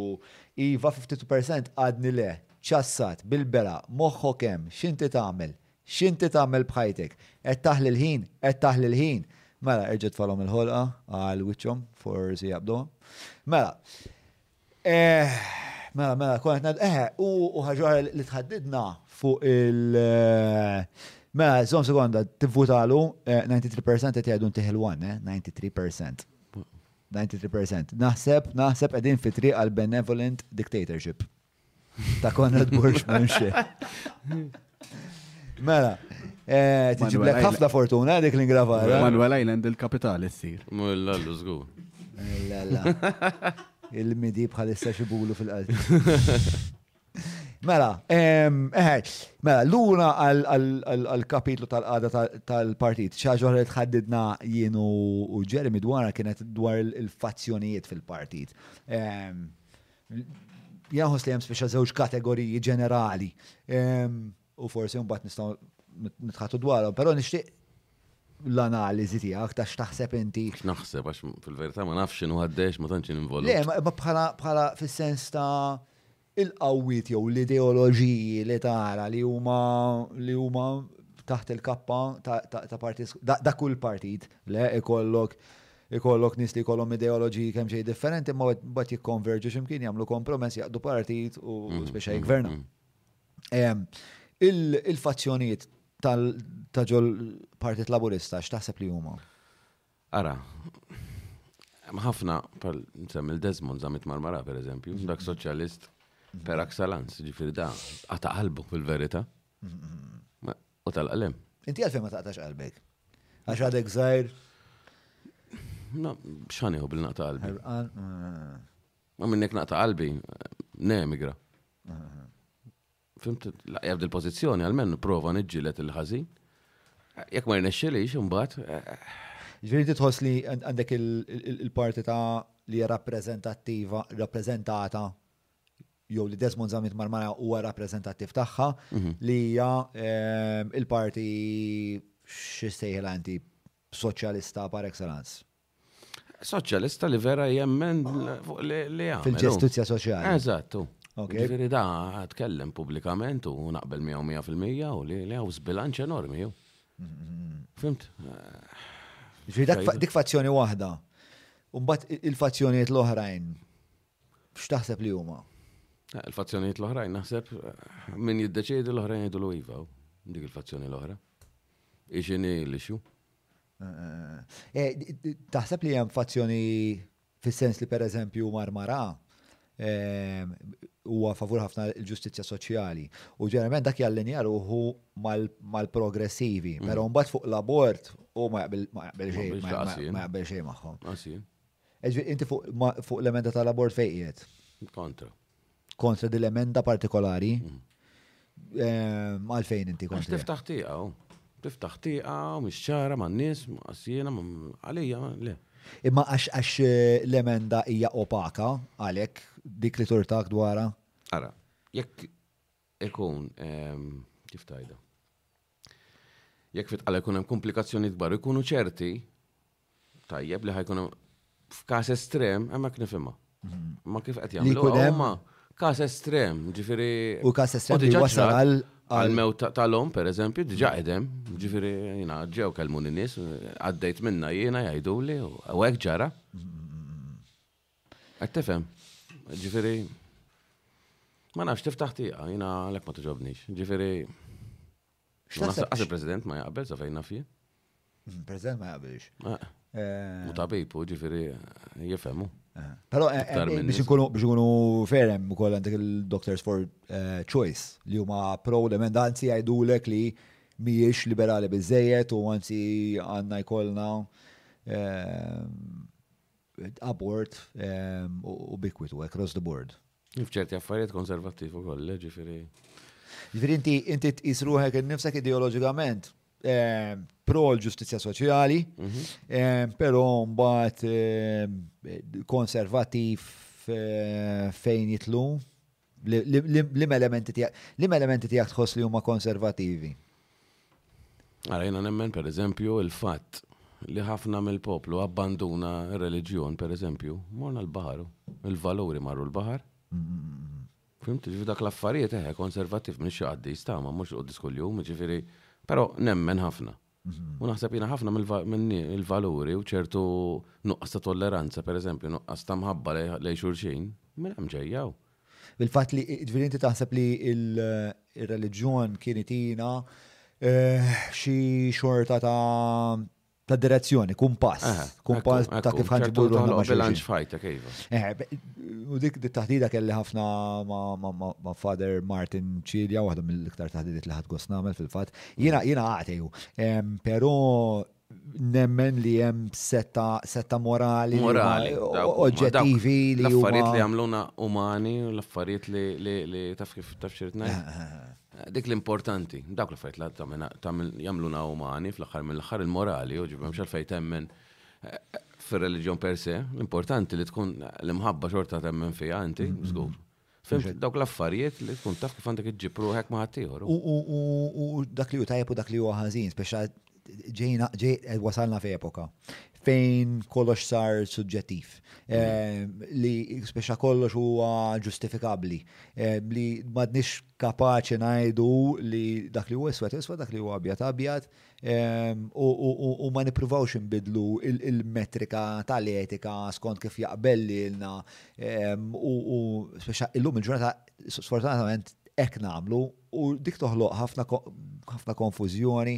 iva 52% għadni le, ċassat, bil-bera, moħħok hemm, x'inti tagħmel, X'inti tagħmel b'ħajtek? Qed taħli l-ħin? Qed taħli l-ħin? Mela, erġa' tfagħlhom il-ħolqa għal wiċċhom, forsi jaqbduha. Mela, mela, mela, kont ngħid, eħe, u ħaġa oħra li tħaddidna fuq il- Mela, żomm sekonda, tivvutalu, 93% qed jgħidu ntih il-one, 93%. 93%. Naħseb, naħseb qegħdin fi triq għal benevolent dictatorship. Ta' Konrad Burx München. Mela, eh, tiġiblek ħafna fortuna dik l-ingravar. Eh? Manuel Island il-kapitali s-sir. Mulla l-użgu. Il-midi bħalissa xibulu fil-qalb. Mela, eh, mela, l-una għal-kapitlu tal-qada tal-partit, xaġoħra li tħaddidna jien u Jeremy dwar kienet dwar il-fazzjonijiet fil-partit. Jaħos li hemm speċa żewġ kategoriji ġenerali. Ehm, u forsi mbagħad nistgħu nitħatu dwarhom, però nixtieq l-analiżi tiegħek ta' x'taħseb inti. X'naħseb għax fil-verità ma nafx x'inhu għaddex ma tantx involut. Le, ma bħala bħala fis-sens ta' il-qawwiet jew l-ideoloġiji li tara li huma li huma taħt il-kappa ta' parti da' kull partit le ikollok Ikollok nies li jkollhom ideoloġiji kemm xejn differenti imma mbagħad jikkonverġu x'imkien jagħmlu kompromess jaqdu partit u mm, speċa mm, jgverna. Mm. Il-fazzjonijiet ta' ġol Partit Laburista x'taħseb li huma? Ara, ħafna pal nsem il-Desmond zamit marmara per eżempju, mm-hmm. dak soċjalist per excellence, ġifir da, għata qalbu fil-verita. Mm-hmm. U tal-qalem. Inti għalfejn ma taqtax qalbek? Għax għadek zaħir? Na, xħani hu bil-naqta qalbi. Mm. Ma minnek naqta qalbi, ne emigra. Mm-hmm. Fimt, la jabd il-pozizjoni, għalmen prova nġilet il-ħazin. Jek ma rnexxilix, imbagħad. Eh, eh. Ġifieri titħoss li għandek il-parti ta' li rappreżentattiva, rappreżentata jew li Desmond Zammit Marmara huwa rappreżentattiv tagħha, li hija ehm, il-parti xi sejħel anti soċjalista par excellence. Soċjalista li vera jemmen li għamel. Fil-ġestizja soċjali. Eżattu. Ġifiri da għatkellem publikament u naqbel 100% u li għaw zbilanċ enormi. Fimt? Ġifiri dik fazzjoni wahda. Umbat il-fazzjoniet l-oħrajn X'taħseb li huma? Eh, il-fazzjonijiet l-oħrajn naħseb eh, min jiddeċiedi l-oħrajn jgħidu l iva dik il-fazzjoni l-oħra. Ixini l-ixju. Eh, taħseb li hemm fazzjoni fis-sens li pereżempju marmara huwa favur ħafna l-ġustizzja soċjali. U ġeneralment dak jallinja ruħu mal-progressivi, mm. però mbagħad fuq l-abort u ma jaqbel xejn, ma jaqbel xejn magħhom. Ah, Jiġifieri inti fuq l-emenda tal-abort fejn qiegħed? Kontra. Kontra din l-emenda partikolari? Mm. Ehm, għalfejn inti kontra? Tiftaħ tieqa, tiftaħ tieqa, mhix ċara man nies, għasjena, għalija, le. Imma għax għax eh, l-emenda hija opaka għalhekk dik li turtak dwarha? Ara, jekk ikun, kif tgħidha, jekk fitqala jkun hemm komplikazzjoni kbar, ikunu ċerti tajjeb li ħajkun f'każ estrem hemmhekk nifhimha. Mhm. Ma kif qed jagħmlu huma każ estrem, ġifieri. U każ estrem li wasal għal għal-mew tal-om, per eżempju, diġa edem, ġifiri jina ġew kelmu n-nis, għaddejt minna jina jajduli, u għek ġara. Mhm. Qed tifhem. Ġifieri ma nafx tiftaħ tieqa, jiena għalhekk ma tiġobnix. Ġifieri Għas il-President ma jaqbel sa fejn nafji? Mm, President ma jaqbilx. Ah. Eh. U tabib, u ġifiri jifemu. Eh. Pero eh, biex ikunu ferem u koll għandek il-Doctors for Choice li huma pro l-emenda għanzi għajdulek li miex liberali bizzejet u għanzi għanna jkollna abort ubiquitu, across the board. F'ċerti affarijiet konservattiv u koll, ġifiri. Ġifiri inti inti tqis ruħek innifsek ideoloġikament pro l-ġustizzja soċjali, mhm. però mbagħad konservattiv fejn jitlu Lim elementi tiegħek, lim elementi tiegħek tħoss li huma konservativi? Għara jena nemmen per eżempju il-fatt li ħafna mill-poplu abbanduna r-reliġjon per eżempju, morna l-baharu, il-valuri marru l-bahar. Fimt, dak l-affarijiet eħe konservativ minn xi għaddi stama, mhux u diskuljum, ġifieri, però nemmen ħafna. U naħseb jiena ħafna mill-valuri u ċertu nuqqas ta' tolleranza, per eżempju, nuqqas ta' mħabba lej xulxin, minn hemm ġejjaw. Il-fatt li ġifieri inti taħseb li il-reliġjon kien itina eh, xi xorta ta' ta' direzzjoni, kumpass, eh, kumpass ta' kif ħanġibu l bilanċ fajta kejva. Eh, u dik taħdida kelli ħafna ma' Father Martin Cilia, waħda mill-iktar taħdidiet li ħad gosnamel fil-fat, Jiena jiena għati, però nemmen li hemm setta setta morali morali oġġettivi li l-affarijiet li jagħmluna umani u l-affarijiet li taf kif taf xirtna. Eh, eh, eh. Dik l-importanti, dak l-affarijiet li jagħmluna umani fl-aħħar mill-aħħar il-morali, u ġibhom xalfejn temmen fir-reliġjon per se, l-importanti li tkun l-imħabba xorta temmen fija inti, żgur. Fimt dawk l-affarijiet li tkun taf kif għandek iġġib ruħek ma' ħaddieħor. U dak li hu tajjeb u dak li hu ħażin, speċa ġejna ġej eh, wasalna f'epoka fejn kollox sar suġġettiv eh, li speċa kollox huwa ġustifikabbli eh, li m'għadniex kapaċi ngħidu li dak li huwa iswed iswed dak li huwa abjad abjad u ma nippruvawx inbidlu il-metrika tal-etika skont kif jaqbel lilna u speċa illum il-ġurnata sfortunatament hekk nagħmlu u dik toħloq ħafna konfużjoni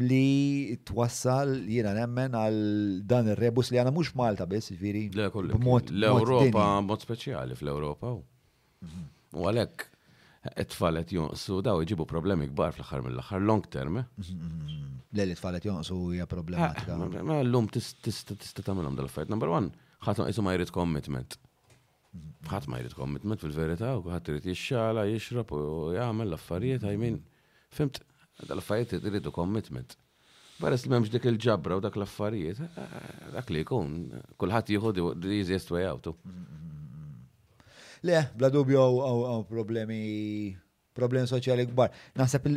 li twassal jiena nemmen għal dan ir-rebus li għana mhux Malta biss, ġifieri. L-Ewropa mod speċjali fl-Ewropa. U għalhekk it-tfal qed jonqsu daw iġibu problemi kbar fl-aħħar mill-aħħar long term. Eh? Le li tfal qed jonqsu hija problematika. Ah, ma llum tista' tista' tagħmilhom dal-affarijiet. Number one, ħadd qisu ma jrid commitment. Ħadd ma jrid commitment fil-verità u ħadd irid jixxala, jixrob u jagħmel l-affarijiet, I mean, fimt, dal-affarijiet iridu commitment. Peress li m'hemmx dik il-ġabra u dak l-affarijiet, dak li jkun, kulħadd jieħu the easiest way out. Le, bla dubju għaw problemi, problemi soċjali kbar. Naħseb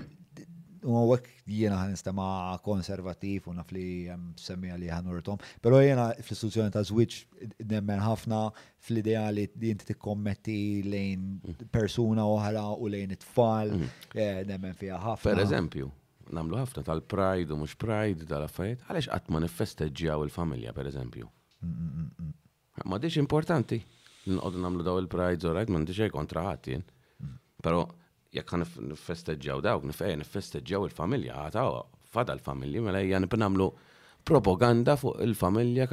u għek jiena nistema konservativ u naf li jem semmija li ħanurtom, pero jiena fl-istituzzjoni ta' zwiċ nemmen ħafna fl-idea li jinti tikkommetti lejn persuna oħra u lejn it-tfal, mm. eh, nemmen fija ħafna. Per eżempju, Nagħmlu ħafna tal-Pride u mhux Pride tal-affarijiet, għaliex qatt ma niffesteġġjaw il-familja pereżempju? M'għadhiex importanti li nqogħdu nagħmlu daw il-Prides u rajt m'għandi xejn kontra ħadd jien. Però jekk ħa niffesteġġjaw dawk, nifqej niffesteġġjaw il-familja, għata fada l-familji, mela hija nibqa' nagħmlu propaganda fuq il-familja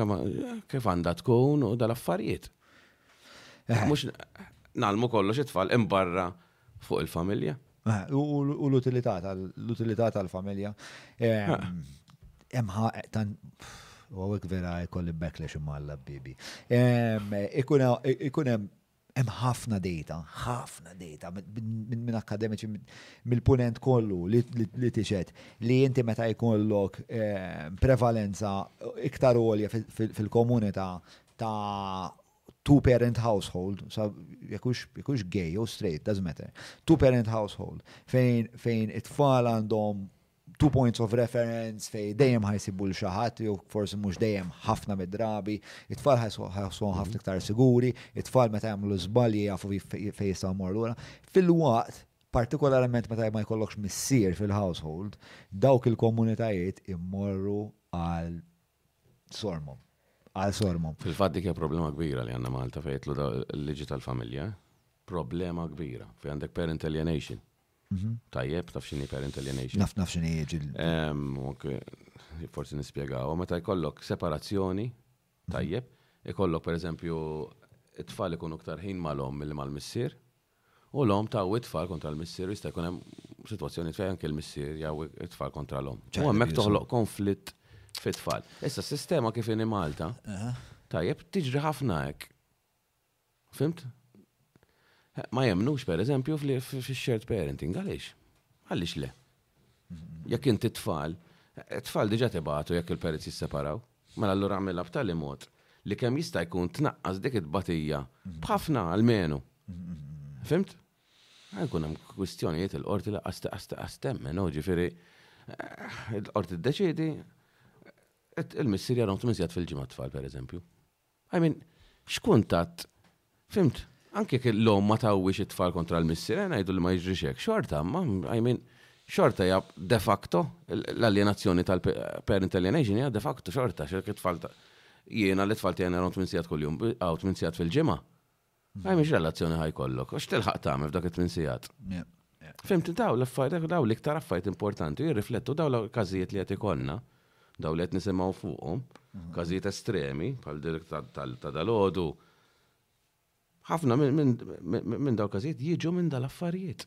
kif għandha tkun u dal-affarijiet. Mhux nagħlmu kollox it-tfal imbarra fuq il-familja. U l-utilità tal-utilità tal-familja. Emħa tan u għawek vera jkolli backlash imma għalla bibi. Ikun hemm ħafna data, ħafna data minn akademiċi mill-punent kollu li tixed li inti meta jkollok prevalenza iktar għolja fil-komunità ta' two-parent household, jekux gay jew straight, doesn't matter, two-parent household, fejn, fejn it-tfal għandhom two points of reference fej dejjem ħajsibu l xaħat jew forsi mhux dejjem ħafna mid-drabi, it-tfal ħajħossuhom ħafna mhm. iktar siguri, it-tfal meta jagħmlu żbalji jafu fejn jistgħu mor lura. Fil-waqt, partikolarment meta ma jkollokx missier fil-household, dawk il-komunitajiet immorru għal Sormom. Għal sormom. Fil-fatt dik hija problema kbira li għandna Malta fejn jitlu l-liġi tal-familja. Problema kbira. Fejn għandek parent alienation. Mhm. Tajjeb, taf xini parent alienation. Naf naf xini ġil. Forsi nispjegaw, meta jkollok separazzjoni, mhm. tajjeb, ikollok per eżempju it-tfal ikunu ktar ħin mal-om mill mal-missier, u l-omm taqwi t-tfal kontra l-missier u jista' jkun hemm sitwazzjonijiet fejn anke l-missier jaqwi t-tfal kontra l-omm. U hemmhekk toħloq konflitt fit-tfal. Issa s-sistema kif inhi Malta, tajjeb, tiġri ħafna hekk. Fhimt? Ma jemmnux pereżempju fix-shared parenting. Għaliex? Għaliex le? Jekk inti tfal, it-tfal diġà tibatu jekk il-parents jisseparaw. Mela allura għamilha b'tali mod li kemm jista' jkun tnaqqas dik it-tbatija b'ħafna almenu. Fimt? Għan ikun hemm kwistjonijiet il-qorti li qas qas qas temmen, u ġifieri eh, il-qorti ddeċiedi il-missier jarom tminsjat fil-ġimgħa tfal pereżempju. I mean, x'kuntatt? Fimt? Anke jekk l-omm ma tawwix it-tfal kontra l-missier, eh, ngħidu li ma jiġrix hekk. Xorta, ma, I mean, xorta hija de facto l-aljenazzjoni tal-parent alienation hija de facto xorta x'hekk it-tfal jiena li tfal tiegħi narhom tmien sigħat kuljum, għaw tmien sigħat fil-ġimgħa. Għaj miex relazzjoni ħaj kollok, għax tilħaq tagħmel f'dak it-tmin sigħat. Fimti daw l-affarijiet daw l-iktar affarijiet importanti jirriflettu daw l-każijiet li qed ikollna, daw li qed nisimgħu fuqhom, mhm. każijiet estremi bħal dik ta' dalodu. Ħafna minn daw każijiet jiġu minn dal-affarijiet.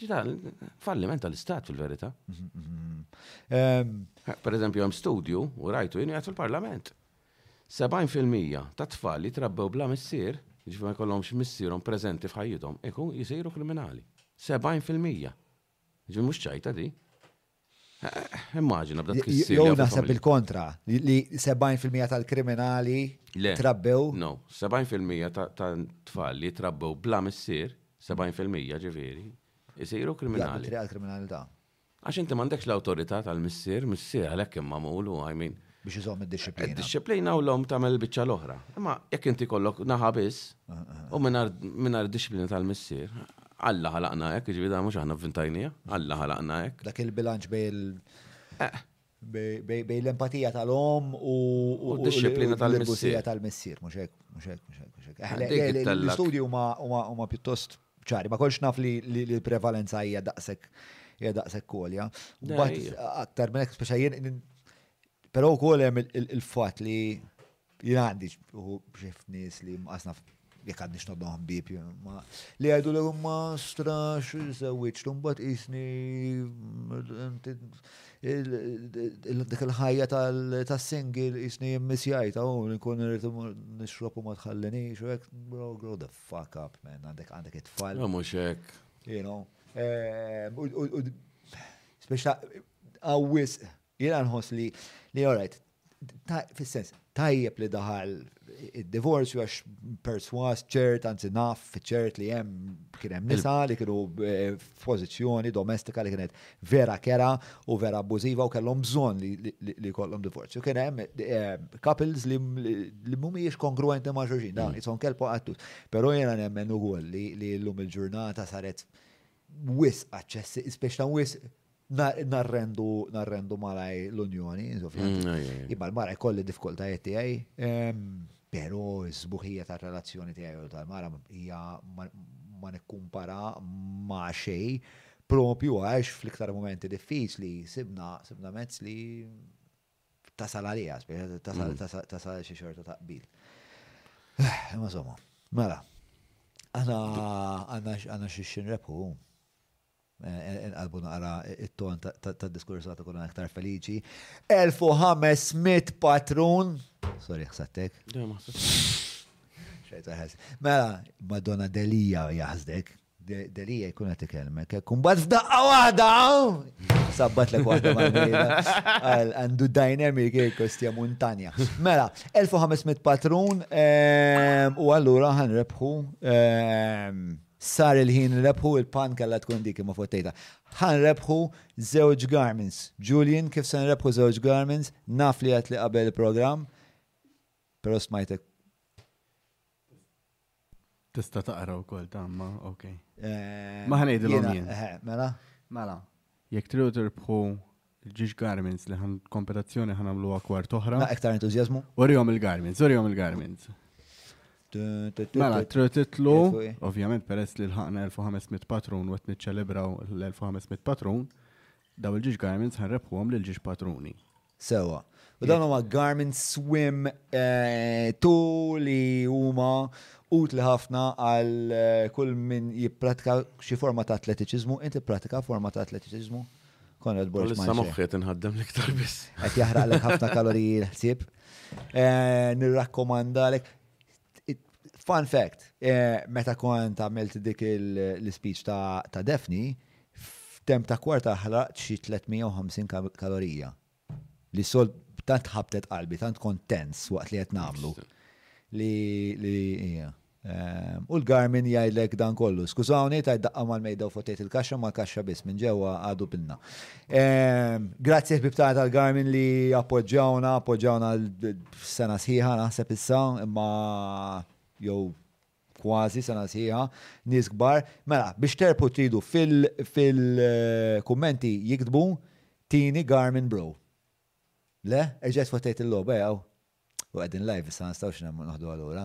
Ġita, falliment tal-istat fil-verita. Per eżempju, hemm studju u rajtu jien jgħat fil-parlament. 70% ta' tfal li trabbew bla missier, ġifi ma jkollhomx missierhom preżenti f'ħajjithom, ikun jisiru kriminali. 70%. Ġifi mhux ċajta di. Immaġina, b'dak il-sir. Jew naħseb bil-kontra, li 70% tal-kriminali trabbew. No, 70% ta' tfal li trabbew bla missier, 70% ġifieri, isiru kriminali. Triqa kriminali ta'. Għax inti m'għandekx l-awtorità tal-missier, missier għalhekk imma mulu, I mean. Biex iżomm id-disciplina. Id-disciplina u l-om tagħmel il-biċċa l-oħra. Imma jekk inti kollok naħa biss, u mingħajr id-disciplina tal-missier, Alla ħalaqna hekk, jiġifieri dan mhux aħna vvintajniha, Alla ħalaqna hekk. Dak il-bilanċ bej il- eh. bej l-empatija tal-om u d-disciplina tal-missier. tal-missier, mhux hekk, mhux hekk, mhux hekk, mhux hekk. Eh, l-istudji huma pjuttost ċari, ma kolx naf li l-prevalenza hija daqshekk hija daqshekk kolja. Mbagħad aktar minn hekk speċa jien però wkoll hemm il-fatt li Jien għandi xi nies li mqas naf jekk għandix nodhom ħbieb, ma li għajdu li huma strax żewġ tumbat isni dik il-ħajja tas-single isni jimmisjajta u nkun irid nixrob u ma tħallinix u hekk bro grow the fuck up man għandek għandek it-tfal. Ma mhux hekk. You know. Speċta għawis Jiena nħoss li li all right, fis-sens tajjeb li daħal id-divorzju għax perswas ċert, anzi naf ċert li hemm kien hemm nisa li kienu eh, f'pożizzjoni domestika li kienet vera kera u vera abbużiva u kellhom bżonn li kollhom divorzju. Kien hemm eh, couples li mhumiex kongruenti ma' xulxin, da jison mm. kelpo għattus. Però jiena nemmen ukoll li llum il-ġurnata saret wis aċċessi, speċta wis Narrendu, narrendu malaj l-Unjoni, imma l-mara jkolli diffikultajiet tiegħi, ehm, pero s-sbuħija ta' relazzjoni tiegħi u tal-mara hija ma nikkumpara ma' xej, propju għax fl-iktar momenti diffiċli sibna sibna mezz li tasal għalija, tasal mm. tasal xi xorta ta' qbil. Eh, ma somma, mela, għana għana xi xinrepu. Inqalbu naqra it-ton tad-diskors għad ikun aktar feliċi. 1500 patrun. Sorry, ħsatek. Mela, Madonna Delija jaħsdek. Delija jkun għati kelmek. Kumbat f'daqqa wahda! Sabbat l wahda Għandu dynamic kostja montanja. Mela, 1500 patrun u għallura ħanrebħu Sar il-ħin nrebħu il-pan kellha tkun dik imma fottejtha. Ħa nrebħu żewġ garments. Julian, kif se nrebħu żewġ garments? Naf li għedtli qabel il-programm, però smajtek Tista taqra wkoll tamma, ok. Eh, ma ħanejdu l-omjien. Eh, mela? Mela. Jekk tridu tirbħu l-ġiex garments li ħan kompetazzjoni ħan għamluha kwart oħra. Na iktar entużjażmu. Urihom il-garments, urihom il-garments. Mela, tridu titlu, ovvjament peress li l-ħakna 1500 patrun u qed niċċelebraw l-1500 patrun, daw il-ġiex garments ħan rebħuhom lil ġiex patruni. Sewwa. U dawn huma Garmin Swim 2 li huma utli ħafna għal kull min jippratika xi forma ta' atletiċiżmu, inti pratika forma ta' atletiċiżmu? Konrad Borg. Issa moħħi qed inħaddem l-iktar biss. Qed jaħraqlek ħafna kaloriji l-ħsieb. Nirrakkomandalek Fun fact, eh, meta kont għamilt dik l-speech ta' Defni, f'temp ta' kwarta ħlaqt xi 350 kalorija. Li sol tant ħabtet qalbi, tant kont tens waqt li qed nagħmlu. Li li hija. Eh, u l-Garmin jgħidlek dan kollu. Skużawni ta' daqqa mal-mejda u fotejt il-kaxxa mal-kaxxa biss minn ġewwa għadu bilna. Eh, grazzi ħbib tal-Garmin li appoġġawna, appoġġawna sena sħiħa naħseb issa, imma jew kważi sena sħiħa, nies kbar. Mela, biex terpu tridu fil-kummenti jiktbu tini Garmin bro. Le, erġajt fottejt il-loba jaw. U għedin live, issa nistawx naħdu għalura.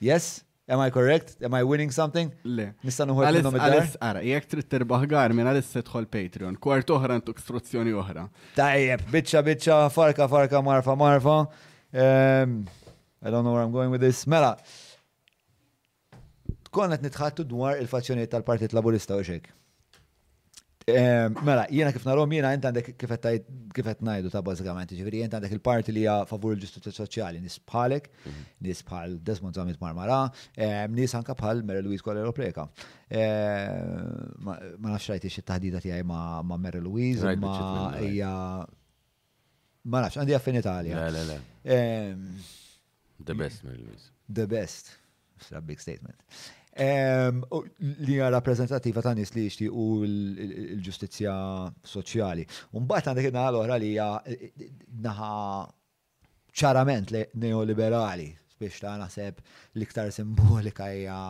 Yes? Am I correct? Am I winning something? Le. Nista' nuħor minnhom id-dar? Għalis, ara, jekk trid tirbaħ gar minn għalis se tħol Patreon. Kwart oħra ntuk struzzjoni oħra. Tajjeb, biċċa biċċa, farka farka, marfa marfa. Ehm, I don't know where I'm going with this. Mela, konna qed nitħattu dwar il-fazzjonijiet tal-Partit Laburista u xek. Ehm, mela, jiena kif narom jiena jent għandek kif qed ngħidu ta' bażikament, ġifieri jent għandek il-parti li hija favur il-ġustizzja soċjali, nies bħalek, mhm. nies bħal Desmond Zamit Marmara, ehm, nies anke bħal Mary Louise Colero Preka. Ehm, ma nafx rajt ix taħdida tiegħi ma' Mary Louise, ma hija Ma nafx, għandi affinità għalija. Le, le, le. Ehm, the best, Mary Louise. The best. Sra big statement. Ehm, li hija rappreżentattiva ta' nies li jixtiequ l-ġustizzja soċjali. Mbagħad għandek naħa l-oħra li hija naħa ċarament neoliberali, biex ta' naħseb l-iktar simbolika hija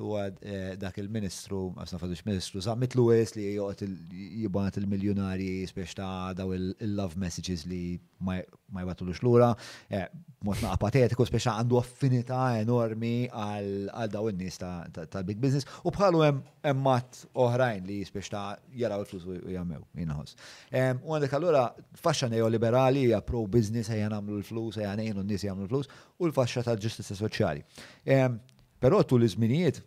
huwa eh, dak il-ministru, għasna fadux ministru, Zammit Lewis li joqgħod jibat il-miljonarji spiex ta' daw il-love messages li ma jbatulux lura, eh, mod naqa patetiku spiex ta' għandu affinità enormi għal daw in-nies ta' big business u bħalu hemm mat oħrajn li spiex ta' jaraw il-flus u jagħmew jinħoss. U għandek allura faxxa neoliberali hija pro-business ejja nagħmlu l-flus, ejja ngħinu n-nies jagħmlu l-flus, u l-faxxa tal-ġustizzja soċjali. Ehm, però tul iż-żminijiet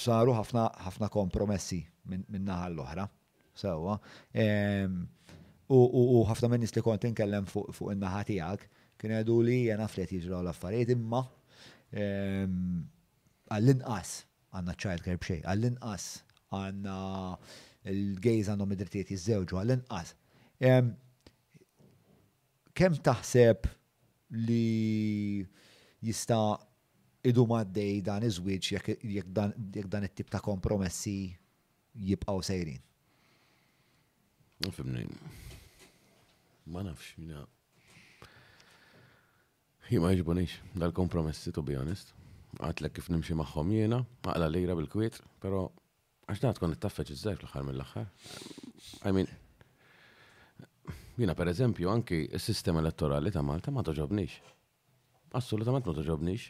saru ħafna ħafna kompromessi minn naħa l-oħra. Sewwa. Ehm, u ħafna minn nies li kont inkellem fuq in-naħa tiegħek kien għedu li jena flet jiġraw l-affarijiet imma ehm, għall-inqas Għandna childcare b'xejn, għall-inqas, għandna l-gays għandhom id-drittijiet jiżżewġu, għall-inqas. Kemm taħseb li jista' idum għaddej dan iż-żwieġ jekk dan it-tip ta' kompromessi jibqgħu sejrin? Ma nafx, Jien ma jogħġbunix dal-kompromessi to be honest. Għidtlek kif nimxi magħhom jiena, aqla lira bil-kwiet, però għax dan tkun qed taffeġ iż-żgħir fl-aħħar mill-aħħar. I mean, jiena pereżempju anki s-sistema elettorali ta' Malta ma togħġobnix. Assolutament ma togħġobnix.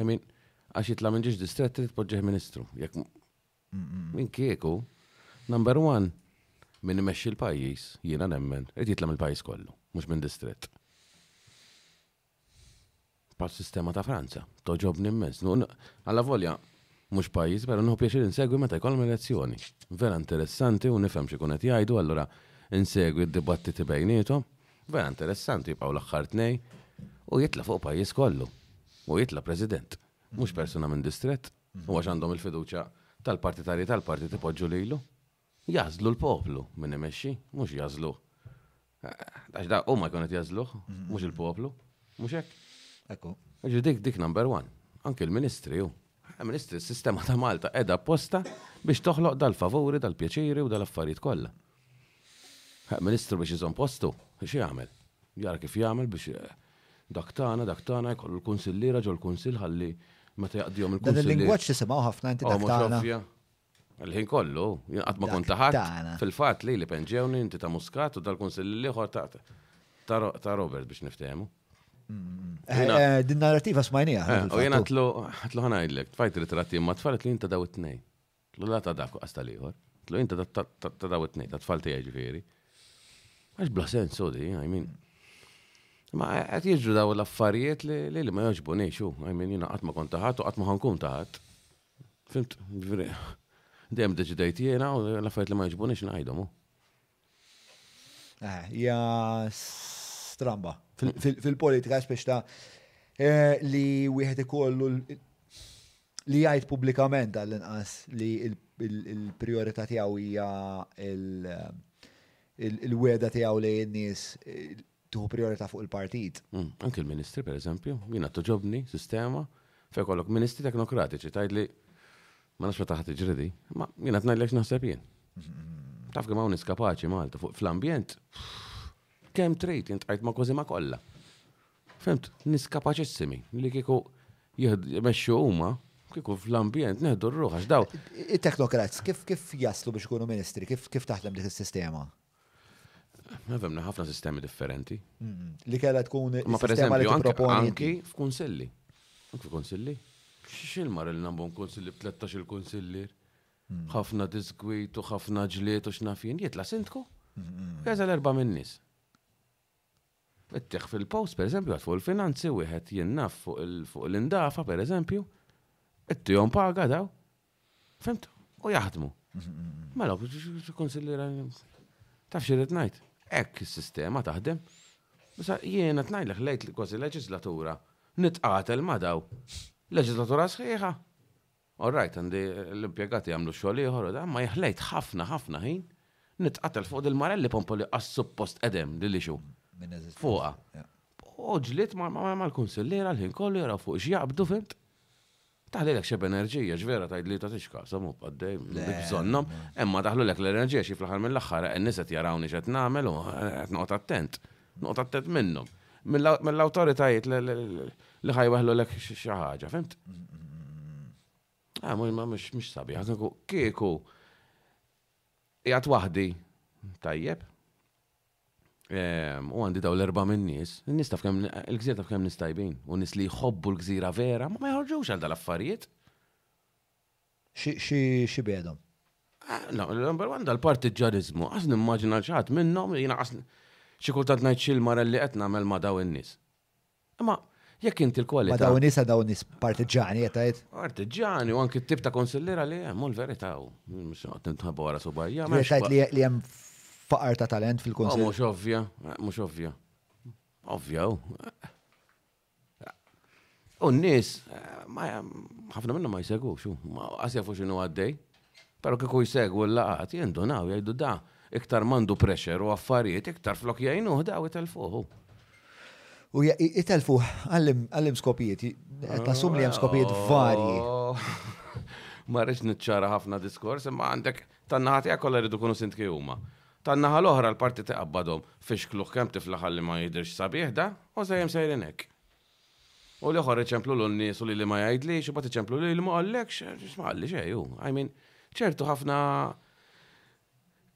I mean, għax jitla' minn ġiex distrett trid tpoġġih Ministru. Jekk Min kieku, number one, min imexxi l-pajjiż, jiena nemmen, irid jitla' mill-pajjiż kollu, mhux minn distrett. Bħas-sistema ta' Franza, togħġobni immens. Allavolja mhux pajjiżi, però nieħu pjaċir insegwi meta jkollhom elezzjoni. Vera interessanti u nifhem x'ikun qed jgħidu, allura insegwi d-dibattiti bejniethom. Vera interessanti, jibqgħu l-aħħar tnejn u jitla' fuq pajjiż kollu. U jitla' President, mhux persuna minn distrett. u għax għandhom il-fiduċja tal-partitarji tal-partit ipoġġu lilu. Jażlu l-poplu minn imexxi, mhux jażluh. Għax da huma jkun qed jażluh, mhux il-poplu, mhux hekk. Ekku. Dik dik number one. Anke l-ministri hu. Ministri, s-sistema ta' Malta edha apposta biex toħloq dal-favuri, dal-pjaċiri u dal-affarijiet kollha. Ministru biex iżomm postu, x'jagħmel? Jara kif jagħmel biex dak tagħna, dak tagħna jkollu l-kunsilliera ġol kunsill ħalli meta jaqdihom il-kunsill. Dan il-lingwaġġ tisimgħu ħafna inti dak tagħna. Il-ħin kollu, jien qatt ma kont taħat. Fil-fatt li li penġewni inti ta' Muscat u dal-kunsill l-ieħor ta' Robert biex niftehmu. Din narrativa smajnija. U jien għatlu ħanajdlek, tfajt ritratti imma tfaret li jinta daw it-tnejn. Qtlu la ta' dak u qas tal-ieħor. Qtlu inta ta' daw it-tnejn, ta' tfal tiegħi ġifieri. Għax bla sens u di, I mean. Ma qed jiġru daw l-affarijiet li li ma jogħġbunix u, I mean, jiena qatt ma kont taħat u qatt ma ħankun taħat. Fimt, ġifieri, dejjem deċidejt jiena u l-affarijiet li ma jogħġbunix ngħidhom u. Eh, ja stramba. Fil-politika spiex ta' eh, li wieħed ikollu li jgħid pubblikament għall-inqas li il-priorità tiegħu hija il-weda tiegħu li n-nies tieħu prijorità fuq il-partit. Anki l-ministri, pereżempju, jiena togħġobni sistema fejn ikollok ministri teknokratiċi tgħidli ma nafx meta ħadd tiġri di, ma jiena qed ngħidlek x'naħseb jien. Taf kemm hawn nies kapaċi Malta fuq fl-ambjent kemm trid int qajt ma' kważi ma' kollha. Fimt, nies kapaċissimi li kieku jmexxu huma kieku fl-ambjent neħdu r-ruħ għax daw. It-teknokrats kif kif jaslu biex ikunu ministri, kif kif taħdem dik is-sistema? Nafemna ħafna sistemi differenti. Mm-hmm. Li kella tkun Ma per eżempju, anki f'kunsilli. Anki f'kunsilli. Xil mar il-nambon kunsilli b-13 il-kunsillir? Mm. ħafna diskwit u ħafna ġliet u xnafin, jitla sindku. Għaza mm-hmm. l-erba minnis. Ittieħ fil-post, pereżempju, għad fuq il-finanzi, wieħed jinnaf fuq l-indafa, pereżempju, ittihom paga daw. Fimt? U jaħdmu. Mela, konsidera. Taf xirrit ngħid? Hekk is-sistema taħdem. Bisa jiena tnajlek lejt kważi leġislatura nitqatel ma daw. Leġislatura sħiħa. All right, għandi l-impjegati jagħmlu xogħol ieħor u dan, ma jeħlejt ħafna ħafna ħin nitqatel fuq dil-mara li pompa li qas suppost qedem li lixu. Fuqa. U ġlit mal-kunsilliera l-ħin kollu jaraw fuq x'jaqbdu fimt. Taħli l-ek xeb enerġija, ġvera tajd li ta' tixka, samu għaddej, bżonnom, emma taħlu l-ek l-enerġija xie fl-ħar mill-axħar, n-niset jarawni xet namel u għetnot attent. Noqgħod attent minnhom. Mill-awtoritajiet li ħajweħlulek xi ħaġa, fimt? Ah, mhux sabiħa, kieku kieku jgħat waħdi tajjeb. Ehm, u għandi daw l-erba minn nies, nies taf kemm il-gżira taf kemm nistajbin, u nies li jħobbu l-gżira vera, ma jħorġux għal dal-affarijiet. Xi bedhom? Number one dal-partiġġaniżmu, qas nimmaġina xi ħadd minnhom, jiena qas xi kultant ngħid xi l-marel li qed nagħmel ma' dawn in-nies. Imma jekk inti l-kwalità. Ma' dawn in-nies dawn nies partiġġani qed tgħid? Partiġġani u anki t-tip ta' kunsilliera li hemm u l-verità hu. Mhux noqgħod nitħabba wara subajja. Mhux tgħid li hemm faqar ta' talent fil-kunsill. Mhux ovvja, mhux ovvja. Ovvja hu. U n-nies, ħafna minnhom ma jsegwux, qas jafu x'inhu għaddej. Però kieku jsegwu l-laqgħat, jindunaw jgħidu da, iktar m'għandu pressure u affarijiet, iktar flok jgħinuh daw itelfuh hu. U itelfuh għal-hemm skopijiet, qed tassum li hemm skopijiet varji. Ma rridx niċċara ħafna diskors, imma għandek tan-naħa tiegħek kollha jridu jkunu sindki huma. Tan-naħa l-oħra l-parti tiqabbadhom fi xkluh kemm tifla ħalli ma jidhirx sabiħ da, u dejjem sejrin hekk. U l-ieħor iċemplulu n-nies u lili ma jgħidlix, imbagħad iċemplu lili ma qallekx, għax ma qalli xejn hu. I mean, ċertu ħafna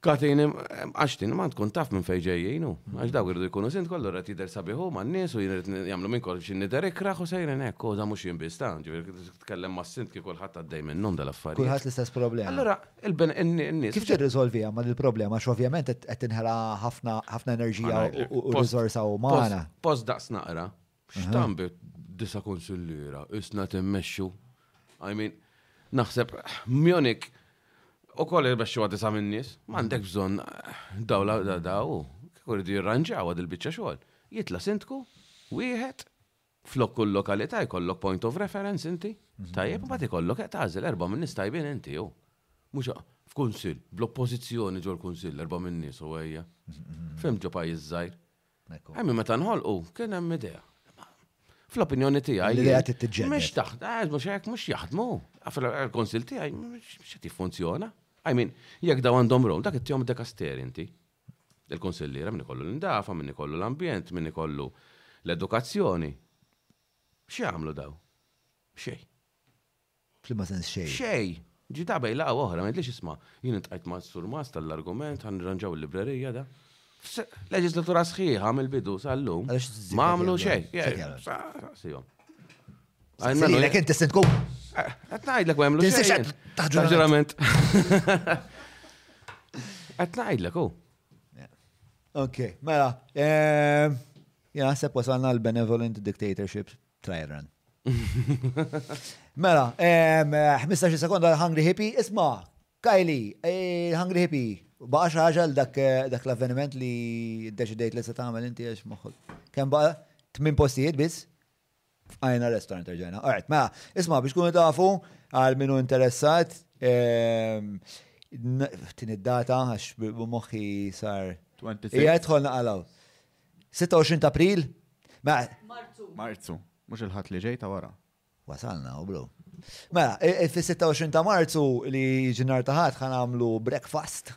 katini mqaxtin ma tkun taf minn fejn ġejjin hu. Għax dawk iridu jkunu sindku allura qed jidher sabiħ hu man-nies u jrid jagħmlu minn kollox biex nidher ikrah u sejrin hekk, u da mhux jien biss ta, ġifieri tkellem mas-sindki kulħadd għaddej minnhom dal-affarijiet. Kulħadd l-istess problema. Allura Kif tirriżolviha ma il-problema għax ovvjament qed tinħela ħafna enerġija u riżorsa umana. Post daqs naqra, x'tambi disa konsullira, isna timmexxu. I mean, naħseb Munich u koll il-bexxu għad disa minnis, m'għandek bżonn dawla daw, kieku rridu jirranġaw għad il-biċċa xogħol. Jitla sindku, wieħed, Flok kull lokalità jkollok point of reference inti. Tajjeb, mbagħad ikollok qed tagħżel erba' minn nies tajbin inti jew. Mhux f'kunsill, bl-oppożizzjoni ġol kunsill erba' minn nies u ejja. Fim ġo pajjiż żgħir. Hemm meta nħolqu kien hemm idea. Fl-opinjoni tiegħi. L-idea trid tiġġenna. Mhux taħt, eh, mhux hekk mhux jaħdmu. Fil-kunsill tiegħi mhux qed jiffunzjona. I mean, jekk daw għandhom rom, dak it-tjom dekasteri inti. Il-kunsilliera min ikollu l-indafa, min ikollu l-ambjent, min ikollu l-edukazzjoni. X'jagħmlu daw? Xej. Flimma sens xej? Xej! Ġi tabej laqa oħra, ma jidlix isma, jien intqajt ma' surmas tal-argument, għan nranġaw il-librerija da. Leġislatura sħiħa mill-bidu sal-lum, ma għamlu xej. Saqsijom. Għanna lilek inti se tkun. Qed ngħidlek ma jagħmlu xejn. Taħġurament. Qed ngħidlek u. Ok, mela. Eh, ja, sepp wasalna l-benevolent dictatorship trial run. Mela, 15 sekonda l-Hungry Hippie, isma, Kylie, eh, Hungry Hippie, baqa xaġa dak eh, dak l-avveniment li d-deċidejt li se tagħmel inti għax moħħol. Kemm baqa tmien postijiet biss? Fqajna l-estorant terġajna. Alright, ma, mela, isma biex kunu tafu għal minu interessat, ehm, tini data għax moħi sar. 26. Ija tħolna għalaw. 26 ta' april? Ma. Marzu. Marzu. Mux il-ħat li ġej ta' wara. Wasalna, u bro. Mela, e, e, fis-26 ta' Marzu li ġinar taħat ħan għamlu breakfast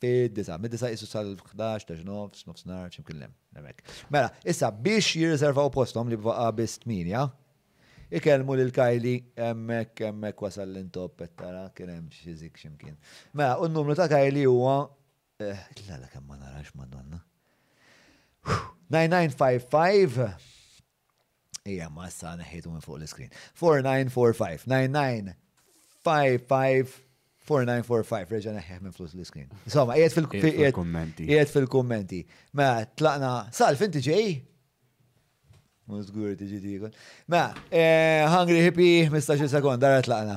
Id-disa', mid-disa' qisu sal-ħdax, tax nofs, nofsnar, x'imkien hemm, hemmhekk. Mela, issa biex jirriservaw posthom li bvaqa' biss tmienja, ikellmu lil Kylie, hemmhekk, hemmhekk wasal l-intoph qed tara, kien hemm xi żig x'imkien. Mela, u n-numru ta' Kylie huwa, illala kemm ma narax, Madonna. 9955 Ija, ma issa neħħitu minn fuq l-screen. 4945, 9955, 4945, reġa neħħiħ minn fuq l-screen. Insomma, jiet fil-kommenti. Jiet fil-kommenti. Ma, tlaqna, salf, inti ġej? Muzgur tiġi tikun. Ma, eh, Hungry Hippie, 15 sekund, dara tlaqna.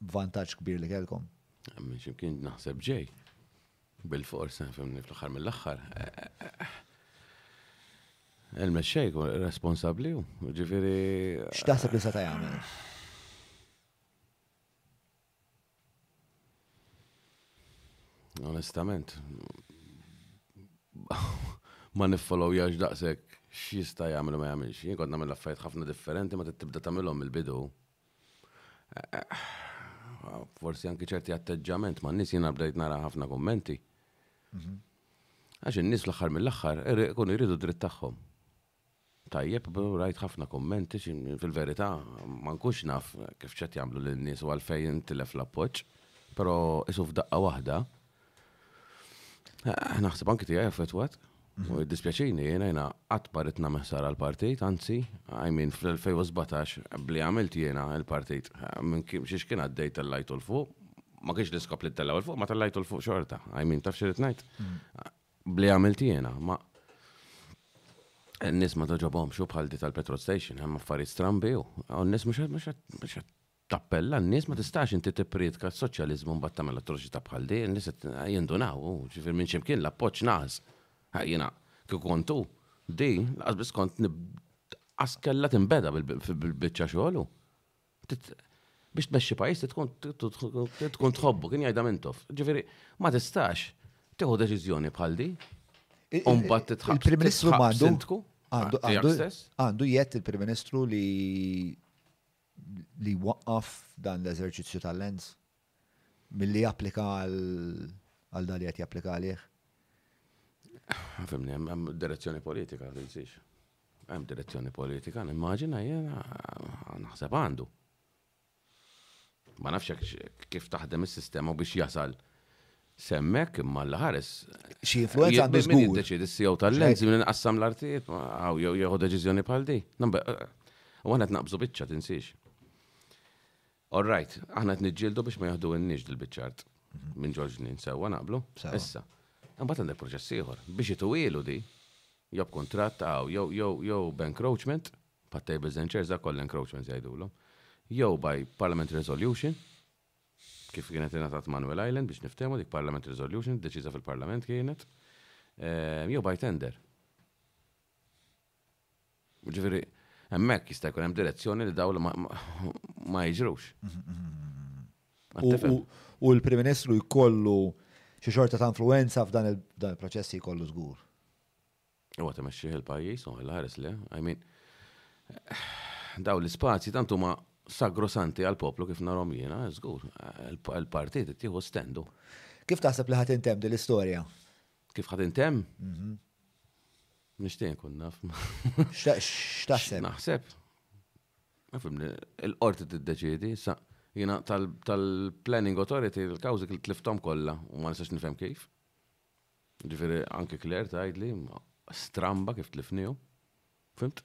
b'vantaġġ kbir li kellkom. Minn ximkien naħseb ġej. Bil-fors, fimni fl-aħħar mill-aħħar. Il-mexxej responsabbli hu, ġifieri. X'taħseb li seta' jagħmel? Onestament, ma niffollow jax daqsek x'jista' jagħmel ma jagħmilx. Jien kont nagħmel affarijiet ħafna differenti ma tibda tagħmilhom il-bidu. Forsi anki ċerti atteġġament ma' nis jina bdejt nara ħafna kommenti. Mhm. Għax in-nies fl-aħħar mill-aħħar ikunu jridu dritt tagħhom. Tajjeb, rajt ħafna kommenti fil-verità ma nkunx naf kif ċet jagħmlu lin-nies u għalfejn tilef l-appoġġ, però isu f'daqqa waħda Eh, naħseb anki tiegħi affettwat. Mhm. U dispjaċini jiena jiena qatt ma rid nagħmel sar għall-partit, anzi, I mean fl-2017 bli għamilt jiena l-partit eh, minn xiex kien għaddej tellajtu l-fuq, ma kienx l-iskop li tellaw l-fuq, ma tellajtu l-fuq xorta. I mean, taf xirrit ngħid? Mhm. Eh, bli għamilt jiena, ma N-nis ma toġobom xu bħal di tal-petrol station, hemm affarijiet strambi u n-nis mhux Tappella n-nies ma tistax inti tippriedka s-soċjaliżmu mbagħad tagħmel atroċità bħal di, n-nies qed jindunaw, u ġifier minn x'imkien l-appoġġ naqas. Ha, jiena kieku kont hu, di lanqas biss kont nib qas kellha tinbeda bil-biċċa xogħol hu. Tit- Biex tmexxi pajjiż trid tkun trid tkun tħobbu, kien jgħidha Mintoff. Ġifieri ma tistax tieħu deċiżjoni bħal di, Il- u mbagħad titħabb Il-Prim Ministru titħabb m'għandu- sindku, għandu- tiegħek għandu- stess. Għandu jett il-Prim Ministru li li jwaqqaf dan l-eżerċizzju tal-lens milli japplika għal dan li qed japplika għalih? Fimni, hemm direzzjoni politika, tinsiex. Hemm direzzjoni politika, nimmaġina jiena naħseb għandu. Ma nafx kif taħdem is-sistema biex jasal Semmek imma l ħares. Xi influenza għandu żgur. Min jiddeċidi s-sijaw tal-lenzi minn qassam l-artijiet għaw jew jieħu deċiżjoni bħal di. U għana t-naqbżu bicċa tinsiex. All right, aħna t-nġildu biex ma jahdu n-nix dil-bicċart mhm. minn ġoġnin, sewa naqblu. Issa, għambat għandek proċess ieħor biex jituwilu di, job kontrat għaw, jew b'encroachment, pat tables and chairs, da koll encroachment jgħidulhom, jew by parliament resolution, kif kienet ingħatat Manuel Island biex niftehmu dik Parliamentary Resolution deċiża fil-Parlament kienet, jew by tender. Ġifieri, hemmhekk jista' jkun hemm direzzjoni li dawn ma jiġrux. U l-Prim Ministru jkollu xi xorta ta' influwenza f'dan il-proċess jkollu żgur. Huwa timexxih il-pajjiż u l-ħares le. I mean, dawn l-ispazji tant huma sagrosanti għall-poplu kif narhom jiena, żgur, il-partit ittieħu stendu. Kif taħseb li ħadd intemm din l-istorja? Kif ħadd intemm? Mhm. Nixtieq nkun naf. X'taħseb? Naħseb. Nafimni, il-qorti tiddeċiedi, sa jiena tal-Planning Authority l-kawżi tliftom kollha u ma nistax nifhem kif. Ġifieri anke Claire tgħidli stramba kif tlifnihu. Fimt?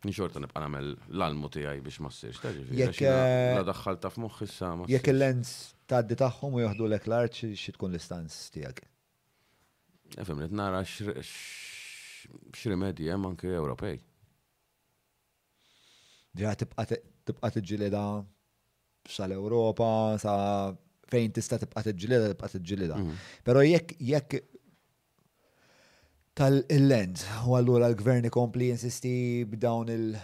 Nxorta nibqa' nagħmel l-almu tiegħi biex ma ssirx ta' ġifieri. Jekk eh, la daħħal ta' f'moħħi issa ma. Jekk il-lens tgħaddi tagħhom u joħdulek l-art xi tkun l-istanz tiegħek? Efhem li nara x'rimedji hemm anke Ewropej. Ġiha tibqa' tiġġieleda sa l-Ewropa, sa fejn tista' tibqa' tiġġilida, tibqa' tiġġilida. Mhm. Però jekk jekk tal-lend, u allura l-gvern ikompli insisti b'dawn il-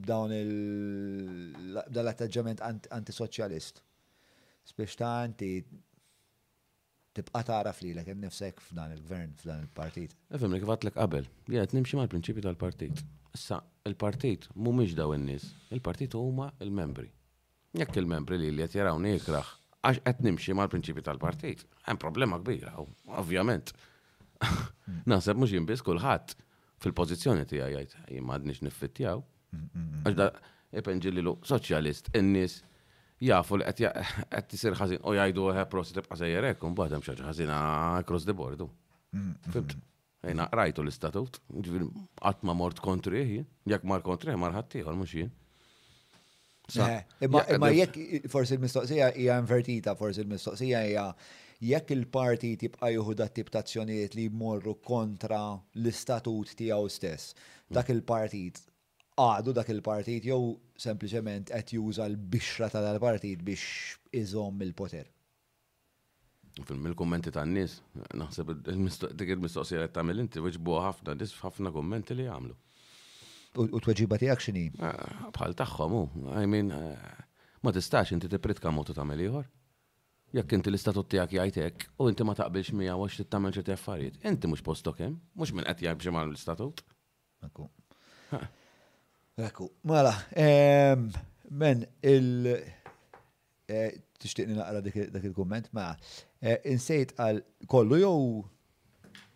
b'dawn il- dal-atteġġament antisoċjalist. Spiex ta' anti Tibqa' tagħraf lilek innifsek f'dan il-Gvern, f'dan il-Partit. Ifhimni kif għedtlek qabel, li qed nimxi mal-prinċipji tal-Partit. Issa, il-Partit mhumiex dawn in-nies, il-Partit huma l-membri. Jekk il-membri lili qed jarawni ikrah għax qed nimxi mal-prinċipji tal-Partit, hemm problema kbira hawn, ovvjament. Naħseb mhux jien biss, kulħadd. Fil-pożizzjoni tiegħi jgħid jien m'għadniex niffittjaw. Għax da ipenġillilu soċjalist in-nies jafu li qed tisir ħażin u jgħidu eħe prosi tibqa' sejjer hekk u mbagħad hemm xi ħażina cross the board. Fimt? Ejna qrajtu l-istatut, ġifieri qatt ma mort kontrih, jekk mar kontrih mar ħaddieħor mhux jien. Eh, imma jekk forsi l-mistoqsija hija invertita, forsi l-mistoqsija hija jekk il-parti tibqa' jieħu dat tip tazzjonijiet li jmorru kontra l-istatut tiegħu stess. Dak il-partit għadu dak il-partit jew sempliċement qed juża l-bixra tal-partit biex iżomm il-poter. Fil-kummenti tan-nies, naħseb dik il-mistoqsija li tagħmel inti weġbuha ħafna nies f'ħafna kummenti li jagħmlu. U t-tweġiba tiegħek x'inhi? Bħal tagħhom hu. I mean, ma tistax inti tippritka mod u tagħmel ieħor. Jekk inti l-istatut tiegħek jgħid hekk u inti ma taqbilx miegħu għax trid tagħmel ċerti affarijiet, inti mhux postok hemm, mhux min qed jimxi mal-istatut. Ekku. Ekku. Mela, men il- Tixtieqni naqra dak il-kumment? Mela, insejt għal kollu jew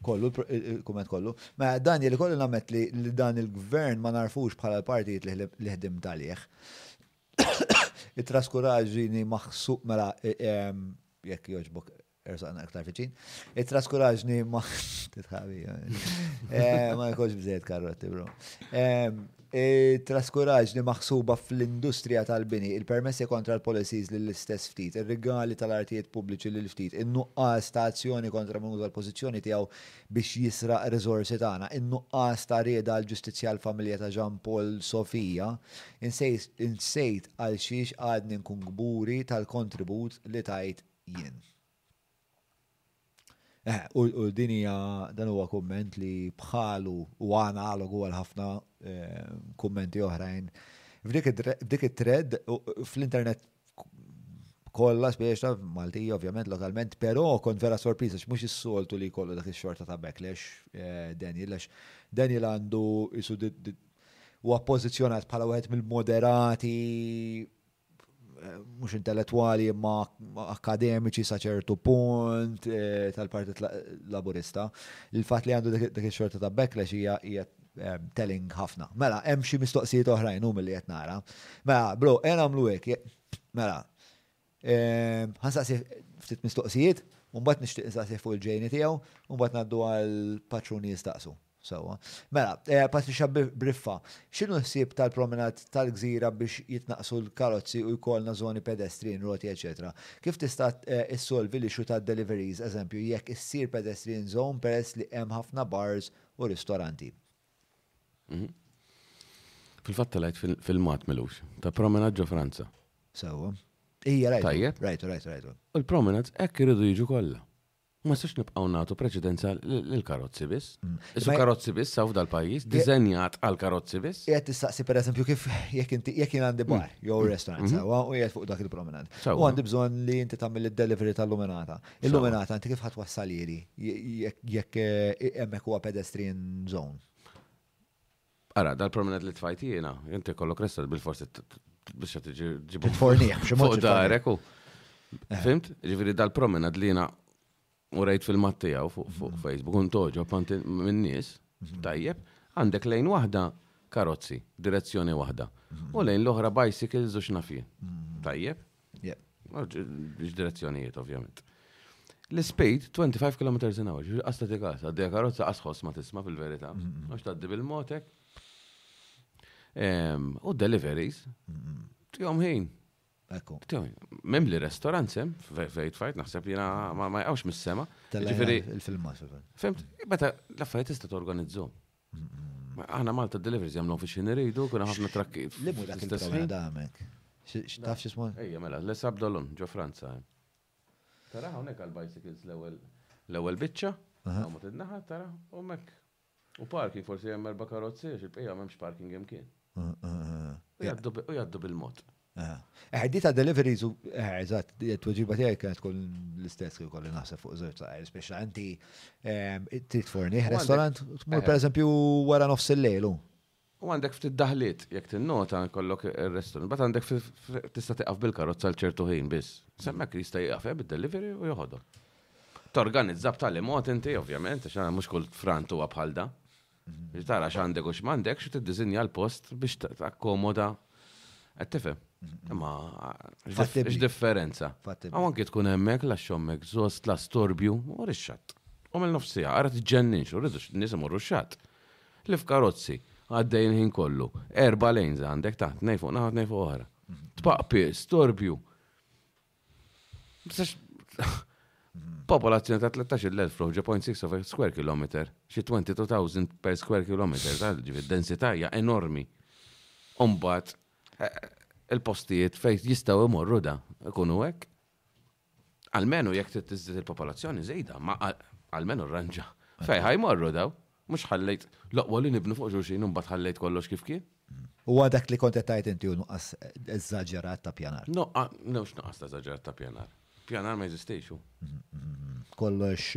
kollu, il-kumment kollu. Ma mela, Daniel ikolli namet li dan il-gvern ma narfux bħala l-partijiet li ħdim talih. It-traskuraġini maħsub mela jekk joġbok Ersaqna aktar fiċin. It-traskuraġni ma. Titħabi. Eh, ma jkunx bżejt karrotti, bro. Traskuraġni maħsuba fl-industrija tal-bini, il-permessi kontra l-policies l-istess ftit, il-rigali tal-artijiet pubbliċi l-ftit, il-nuqqas ta' azzjoni kontra minn uża l-pozizjoni tiegħu biex jisra rizorsi tagħna, il-nuqqas ta' rieda l-ġustizzja l-familja ta' Jean Paul Sofija, insejt għal xiex għadni nkun gburi tal-kontribut li tajt Jien. Eħe, u u din hija dan huwa kumment li bħalu u analogu għal ħafna eh, kummenti oħrajn. F'dik id- f'dik it-thread u- u fl-internet kollha spiex ta' Maltija ovvjament lokalment, però kont vera sorpriża għax mhux is-soltu li jkollu dak ix-xorta ta' backlash eh, Daniel għax Daniel għandu isu di- di- huwa pożizzjonat bħala wieħed mill-moderati mhux intellettwali imma akademiċi sa ċertu punt eh, tal-Partit Laburista, il-fatt li għandu dik ix-xorta ta' backlash hija eh, telling ħafna. Mela, hemm xi mistoqsijiet oħrajn hu milli qed nara. Mela, bro, qed nagħmlu hekk. Mela, eh, ħansaqsi ftit mistoqsijiet, u mbagħad nixtieq insaqsi fuq il-ġejni tiegħu, u mbagħad ngħaddu għal patruni jistaqsu. Sewwa. Mela, Patricia Briffa, x'inhu l-ħsieb tal-promenade tal-gżira biex jitnaqqsu l-karozzi u jkollna żoni pedestrian, roti eċċetera? Kif tista' issolvi l-issue tad-deliveries, eżempju, jekk issir pedestrian zone peress li hemm ħafna bars u ristoranti? Fil-fatt telgħet filmat Milux, ta' promenade ġo Franza. Sewwa. Ija rajtu. Tajjeb. Rajtu, rajtu, rajtu. U l-promenades hekk iridu jiġu kollha. Ma nistax nibqgħu nagħtu preċedenza lill-karozzi biss. Mm. Isu karozzi biss hawn dal-pajjiż, diżenjat għal karozzi biss. Qiegħed tistaqsi pereżempju kif jekk inti jekk jien għandi bar mm. jew mm. restaurant mm-hmm. sewwa u qiegħed fuq dak il-promenant. U għandi bżonn li inti tagħmel id-delivery tal-luminata. Il-luminata inti kif ħadd wassalieri jekk eh, hemmhekk huwa pedestrian zone. Ara, dal-promenad li tfajt jiena, inti kollok resta bil-forsi biex qed ġibu. Tfornija, b'xi mod. Darek u. Eh. Fimt? Ġifieri dal-promenad li jiena u rejt fil-mat tiegħu fuq mm. Facebook un toġo panti min-nies, mm-hmm. tajjeb, għandek lejn waħda karozzi, direzzjoni waħda. Mm-hmm. U lejn l-oħra bicycles u x'nafien. Mm-hmm. Tajjeb? Biex direzzjonijiet, ovvjament. L-speed 25 km in hour, ġifiri qasta ti għas, għaddi karozza qasħos ma tisma fil-verita, għax taddi bil-motek. U deliveries, tijom ħin. Ekku. Mem li restaurant sem, fejt fajt, naħseb jina ma jgħawx mis-sema. Ġifiri. Il-filma, Fimt, bata l-affarijiet tista' torganizzhom. Aħna Malta Deliveries jagħmlhom fi xi niridu, kuna ħafna trakki. Li mu dak il-testa damek. Taf x'ismu? Ejja mela, le sab dolun ġo Franza. Tara hawnhekk għall-bicycles l-ewwel l-ewwel biċċa, ma tidnaħa tara u mek. U parking forsi hemm erba' karozzi għax il-bqija m'hemmx parking hemm kien. U jgħaddu bil-mod. Ħdita deliveries u eżatt, tweġiba tiegħi kienet tkun l-istess kif kolli naħseb fuq żewġ ta' speċa inti ehm, trid forni restaurant tmur eh. pereżempju wara nofs il-lejl. U għandek ftit daħliet, jekk tinnota kollok ir-restaurant, bat għandek tista' tiqaf bil-karozza l ċertu ħin biss. Semmek jista' jiqaf eh, bid-delivery u joħodhom. Torganizza b'tali mod inti, ovvjament, għax mhux kull frant huwa bħal da. Biex tara x'għandek u x'm'għandekx u tiddiżinja l-post biex takkomoda. Qed tifhem? Ma x'differenza. Aw anke tkun hemmhekk la xommek żost la storbju u rixxatt. U mill nofsija, ara tġenninx u rridux nies imorru x-xatt. Li f'karozzi għaddejjin ħin kollu, erba' lanes għandek taħt nej fuq naħa nej fuq oħra. Tpaqpiq, storbju. Popolazzjoni ta' 13.000 fl-0.6 of a square kilometer, xi 22,000 per square kilometer, ġifi densità hija enormi. Umbat, eh, il-postijiet fej jistaw imorru da, ikunu hekk. Almenu jekk trid tiżdied il-popolazzjoni żejda, ma almenu rranġa. Fej ħajmorru daw. Mhux ħallejt l-oqwa li nibnu fuq xulxin u mbagħad ħallejt kollox kif kien. Huwa dak li kont qed tgħid inti hu nuqqas eżaġerat ta' pjanar. Nuqqa, no x'nuqqas ta' eżaġerat ta' pjanar. Pjanar ma jeżistix hu. Kollox.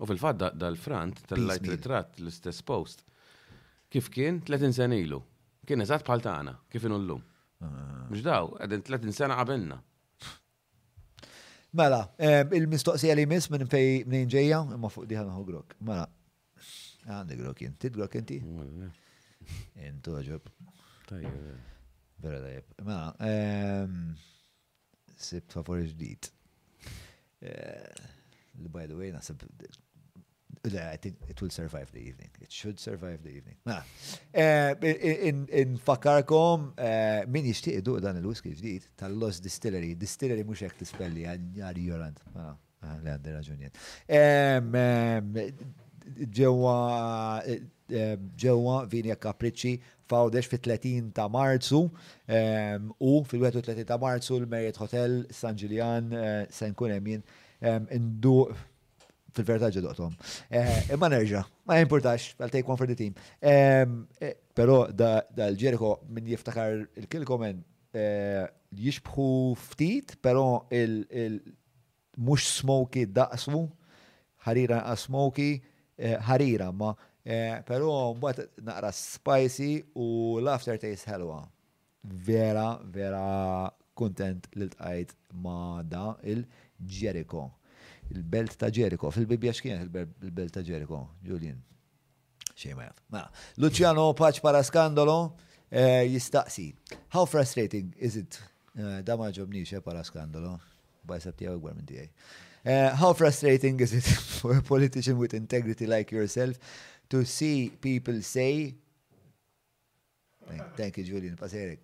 U fil-fatt da- dal-front tal-light Piecemeal. ritratt l-istess post kif kien 30 sena ilu. Kien eżatt bħal tagħna, kif inhu llum. Mhux daw, qegħdin 30 sena qabilna. Mela, ehm, il-mistoqsija li jmiss minn fej minn ġejja, imma fuq diħan ħu grok. Mela, għandi grok inti, grok inti? Intu għagħab. Tajjeb. Eh. Vera tajjeb. Mela, ehm, sibt favor ġdid. Eh, li by the way, nasib Le, I think it will survive the evening. It should survive the evening. Mela, eh, nfakarkom eh, min jixtieq idu dan il-whisky ġdid tal-Lost Distillery. Distillery mhux hekk tispelli għal jorant. Mela, ah, le għandi raġunijiet. Ġewwa eh, ġewwa vini kapriċċi fawdex fit-30 ta' Marzu u fil-31 ta' Marzu l-Marriott Hotel San Ġiljan se nkun hemm jien indu Fil-verità ġi doqtom. Eh, imma nerġa, ma jimportax, I'll take one for the team. Eh, Pero dal-ġeriko minn jiftakar il-kilkomen eh, jixbħu ftit, pero il-mux smoky daqsu, ħarira naqas smoky, ħarira ma, pero mbagħad naqra spicy u l-aftertaste ħelwa. Vera, vera kuntent li ltqajt ma' da il Jericho. Il-belt ta' Jericho. Fil-Bibbja x'kienet il-belt ta' Jericho, Julian? Xejn ma jaf. Mela, Luciano Paċ para skandolo eh, jistaqsi. How frustrating is it? Eh, da ma ġobnix eh, para skandolo. Bajsab tiegħu ikbar minn tiegħi. Eh, how frustrating is it for a politician with integrity like yourself to see people say Thank you, Julian, paserek.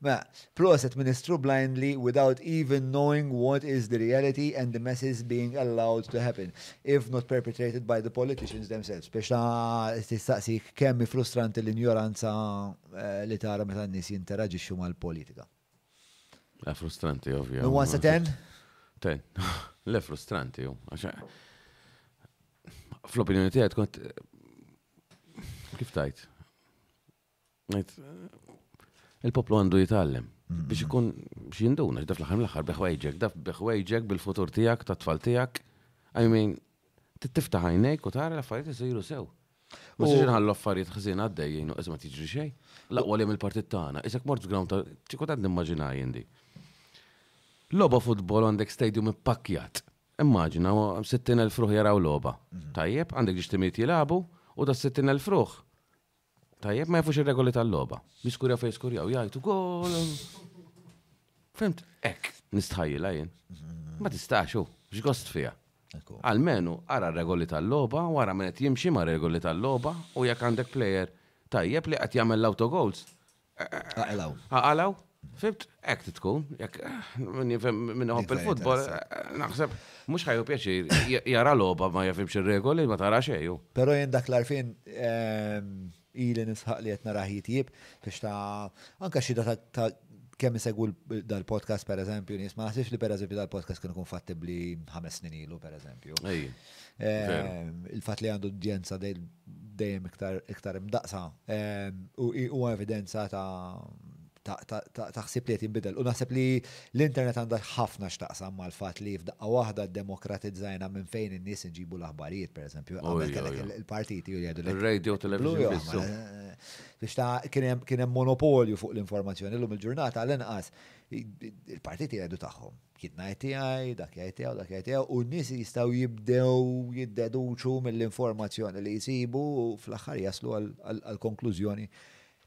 Ma, proset ministru blindly without even knowing what is the reality and the messes being allowed to happen, if not perpetrated by the politicians themselves. Biex ta' tistaqsik kemmi frustranti l-injoranza eh, li tara meta n-nis jinteraġixxu mal-politika. La frustranti, ovvja. Minn 1 sa 10? Ten. Le frustranti, għaxa. Fl-opinjoni tijaj tkun Kif tajt? Il-poplu għandu jitgħallem mm. biex ikun biex jinduna, daf l-ħar l-ħar beħwejġek, daf beħwejġek bil-futur tijak, ta' tfal tijak. I mean, tiftaħ għajnejk u tara l-affarijiet isiru sew. U s ħallu affarijiet ħżin għaddej jgħinu għazma tiġri xej. Laqwa li il-partit tagħna. Isek mort ground ta' ċikot għad nimmaġina jindi. Loba futbol għandek stadium ippakkjat. Immaġina, sittin elf ruħ jaraw logħba. Tajjeb, għandek ġiex timijiet jilagħbu u da sittin elf ruħ. Tajjeb, ma jafux ir-regoli tal-logħba. Jiskurjaw fejn jiskurjaw, jgħidu gol. Fimt, ek, nistħajjila jien. Ma tistax u, x'gost fija. Almenu, ara regoli tal-logħba, wara minn qed jimxi ma' regoli tal-logħba u jekk għandek plejer tajjeb li qed jagħmel l-autogols, Aqalaw. Aqalaw? Fimt, ek tkun, jek minn hopp il-futbol, naħseb, mux ħajju pjaċir, jara loba ma jafimx il-regoli, ma tara xeju. Pero jen dak l-arfin ehm, ili nisħaq li jetna raħjit jib, biex ta' anka xida ta' kemm isegwu dal-podcast per eżempju, nis ma naħsibx li per eżempju dal-podcast kienu kun fattibli ħames snin ilu per eżempju. Il-fatt li għandu udjenza dejjem iktar imdaqsa u huwa evidenza ta' ħsieb li qed jinbidel. U naħseb li l-internet għandha ħafna x'taqsam mal-fatt li f'daqqa waħda demokratizzajna minn fejn in-nies inġibu l-aħbarijiet, pereżempju, qabel kellek il-partiti u jgħidu. Ir-radio television. Biex ta' kien hemm monopolju fuq l-informazzjoni llum il-ġurnata għal-inqas il-partiti jgħidu tagħhom. Jien ngħid tiegħi, dak jgħid tiegħu, dak jgħid tiegħu, u n-nies jistgħu jibdew jiddeduċu mill-informazzjoni li jsibu u fl-aħħar jaslu għall-konklużjoni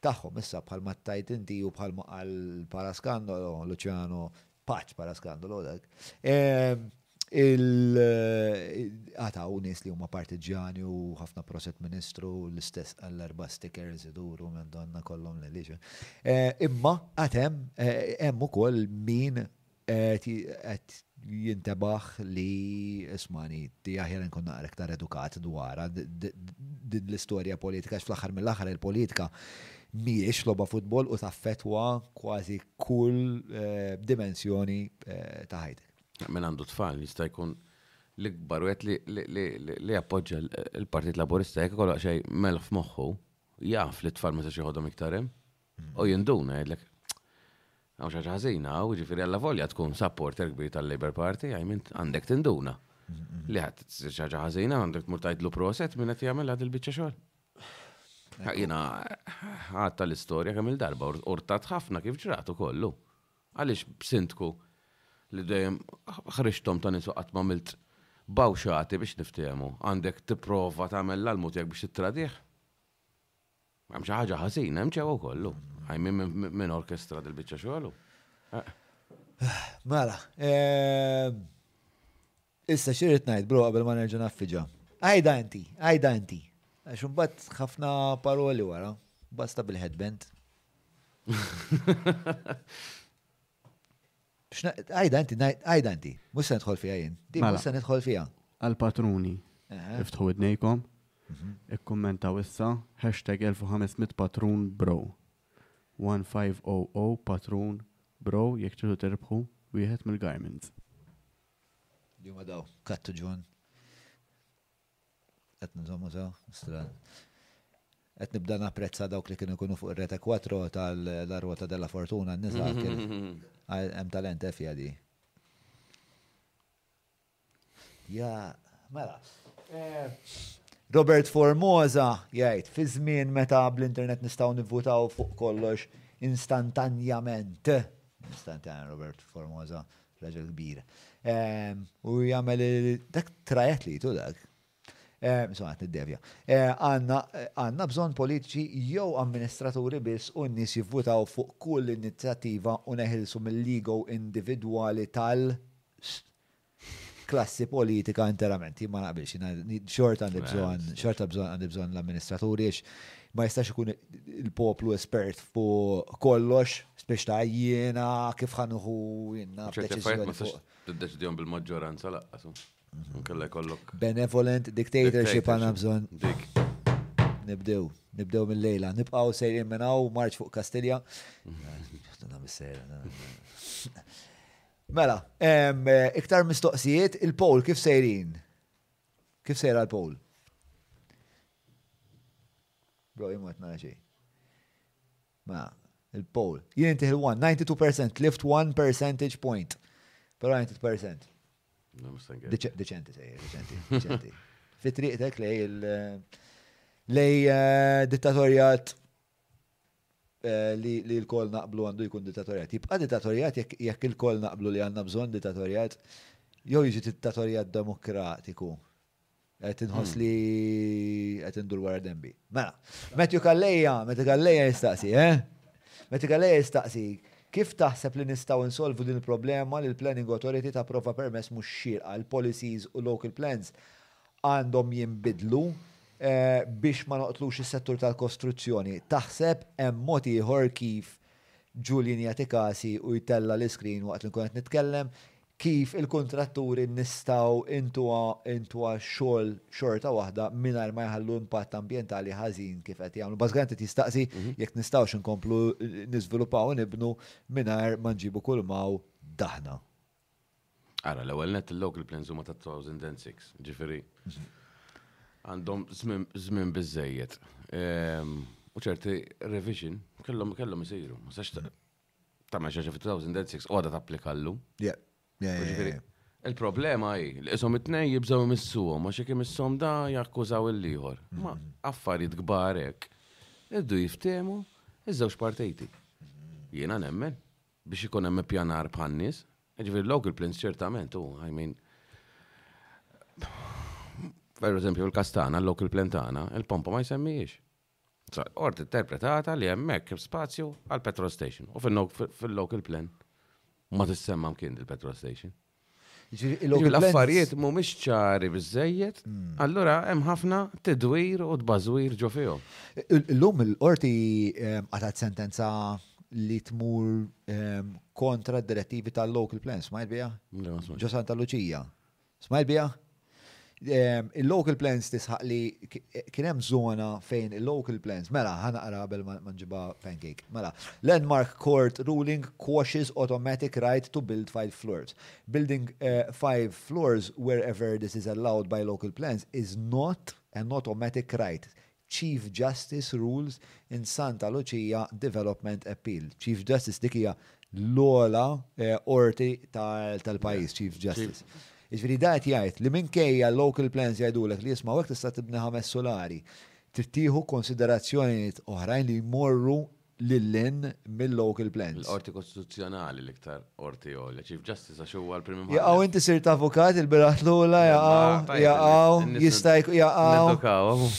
tagħhom. Issa bħal ma tajt inti u bħal ma qal Paraskandolo, Luciano, Paċ Paraskandolo dak. Ehm, Il-għata u nis li huma partiġjani u ħafna proset ministru l-istess għall-erba stickers iduru minn donna kollom li liġa. Imma għad hemm hemm ukoll min qed jintebaħ li ismani ti aħjar nkun naqra iktar edukat dwar din l-istorja politika fl-aħħar mill-aħħar il-politika mhijiex logħba futbol u taffetwa kważi kull eh, dimensjoni eh, ta' ħajtek. Min għandu tfal jista' jkun l-ikbar u li appoġġa l-Partit Laburista jekk ikollok xejn melħ f'moħħu jaf li t-tfal ma se xieħodhom iktar hemm. U jinduna jgħidlek, għaw xaġa ħażina, u ġifiri għalla volja tkun supporter kbir tal-Labour Party, għajmin għandek tinduna. Li għat xaġa ħażina għandek tmur tajtlu proset minn qed jagħmel għad il-biċċa xogħol. Jina għatta l-istorja kemm il-darba urtat ħafna kif ġratu kollu. Għaliex b'sindku li dejjem ħriġthom ta' nies u qatt m'għamilt bawxati biex niftehmu, għandek tipprova tagħmel l-almu tiegħek biex tittradih? Hemm xi ħaġa ħażina, hemm ċewwa wkoll hu. Għajn min min orkestra dil-biċċa xogħol hu. Mela, Issa xi rrid ngħid, bro, qabel ma nerġa' naffiġa? Għidha inti, għidha inti. Għax imbagħad ħafna paroli wara, basta bil-headband. Għajda inti, għajda inti, mux se nidħol fija jien, di mux mela. se nidħol fija. Għal-patruni, iftħu id-nejkom, mhm. ikkommenta wissa, hashtag 1500 patrun bro. 1500 patrun bro, jek ċilu tirbħu, wieħed mill-garments. Li huma daw? Kattu Ġun. Qed nżommu sew, stran. Qed nibda napprezza dawk li kienu jkunu fuq ir-rete 4 tal-La Ruota della Fortuna n-nisa. Hemm talent eh, fija di. Ja, mela. Robert Formosa jgħid fi żmien meta bl-internet nistgħu nivvutaw fuq kollox instantanjament. Instantanjament Robert Formosa. Raġel kbir. U jagħmel dak trajet li jitu dak. Insomma, qed niddevja. Għandna bżonn politiċi jew amministraturi biss u n-nies jivvutaw fuq kull inizjattiva u neħilsu mill-ego individwali tal- klassi politika interament. Jien ma naqbilx, xorta għandi bżonn, xorta bżonn għandi bżonn l-amministraturi ma jistax ikun il-poplu espert fuq kollox, spiex ta' jiena kif ħanuħu jiena. Tiddeċidjon bil-maġġoranza laqqasu. Nkella jkollok. Benevolent dictatorship għana bżon. Dik. Nibdew, nibdew mill-lejla. Nibqaw sejrin minnaw marċ fuq Kastilja. Mela, iktar mistoqsijiet, il-poll kif sejrin? Kif sejra l-poll? Bro, jien mwet nara xejn. Ma, il-poll. Jien intih il-1, 92% lift 1 percentage point. Pero 90%. Deċenti sejjer, deċenti, deċenti. Fi triqtek lej il- lej eh, dittatorjat eh, li li l-kol naqblu għandu jkun dittatorjat. Jibqa dittatorjat jekk jekk il-kol naqblu li għanna bżon dittatorjat, jew jiġi dittatorjat demokratiku. Qed inħoss li qed indur wara dembi. Mela, Matthew Kalleja, Matthew Kalleja jistaqsi, eh? Matthew Kalleja jistaqsi, kif taħseb li nistgħu nsolvu din il-problema li l-Planning Authority tapprova permess mhux xierqa l-policies u local plans għandhom jinbidlu eh, biex ma noqtlux is-settur tal-kostruzzjoni. Taħseb hemm mod ieħor kif Julian jagħti kasi u jtella l-iskrin waqt li nkun qed nitkellem, Kif il-kuntratturi nistgħu intuha x-xogħol xorta waħda mingħajr ma jħallu impatt ambjentali ħażin kif qed jagħmlu. Bażikament qed jistaqsi jekk nistgħux inkomplu niżviluppaw u nibnu mingħajr ma nġibu kulmaw daħna. Ara, l-ewwel nett il-local plans huma ta' 2006, ġifieri għandhom żmien biżżejjed. U ċerti revision kellhom isiru. Ta' meċa ġefi 2006 u għada tapplikallu. Yeah. Il-problema hi li isom it-tnej jibżaw imissuhom għax jekk imissom da jakkużaw il-liħor. Ma mm-hmm. affarijiet kbar hekk. Iddu jiftehmu iż-żewġ partejti. Jiena nemmen biex ikun hemm ippjanar bħal nies. Ġifieri local plans ċertament u I mean per eżempju l-kastana, l-local plan tagħna, il-pompa ma jsemmijiex. Qorti interpretata li hemmhekk hemm spazju għal petrol station u fil-local plan ma tissemma mkien il-petrol station. L-affarijiet mhumiex ċari biżejjed, hmm. allura hemm ħafna tidwir u tbażwir ġo fihom. Illum il-qorti ehm, għatat sentenza li tmur ehm, kontra d-direttivi tal-local plans, ma jbija? Ġo Santa Luċija. Smajt biha? Il-local plans tisħaq li kien hemm żona fejn il-local plans, mela ħanaqra qabel ma nġibha pancake. Mela, landmark court ruling quashes automatic right to build five floors. Building five floors wherever this is allowed by local plans is not an automatic right. Chief Justice Rules in Santa Lucia Development Appeal. Chief Justice dik hija l-ogħla qorti tal-pajjiż, Chief Justice. Jiġifieri dan qed jgħid li minkejja l-local plans jgħidulek li isma' hekk tista' tibni ħames sulari, trid tieħu konsiderazzjonijiet oħrajn li jmorru lil hinn mill-local plans. Il-Qorti Kostituzzjonali, l-iktar Qorti Għolja, Chief Justice għax huwa l-Prim Imħallef. Jaqaw inti sirt avukat il-biraħ tlula jaqaw jaqaw jista' jkun jaqaw. Nedukaw avu.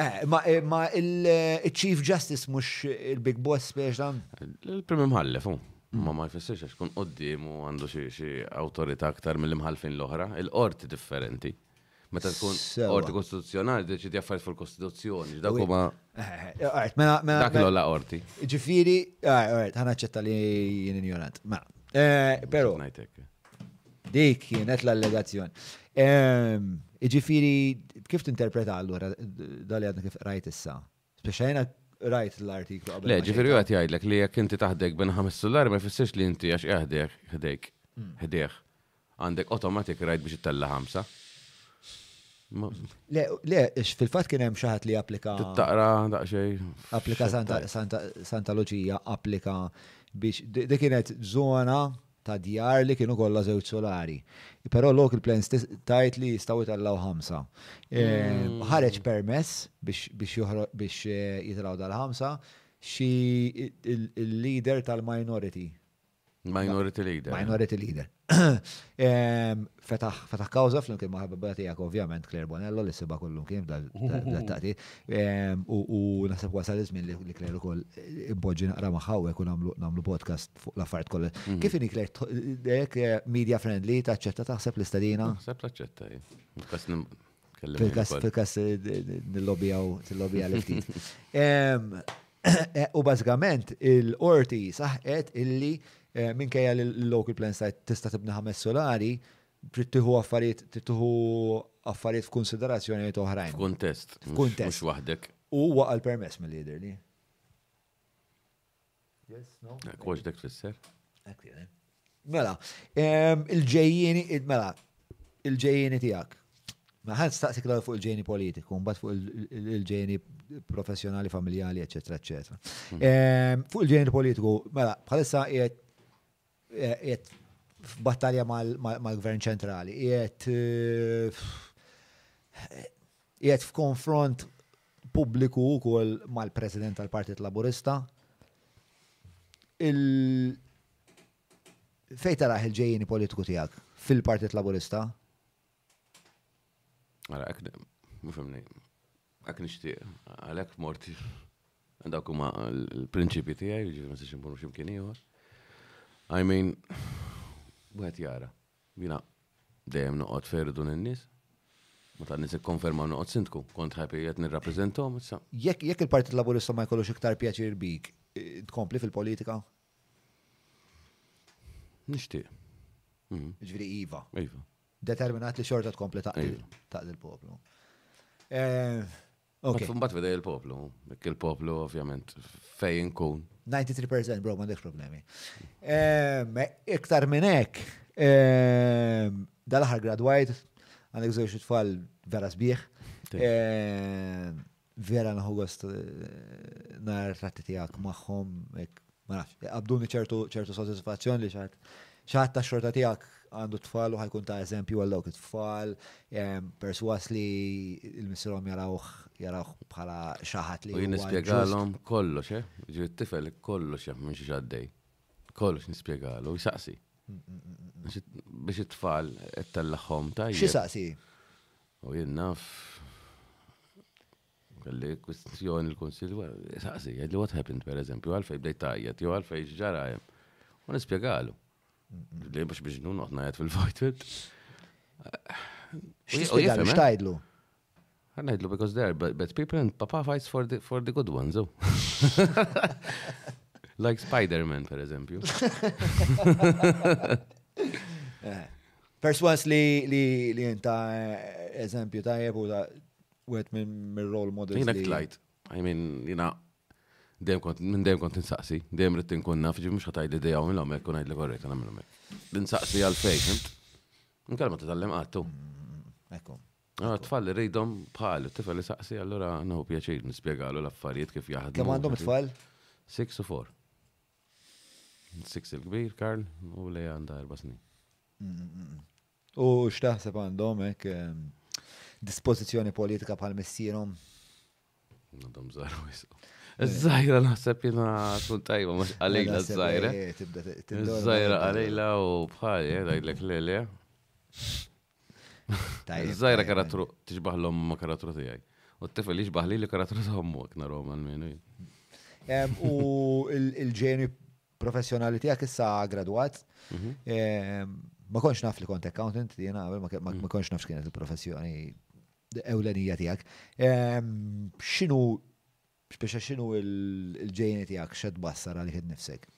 Eh, ma eh, ma il-Chief eh, Justice mhux il-Big Boss biex dan? Il-Prim Imħallef hu. Mm. Ma ma jfessirx għax kun qoddim u għandu xi awtorità aktar mill-imħalfin l-oħra, il-qorti differenti. Meta tkun qorti kostituzzjonali deċidi affarijiet fuq il-Kostituzzjoni, dak huma. Mela, mela. Dak l la qorti. Ġifieri, alright, ħana ċetta li jien injorant. Ma. Eh, però. Dik kienet l-allegazzjoni. Ehm, ġifieri, kif tinterpreta allura dali għadna kif rajt issa? Speċa jena rajt l-artiklu. Le, ġifieri għat jgħidlek li jekk inti taħdek ben ħames sullari ma jfissirx li inti għax jaħdek ħdejk. Hmm. Ħdejk. Għandek automatic right biex ittella ħamsa? Le, le, fil-fatt kien hemm xi ħadd li applika. Taqra daqsxejn. Applika Santa Luċija applika biex dik kienet żona ta' djar li kienu kollha żewġ solari. Però local plans tajt li jistgħu jitellgħu ħamsa. E, mm. Ħareġ permess biex e, jitellgħu dal-ħamsa xi il-leader tal-minority Minority leader. Minority leader. Fetaħ kawza flimkien ma' ħabba tiegħek ovvjament Claire Bonello li siba kullum kien dal-taqti. U naħseb wasal iż-żmien li Claire ukoll impoġġi naqra magħha u jkun nagħmlu podcast fuq l-affarijiet kollha. Mhm. Kif inhi Claire dejk eh, media friendly taċċetta taħseb l-istadina? Naħseb taċċetta. Fil-kas nil-lobijaw, til-lobija li ftit. U bazzikament, il-orti saħqet illi eh, minkejja l-local plan site tista' tibni ħames solari, tittiħu affarijiet, tittiħu affarijiet f'konsiderazzjoni oħrajn. F'kuntest. F'kuntest. Mux waħdek. U waqal permess mill-lider li. Kwarġ dak tfisser? Mela, il-ġejjini, mela, il-ġejjini tijak. Ma ħad staqsik l fuq il-ġejjini politiku, mbagħad fuq il-ġejjini professjonali, familjali, eċetera, eċetera. Fuq il-ġejjini politiku, mela, bħalissa qiegħed Qiegħed f'battalja mal-Gvern Ċentrali, qiegħed qiegħed f'konfront pubbliku wkoll mal-President tal-Partit Laburista. Il fejn taraħ il-ġejjini politiku tiegħek fil-Partit Laburista? Għara, għak nifimni, għak nishtiq, għalek morti Dawk huma l-prinċipji tiegħi, jiġifieri ma nistax inkunu x'imkien ieħor. I mean, wieħed jara. Jiena dejjem noqgħod ferdu lin-nies. Meta n-nies ikkonfermaw noqgħod sindku, kont ħapi qed nirrappreżentahom issa. Jekk jekk il-Partit Laburista ma jkollux iktar pjaċir bik, tkompli fil-politika? Nixtieq. Jiġifieri iva. Iva. Determinat li xorta tkompli taqdi l-poplu. Ok. Mbagħad fidej il-poplu, dik il-poplu ovvjament fej inkun. 93% bro, m'għandekx problemi. Ehm, Iktar minn hekk, ehm, dal-aħħar gradwajt, għandek żewġ tfal vera sbieħ. Thank you. Ehm, Vera nħu gost eh, nar tratti tiegħek magħhom, hekk ma nafx, iqabduni ċertu ċertu sodisfazzjon li xaħat xaħat ta' xorta tiegħek għandu tfal u ħajkun ta' eżempju għal dawk it-tfal, ehm, perswas li l-missierhom jarawh jarawh bħala xaħat li. U jien nispjegalhom kollox, eh? Ġi t-tifel kollox jaf minn xi għaddej. Kollox nispjegalu, jisaqsi. Mm, mm, mm, biex it-tfal qed tellagħhom tajjeb. Xi saqsi? U jien naf Kelli kwistjoni l-Kunsill, saqsi, jgħidli what happened per eżempju, għalfej bdejt tajjed, jew għalfej x'ġara hemm. U nispjegalu. Li mhux biex nun noqgħod ngħid fil-fajt. X'tispjegalu x'tajdlu? Ngħidlu because there are bad people and papa fights for the, for the good ones. Oh. like Spider-Man, per eżempju. Perswas li li li inta eh, eżempju tajjeb u Wieħed minn role models. Jina ktlajt, I mean, jina dejjem kont minn dejjem kont insaqsi, dejjem rrid inkun naf, ġi mhux ħatajli dejja minn hekk kun ngħidli korrejt għal minn hekk. Insaqsi għal fejn. Nkellem ma titgħallem għattu. Ekku. Ah, tfal li rridhom bħal, tifel li saqsi, allura naħu pjaċir nispjegalu l-affarijiet kif jaħdmu. Kemm għandhom tfal? Six u four. Six il-kbir, Karl, u li għandha erba snin. U x'taħseb għandhom hekk dispożizzjoni politika bħal missierhom? Għandhom żgħar wisq. Iż-żgħira naħseb jiena tkun tajba mhux qalila żgħira. Iż-żgħira qalila u bħali eh, ngħidlek le le. Iż-żgħira karattru tixbaħlhom ma' karattru tiegħi. U t-tifel jixbaħli li karattru tagħhom hekk narhom għal minu. U il-ġeni professjonali tiegħek issa gradwat. Ma konx naf li kont accountant, jiena ma mm. konx naf x'kienet il-professjoni ewlenija tiegħek. X'inhu speċa x'inhu il-ġejni tiegħek x'qed bassar għalik innifsek?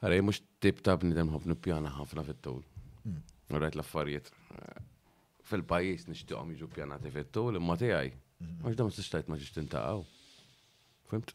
Ara mhux tip ta' bnidem ħobb nippjana ħafna fit-tul. Mm. Rajt l-affarijiet eh, fil-pajjiż nixtieqhom jiġu pjanati fit-tul imma tiegħi. Mm. Għax dam s-istajt ma ġiex tintaqgħu. Fimt?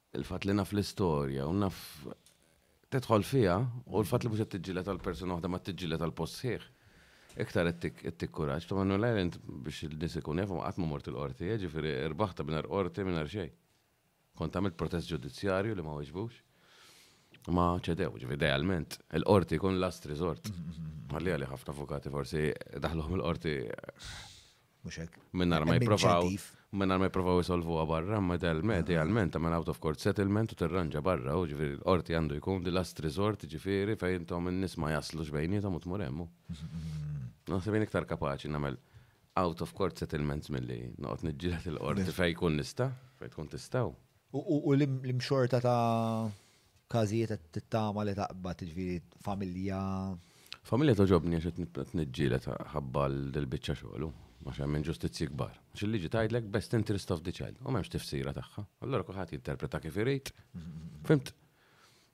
Il-fatt li naf l-istorja u naf tidħol fiha u l-fatt li mhux qed tiġġieled għal persuna waħda ma tiġġieled għal post sħiħ iktar qed tik qed tik kuraġġ. Ta' Manuel Island biex il-nies ikun jafu ma qatt ma mort il-qorti, jiġifieri rbaħta mingħajr qorti mingħajr xejn. Kont għamilt protest ġudizzjarju li ma weġbux. Ma ċedew, ġifieri idealment il-qorti jkun last resort. Ħalliha li ħafna avukati forsi daħluhom il-qorti Mhux hekk. Mingħajr ma jipprovaw mingħajr ma jipprovaw isolvuha barra, ma idealment tagħmel out of court settlement u tirranġa barra, u ġifieri l-qorti għandu jkun di last resort ġifieri fejn intom in-nies ma jaslux bejniethom u tmur hemm. Naħseb jien iktar kapaċi nagħmel out of court settlements milli noqgħod niġġieled il-qorti fejn jkun nista', fejn tkun tistgħu. U l-imxorta ta' Każijiet qed tittama li taqbad, jiġifieri familja? Familja togħġobni għax qed niġġieled ħabba l-biċċa xogħol għax hemm inġustizzji kbar. Għax il-liġi tgħidlek best interest of the child u m'hemmx tifsira tagħha. Allura kulħadd jinterpreta kif irid. Fimt?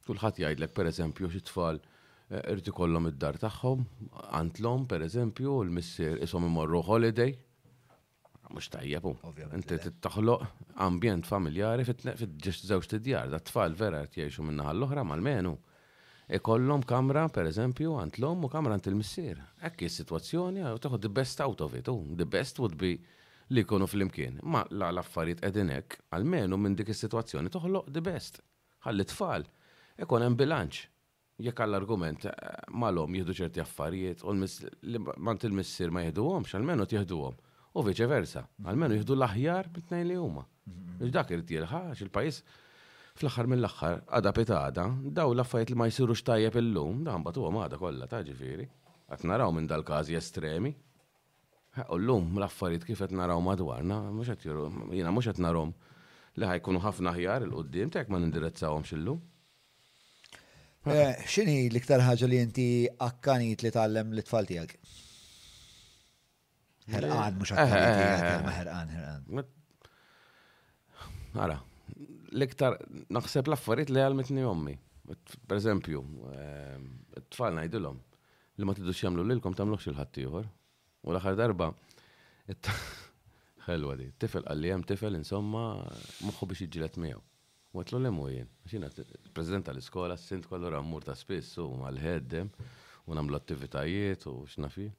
Kulħadd jgħidlek pereżempju xi tfal eh, irid ikollhom id-dar tagħhom, għandlhom pereżempju l-missier ishom imorru holiday Mhux tajjeb hu. Inti toħloq ambjent familjari fid-ġest żewġ tidjar, da tfal vera qed jgħixu min-naħa l-oħra mal-menu. Ikollhom kamra, pereżempju, għand l-omm u kamra għand il-missier. Hekk hi s-sitwazzjoni u tieħu the best out of it hu. The best would be li jkunu flimkien. Imma la l-affarijiet qegħdin hekk, almenu minn dik is-sitwazzjoni toħloq the best. Ħalli t-tfal ikun hemm bilanċ. Jekk għall-argument, mal-omm jieħdu ċerti affarijiet u l-mant il-missier ma jieħduhomx, almenu qed jieħduhom. U viċe versa, almenu jieħdu l-aħjar mit-tnejn li huma. Għax dak irid jilħaq, għax il-pajjiż fl-aħħar mill-aħħar, għada pieta għada, dawn l-affarijiet li ma jsirux tajjeb illum, dawn mbagħad huwa għada kollha ta' ġifieri. Qed naraw minn dal-każi estremi. U llum, l-affarijiet kif qed naraw madwarna, mhux qed juru, jiena mhux qed narhom li ħa jkunu ħafna aħjar 'il quddiem t'hekk ma nindirizzawhomx illum. X'inhi l-iktar ħaġa li inti akkanit li tgħallem lit-tfal tiegħek? Ħerqan, mhux akkanit, kelma ħerqan, ħerqan. Ara, l-iktar naħseb l-affarijiet li għalmetni ommi. Per eżempju, t-tfal ngħidilhom, Li ma tidux jagħmlu lilkom tagħmluhx lil ħaddieħor. U l-aħħar darba ħelwa di. Tifel qal li hemm tifel insomma moħħu biex jiġġieled miegħu. U għedtlu le mhu jien. Għax jiena president tal-iskola, s-sindku allura mmur ta' spiss u mal-ħeddem u nagħmlu attivitajiet u x'naf jien.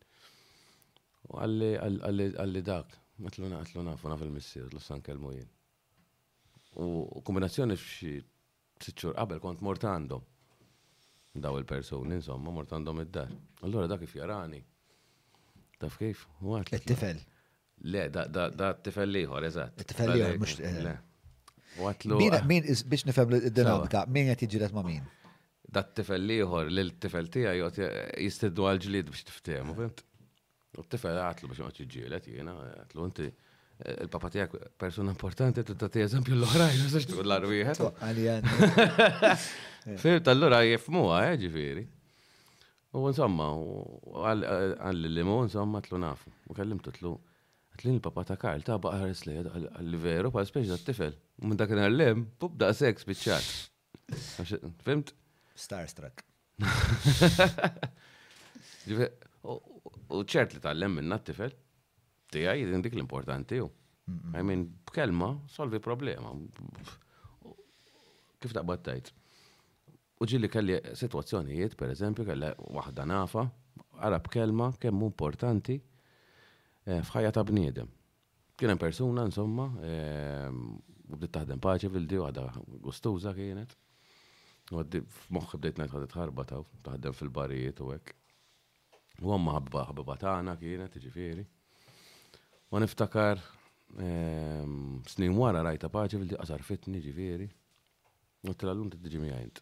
U għalli, għalli, għalli dak, għatlu naqtlu nafu naf il-missir, l-ussan kelmu jien. U kombinazzjoni f'xi Sitt xhur qabel kont mort għandhom dawn il-persuni, insomma, mort għandhom id-dar. Allura dak kif jarani. Taf kif? It-tifel. Le, da t-tifel liħor, eżatt. It-tifel liħor, mux. Le. Għatlu. Min, biex nifem l-dinamika, min għet jġilet ma' min? Da t-tifel liħor, l-tifel tija jistiddu għal-ġlid biex tiftemu, fint? U t-tifel għatlu biex noqgħod jiġġielet jiena, għatlu inti il-papa tiegħek persuna importanti trid tagħti eżempju l-oħrajn għax tqul l wieħed. Fir tal-lura jifmuha, eh, ġifieri. U insomma, għalli li mu insomma tlu nafu. U kellimtu tlu. Għatlin il-papa ta' Karl ta' baqar islejed għalli veru pa' speċi ta' tifel. Minn dak il-lem, pub da' seks bieċat. Fimt? Starstruck. U ċert li tal-lem minna t-tifel, tijaj, din dik l-importanti ju. I mean, b'kelma, solvi problema. Kif taqbad tajt? U ġili kelli situazzjonijiet, per eżempju, kelli wahda nafa, għara b'kelma, kemm importanti eh, f'ħajja ta' bniedem. Kien hemm persuna insomma, ehm, u bdiet taħdem paċi fil-di waħda gustuża kienet. U għaddi f'moħħi bdejt ngħid ħadet ħarba taw, taħdem fil-barijiet u hekk. U għamma ħabba ħabba tagħna kienet, ġifieri. U niftakar ehm, snin wara rajta paċi fil-di qasar fitni ġifieri. U t-trallum t-ġimijajnt.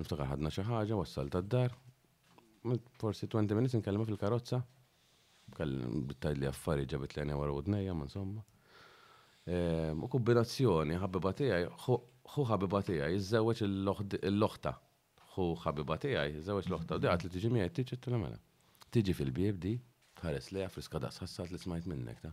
Niftakar ħadna xi ħaġa, wassalt għad-dar. Għamilt forsi 20 minutes inkellima fil-karozza. Bit-tajd li affari ġabit li għajnija wara udnejja, ma insomma. Ehm, u kombinazzjoni, ħabiba tiegħi, ħu ħabiba tiegħi, jiżżewweġ l-oħta. Ħu ħabiba tiegħi, jiżżewweġ l-oħta. U diqat li tiġi miegħi tiġi t mela. Tiġi fil-bieb di, tħares lejha friska daqs ħassalt li smajt minnek, ta.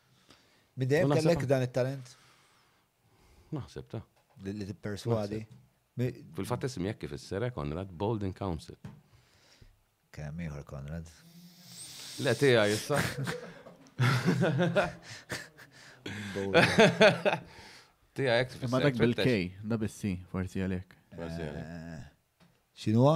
Minn dejjem kellek dan it-talent? Naħseb ta' li tipperswadi. Fil-fatt isim jekk kif issere Konrad Bold in Council. Kemm ieħor Konrad. Le tiegħi issa. Tiegħi jekk Ma dak bil-K, da bis-C, forsi għalhekk. Forsi għalhekk. Eh, x'inhuwa?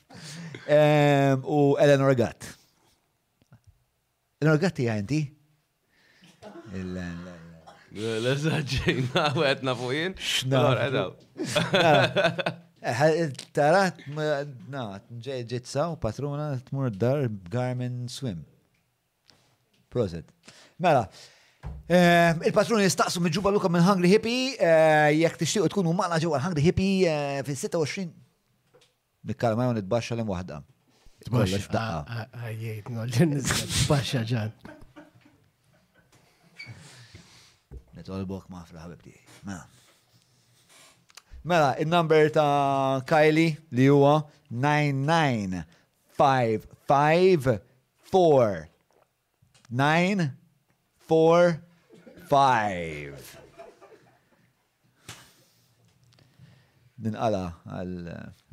U Eleanor Gatt. Eleanor Gatt hija inti? L-eżaġġejna u għetna fuq jien. X'na. Tarat, na, ġejt saw, patruna, tmur dar, Garmin Swim. Proset. Mela, eh, il-patruni jistaqsu miġuba luka minn Hungry Hippie, eh, jek tixtiqu tkunu maħna ġewwa Hungry Hippie eh, fil-26 Nikkalma jew nitbaxxa l-hemm waħda. Tbaxxa daqqa. Għajjejt, noġġen nizzel. Tbaxxa ġan. Nitolbok ma' fl ħabibti. Mela. Mela, il-number ta' Kylie li huwa 99554. Nine, four, five. Ninqala għal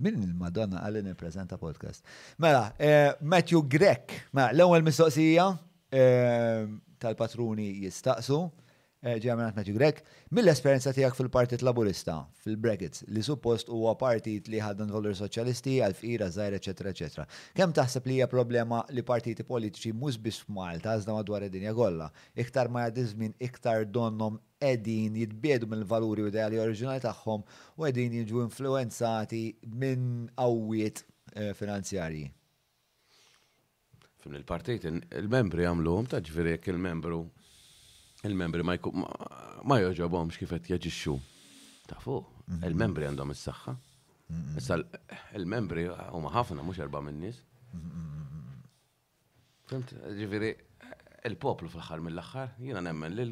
min il-Madonna għalli nippreżenta podcast. Mela, eh, Matthew Grek, mela, l-ewwel mistoqsija eh, tal-patruni jistaqsu Chairman Athanasiu Grech, mill-esperjenza tiegħek fil-Partit Laburista, fil-brackets, li suppost huwa partit li jħaddan valuri soċjalisti, għall-fqir, għaż-żgħir eċċetera eċċetera, kemm taħseb li hija problema li partiti politiċi mhux biss f'Malta iżda madwar id-dinja kollha, iktar ma jgħaddi ż-żmien iktar donnhom qegħdin jitbiegħdu mill-valuri u ideali oriġinali tagħhom u qegħdin jiġu influwenzati minn qawwiet finanzjarji? Fim il-partit, il-membri għamluhom ta' ġifieri jekk il-membru il-membri ma jkun ma joġobhomx kif qed jaġixxu. Tafu, mhm. il-membri għandhom is-saħħa. Mhm. Issa il-membri huma ħafna mhux erba' min-nies. Mhm, Fimt, ġifieri il-poplu fl-aħħar mill-aħħar, jiena nemmen li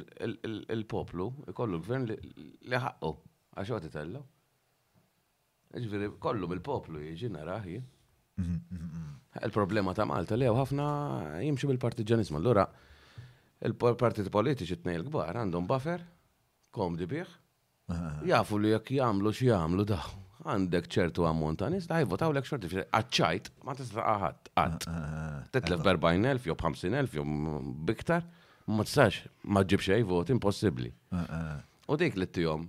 il-poplu ikollu l-gvern li ħaqqu għax għati tellgħu. Jiġifieri kollu mill-poplu jiġi narah jien. Il-problema ta' Malta li hawn ħafna jimxu bil-partiġġaniżmu. Allura il-partiti politiċi tnej il-kbar għandhom buffer, komdi bih, jafu li jekk jagħmlu xi jagħmlu daw. Għandek ċertu ammont ta' nies dajvu taw lek xorti fil qaċċajt ma tista' qaħat qatt. Titlef b'40,000 jew b'50,000 jew biktar, ma tistax ma ġib xejn vot impossibbli. U dik li tihom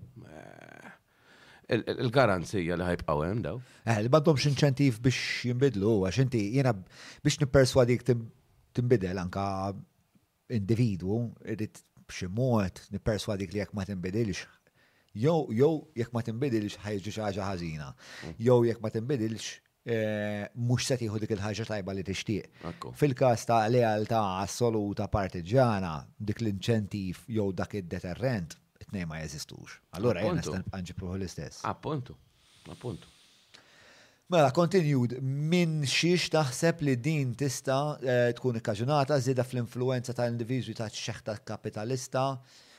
Il-garanzija li ħajbqaw hemm daw. Eh, li m'għandhomx inċentiv biex jinbidlu, għax inti jiena biex nipperswadik tinbidel anka individwu, irrid b'xi mod nipperswadik li jekk ma tinbidilx jew jew jekk ma tinbidilx ħajġi xi ħaġa ħażina, mm. jew jekk ma tinbidilx mhux se tieħu dik il-ħaġa tajba li tixtieq. Fil-każ ta' lealtà assoluta partiġġana, dik l-inċentiv jew dak id-deterrent, it-tnejn ma jeżistux. Allura jien nista' nibqa' nġibruħu l-istess. Appuntu, appuntu. Mela, continued, minn xiex taħseb li din tista' eh, tkun ikkaġunata żieda fl-influenza tal-individwi ta' xeħta kapitalista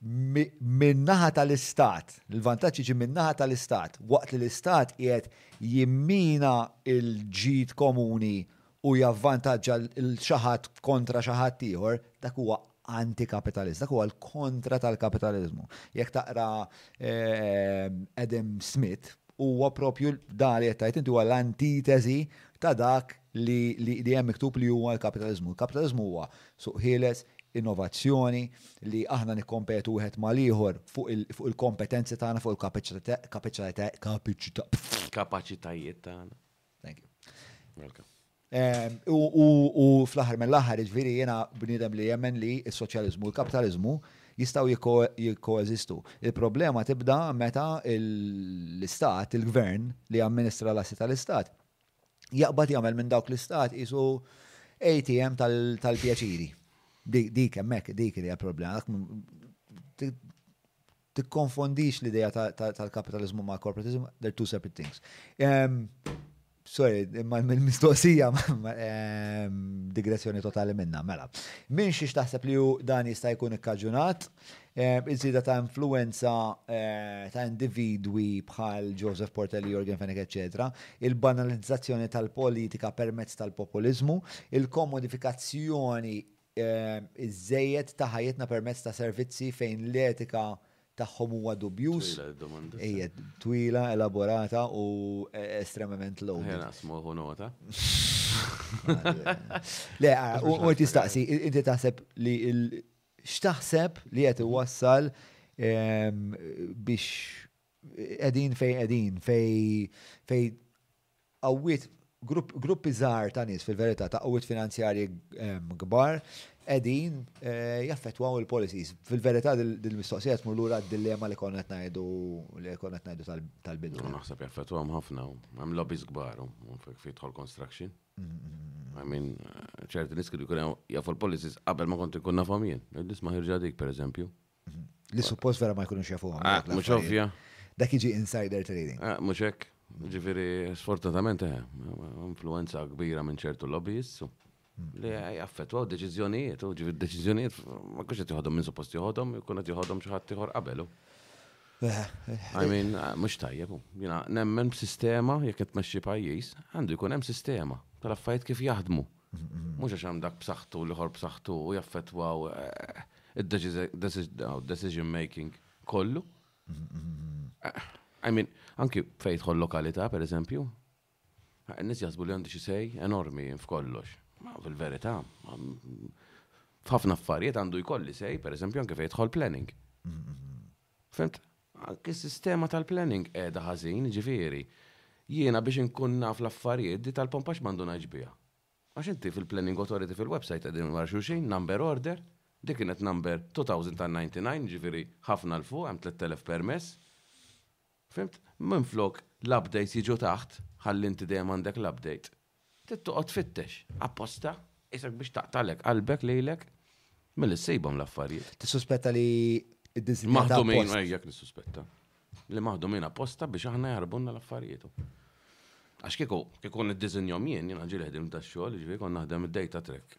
min-naħa tal-Istat, il-vantaġġ jiġi min-naħa tal-Istat, waqt li l-Istat qiegħed jimmina l-ġid komuni u javvantaġġa 'l xi ħadd kontra xi ħadd ieħor, dak huwa antikapitalist, dak huwa l-kontra tal-kapitaliżmu. Jekk taqra Adam Smith, huwa proprju dan li qed tgħid inti huwa l-antiteżi ta' dak li hemm miktub li huwa l-kapitaliżmu. Il-kapitaliżmu huwa Suq ħieles, innovazzjoni, li aħna nikkompetu wieħed mal-ieħor fuq il-kompetenzi tagħna, fuq il-kapaċitajiet tagħna. Thank you. Welcome. U fl-aħħar mill-aħħar, jiġifieri jiena bniedem li jemmen li s-soċjaliżmu u l-kapitaliżmu jistgħu jikkoeżistu. Il-problema tibda meta l-istat, il-gvern li jamministra l-assi tal-istat, jaqbad jagħmel minn dawk l-istat isu ATM tal-pjaċiri. Dik hemmhekk, dik li hija problema. Tikkonfondix l-idea tal-kapitalizmu ma' corporatizmu, they're two separate things. Sorry, imma mill-mistoqsija digressjoni totali minna, mela. Min xiex taħseb li ju dan jista' jkun ikkaġunat, Iż-żieda ta' influenza ta' individwi bħal Joseph Portelli, Yorgen Fenech, eċċetera, il-banalizzazzjoni tal-politika permezz tal-populiżmu, il-kommodifikazzjoni żżejjed ta' ħajjitna permezz ta' servizzi fejn l-etika tagħhom huwa dubjuż. Twila d-domanda. Hija twila, elaborata u estremament loaded. Ħena smuħu nota. Le, u tistaqsi, inti taħseb li X'taħseb li qed iwassal biex qegħdin fejn qegħdin, fejn qawwiet gruppi żgħar ta' nies fil-verità ta' qawwiet finanzjarji kbar qegħdin eh, jaffettwaw il-policies. Fil-verità dil-mistoqsija tmur lura d-dilemma li konna qed ngħidu li konna qed ngħidu tal-bidu. Naħseb jaffettwahom ħafna, hemm lobbies kbar, fitħol construction. I mean, ċerti nis kienu jkun jafu l-policies qabel ma kont ikun nafhom jien. L-isma ħirġa dik, per eżempju. Li suppost vera ma jkunux jafu għom. Ah, mux ovvja. Dak iġi insider trading. Ah, mux hekk. Ġifiri, sfortunatament, eh, influenza kbira minn ċertu lobbyist li jaffetwaw deċizjonijiet, u ġifiri deċizjonijiet ma kux jtiħodhom minn suppost jħodhom, jkun jtiħodhom xaħat tiħor qabelu. I mean, mhux tajjeb, jiena nemmen b'sistema jekk qed tmexxi pajjiż, għandu jkun hemm sistema tal-affarijiet kif jaħdmu. Mhux għax hemm dak b'saħħtu l-ieħor b'saħħtu u jaffettwaw id-decision making kollu. I mean, anki fejn jidħol lokalità, pereżempju, In-nies jaħsbu li għandi xi sej enormi f'kollox. Ma fil-verità, f'ħafna affarijiet għandu jkolli sej, per eżempju, anke fejn jidħol planning. Fent, anke sistema tal-planning qiegħda ħażin, ġifieri. Jiena biex inkun naf l-affarijiet di tal-pompax m'għandu ngħid biha. Għax inti fil-planning authority fil-website qegħdin wara xulxin, number order, dik kienet number 2099, ġifieri ħafna 'l fuq, hemm 3,000 permess. Fhimt? Minflok l-updates jiġu taħt, ħalli inti dejjem għandek l-update, trid toqgħod tfittex apposta, qisek biex taqtagħlek qalbek lejlek milli ssibhom l-affarijiet. Tissuspetta li ddisinjata apposta. Maħdumin, ejjek nissuspetta. Li maħdumin apposta biex aħna jarbunna l-affarijiet. Għax kieku, kieku niddisinjom jien, jien ġieli ħdim da xogħol, ġieli kon naħdem id-data track.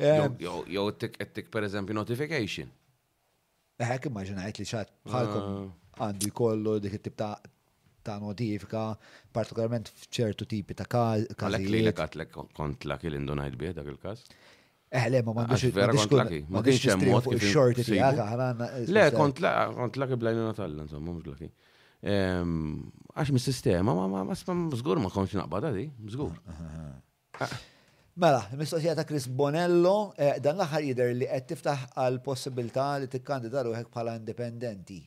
Jow tik per eżempju notification. Eħek immaġinajt li ċat bħalkom ah. għandu jkollu dik it-tip ta' ta' notifika, partikolarment f'ċertu tipi ta' każ. Għalek li l għatlek kont laki l-indunajt bih dak il-każ? Eħle, eh, ma mandux il-laki. Ma kienx hemm mod kif xorti tiegħek aħna. Le, kont laki blajna natalla, insomma, mhux laki. Ehm, għax mis-sistema ma ma żgur ma kontx naqbad għadi, żgur. Ah, ah, ah. Mela, mistoqsija ta' Chris Bonello, eh, dan l-aħħar jidher li qed tiftaħ għal possibilità li tikkandida ruħek bħala indipendenti.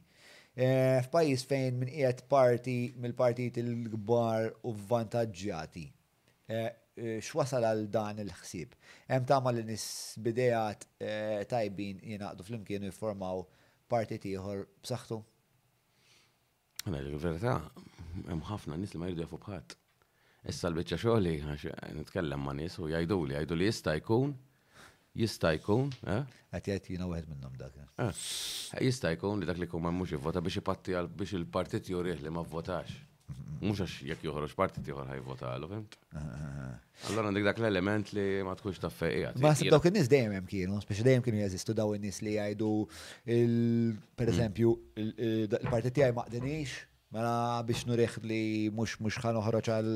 Eh, f'pajjiż fejn min qiegħed parti mill-partit il-kbar u vvantaġġjati. Eh, x'wasal għal dan il-ħsieb? Hemm tama li nis bidejat tajbin jingħaqdu flimkien u jiffurmaw partit ieħor b'saħħtu? Mela, l-verità, hemm ħafna nies li ma jridu jafu bħadd. Issa l-biċċa xogħli għax nitkellem ma' nies u jgħidu li jgħidu li jista' jkun jista' jkun, eh? Qed jgħid jiena wieħed minnhom dak. Eh? Eh, jista' jkun li dak li jkun ma mhux ivvota biex ipatti għal biex il-partit jurih li ma vvotax. Mhux għax jekk joħroġ partit ieħor ħajvotalu, fimt? Eh, Allora għandek dak l-element li ma tkunx taf fejqija. Ma sib dawk in-nies dejjem hemm kienu, speċi dejjem kienu jeżistu daw in-nies li jgħidu per mm. eżempju il-partit tiegħi ma qdinix mela biex nurih li mhux mhux ħan oħroġ għal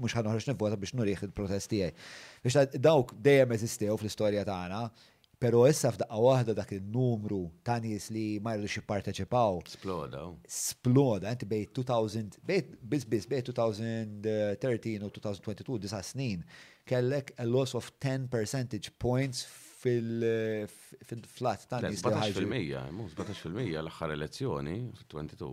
mhux ħan oħroġ nivvota biex nurih il-protest tiegħi. Biex dawk dejjem eżistew fl-istorja tagħna, Pero issa f'daqqa waħda dak in-numru ta' nies li ma jridux jipparteċipaw. Sploda. Sploda, inti bejn 2000, bejn biss biss bejn 2013 u 2022 disa' snin kellek a loss of 10 percentage points fil-flat ta' nies li ħajġu. 17% l-aħħar elezzjoni, 22,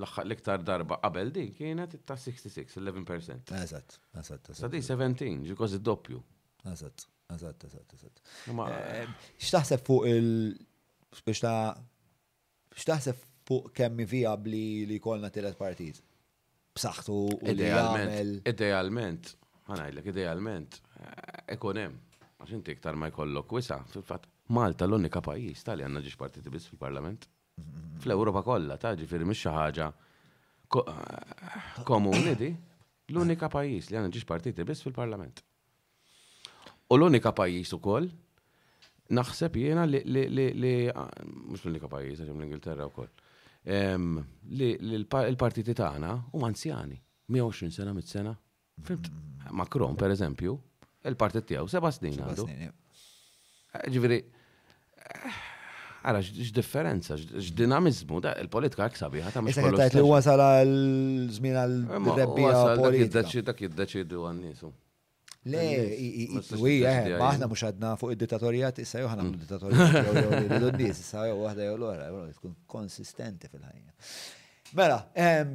L-aħħar l-iktar darba qabel din kienet ta' 66, 11 percent. Eżatt, eżatt, eżatt. Sa di 17, ġi kważi doppju. Eżatt, eżatt, eżatt, eżatt. Eh, x'taħseb fuq il- biex ta' x'taħseb fuq kemmi viabli li kolna tielet partit? B'saħħtu u li jagħmel. Idealment, ħanajlek, idealment, eh, ikun hemm. Għax inti iktar ma jkollok wisa, fil-fatt, Malta l-unika pajjiż tal għandna ġiex partiti biss fil-Parlament. fl-Ewropa kollha, ta' ġifieri mhix xi ħaġa komuni di, l-unika pajjiż li għandna ġiex partiti biss fil-Parlament. U l-unika pajjiż ukoll naħseb jiena li mhux l-unika pajjiż għax l-Ingilterra wkoll. Li l-partiti tagħna huma anzjani, 120 sena mit-sena. Macron, per eżempju, il-partit tiegħu seba' snin għandu. Ġifieri, Ara, x-differenza, x-dinamizmu, da il-politika għak sabiħa ta' mux. Issa li wasal għal-żmien għal-rebbi għal-politika. Dak jiddeċidu għannisu. Le, ija, maħna mux għadna fuq id-dittatorijat, issa joħna fuq id-dittatorijat, l-dondis, issa jow għahda jow l-għara, tkun konsistenti fil-ħajja. Mela, ehm,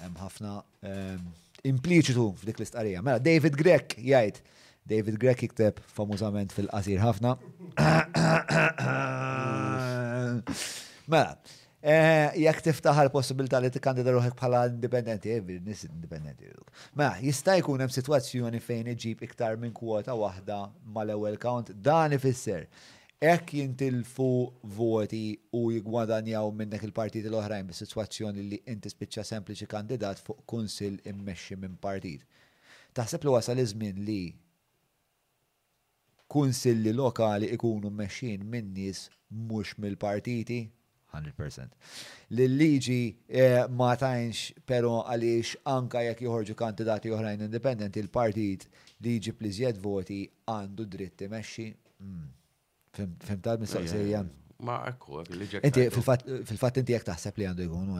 Hemm ħafna impliċitu f'dik l-istqarrija. Mela, David Grek jgħid, David Grek jikteb famużament fil-qasir ħafna. Mela, Eh, jekk tiftaħar possibilità li tikkandida ruħek bħala indipendenti, eh, nis indipendenti. Ma mela, jista' jkun hemm sitwazzjoni fejn iġib iktar minn kwota waħda mal-ewwel count, dan ifisser Hekk jintilfu voti u jiggwadanjaw minnek il-partiti l-oħrajn bis-sitwazzjoni li int tispiċċa sempliċi kandidat fuq kunsill immexxi minn partit. Taħseb li wasal iż-żmien li kunsilli lokali jkunu mmexxijin minn nies mhux mill-partiti? Hundred percent. Li l-liġi ma tgħinx però għaliex anke jekk joħorġu kandidati oħrajn indipendenti l-partit li jġib l-iżjed voti għandu dritt imexxi? Fimtha l-mistoqsija? Ma ekku, Inti fil-fatt inti jekk taħseb li għandu jkun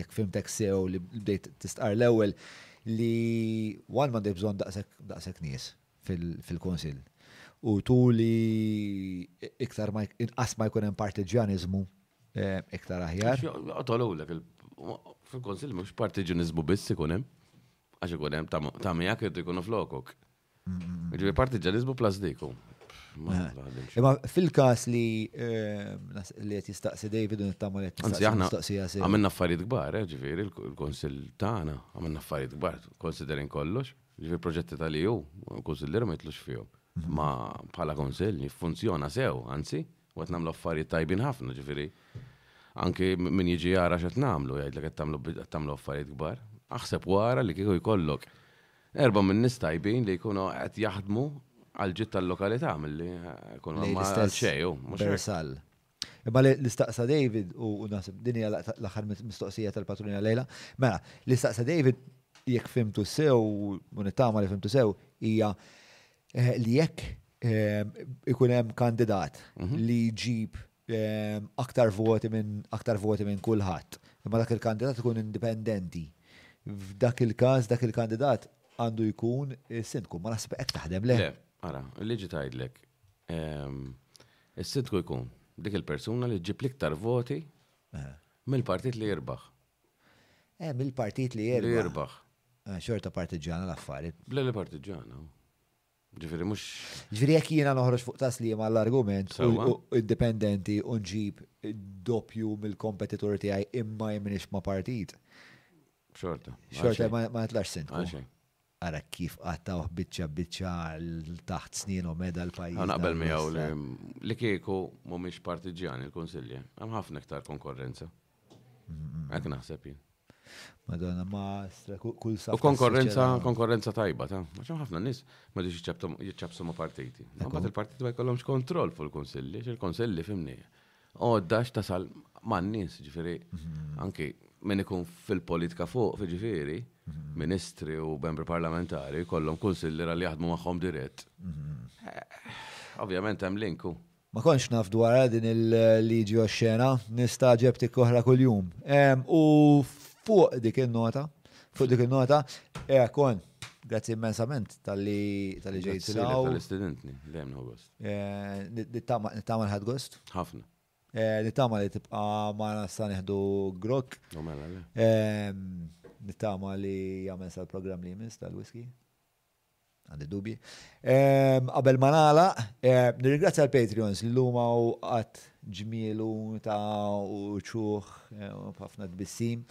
jekk fimtek sew li bdejt tistqar l-ewwel li one m'għandek bżonn daqshekk nies. fil-Kunsill. U tuli iktar ma inqas ma jkun hemm partiġjaniżmu eh, iktar aħjar. Għatolulek fil-Kunsill mhux partiġjaniżmu biss ikun hemm. Għax ikun hemm ta' miegħek irid ikunu flokok. Ġifieri partiġjaniżmu plas diku. Eh. Imma fil-kas li eh, li qed jistaqsi David u nittama li qed jistaqsi Għamilna affarijiet kbar, eh, ġifieri l-Kunsill tagħna, għamilna affarijiet kbar, konsiderin kollox. Ġifieri proġetti tal-EU, l-Kunsillier ma jitlux fihom. Ma bħala Kunsill jiffunzjona sew, anzi, u qed nagħmlu affarijiet tajbin ħafna, ġifieri anke min jiġi jara x'qed nagħmlu jgħidlek qed tagħmlu affarijiet kbar. Aħseb u ara li kieku jkollok erba' minn nies tajbin li jkunu qed jaħdmu għall-ġid tal-lokalità milli jkunu hemm għal xejn, hu mhux hekk? Imma li staqsa David, u nasib din hija l-aħħar mistoqsija tal-patruni għal-lejla, mela, li staqsa David, jekk fimtu sew, u nittama li fimtu sew, hija eh, li jekk eh, ikun hemm kandidat mhm. li jġib eh, aktar voti minn aktar voti minn kulħadd, imma dak il-kandidat ikun indipendenti. F'dak il-każ dak il-kandidat għandu jkun sindku, ma naħseb hekk taħdem le. Le, ara, il-liġi tgħidlek ehm, Is-Sindku jkun dik il-persuna li ġġib l-iktar voti mill-partit li jirbaħ. Eh, mill-partit li jirbaħ. Li jirbaħ. Eh, xorta partiġġana l-affarijiet. Bla li partiġġana. Ġifiri, mux. Ġifiri, jek jiena noħroġ fuq taslima l-argument u indipendenti u nġib doppju mill-kompetitur tiegħi imma jimnix ma' partit. Xorta. Xorta ma jitlax sindku. Ara kif qattgħuh biċċa biċċa 'l taħt snienhom heda l-pajjiż Hawn naqbel miegħu li li kieku mhumiex partiġġjani l-kunsilli, hemm ħafna iktar konkorrenza. Hekk naħseb jien. Madonna ma kull sa. U konkorrenza, konkorrenza tajba ta' għax hemm ħafna nies ma ġiex jiċċabsu ma' partiti. Imbagħad il-partiti ma jkollhomx kontroll fuq il-kunsilli, il-kunsilli fimni. Għodda għax tasal man-nies, ġifieri, anki min ikun fil-politika fuq, ġifieri, ministri u membri parlamentari, kollhom kunsilli li jaħdmu magħhom dirett. Ovvjament hemm linku. Ma kontx naf dwar din il-liġi oxxena, nistaġeb tik oħra kuljum. U fuq dik il-nota, fuq dik il-nota, e kon, grazzi immensament tal-li ġejt. Tal-istudentni, dejjem nħogost. Nittama li ħad gost. Ħafna. Nittama li tibqa ma nassa neħdu grok. U mela le. Nittama li jagħmel sal-programm li jmiss tal-whisky. Għandi dubji. Qabel ma nagħla, nirringrazzja l-Patreons li l-lum hawn qatt ġmielu ta' uċuħ ħafna tbissim.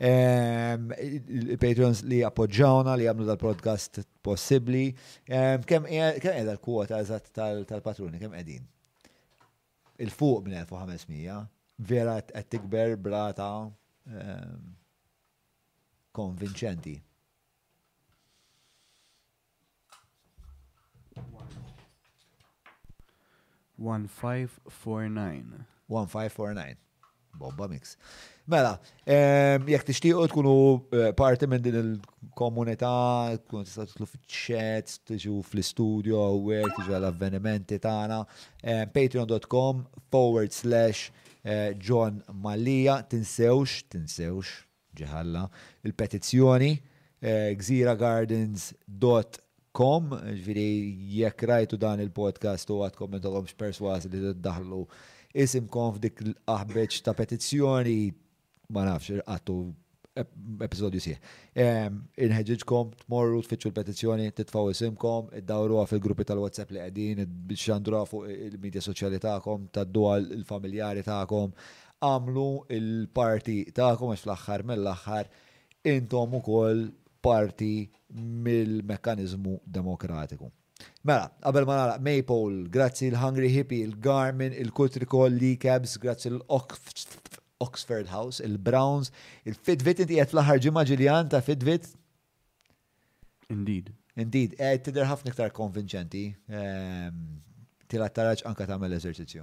Il-Patreons li appoġġawna li jagħmlu dal-podcast possibbli. Kemm qiegħda l-kwota eżatt tal-patruni, kemm qegħdin? Il-fuq minn 1500, vera qed tikber brata konvinċenti. One five four nine. One five four nine. Bomba mix. Mela, ehm, jekk tixtiequ tkunu eh, parti minn din il-komunità, tkun tista' titlu fiċ-chat, tiġu fl-istudio, għek, tiġu għal-avvenimenti tagħna, ehm, patreon.com forward slash eh, John Mallia, tinsewx, tinsewx, Ġie ħalla l-petizzjoni gzira gardens dot com, jiġifieri jekk rajtu dan il-podcast u għadkom m'intkomx persważ li ddaħħlu isimkom f'dik l-aħbeġ ta' petizzjoni, ma nafx, irqadtu episodju sħiħ. Inħeġġiġkom tmorru tfittxu l-petizzjoni, titfgħu isimkom, iddawruha fil-gruppi tal-WhatsApp li qegħdin, xxandruha fuq il-midja soċjali tagħkom, tgħadduha lill-familjari tagħkom, agħmlu l-parti tagħkom għax fl-aħħar mill-aħħar intom ukoll parti mill-mekkaniżmu demokratiku. Mela, qabel ma nagħlaq Maypole, grazzi l-Hungry Hippie, il-Garmin, il-Kutriko, l-Cabs, grazzi l-Oxford House, il-Browns, il-Fitbit, inti qed fl-aħħar ġimgħa ġiljan ta' Fitbit? Indeed. Indeed, qed eh, tidher ħafna iktar konvinċenti. Ehm, Tila taraġ anka tagħmel eżerċizzju.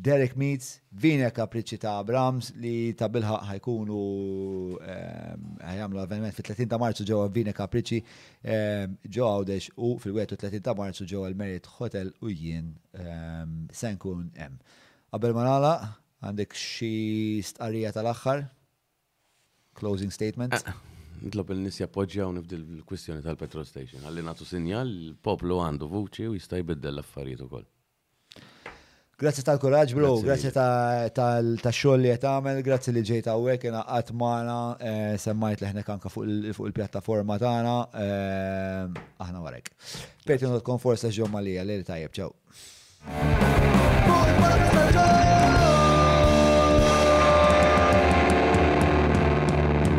Derek Meets, Vini għal Kapriċċi ta' Brahms li tabilħaq ħajkunu ħajamlu avveniment fit-30 ta' Marzu ġewwa Vini Kapriċċi ġo Għawdex u fil-31 ta' Marzu ġewwa l-Marriott Hotel u jien se nkun hemm. Qabel ma nagħlaq, għandek xi stqarrija tal-aħħar? Closing statement? Nitlob il-nies jappoġġjawni f'dil kwistjoni tal-petrol station ħalli nagħtu sinjal li l-poplu għandu vuċi u jista' jbiddel l-affarijiet ukoll. Grazzi tal-kuraġġ, bro, grazzi tax-xogħol li qed tagħmel, grazzi li ġejt hawnhekk ingħaqadt magħna, eh, semmajt leħnek anke fuq il-pjattaforma tagħna, eh, aħna warek. Patreon.com forsa ġew malija li tajjeb ġew.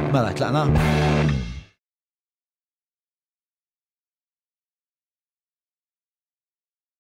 Mela, tlaqna?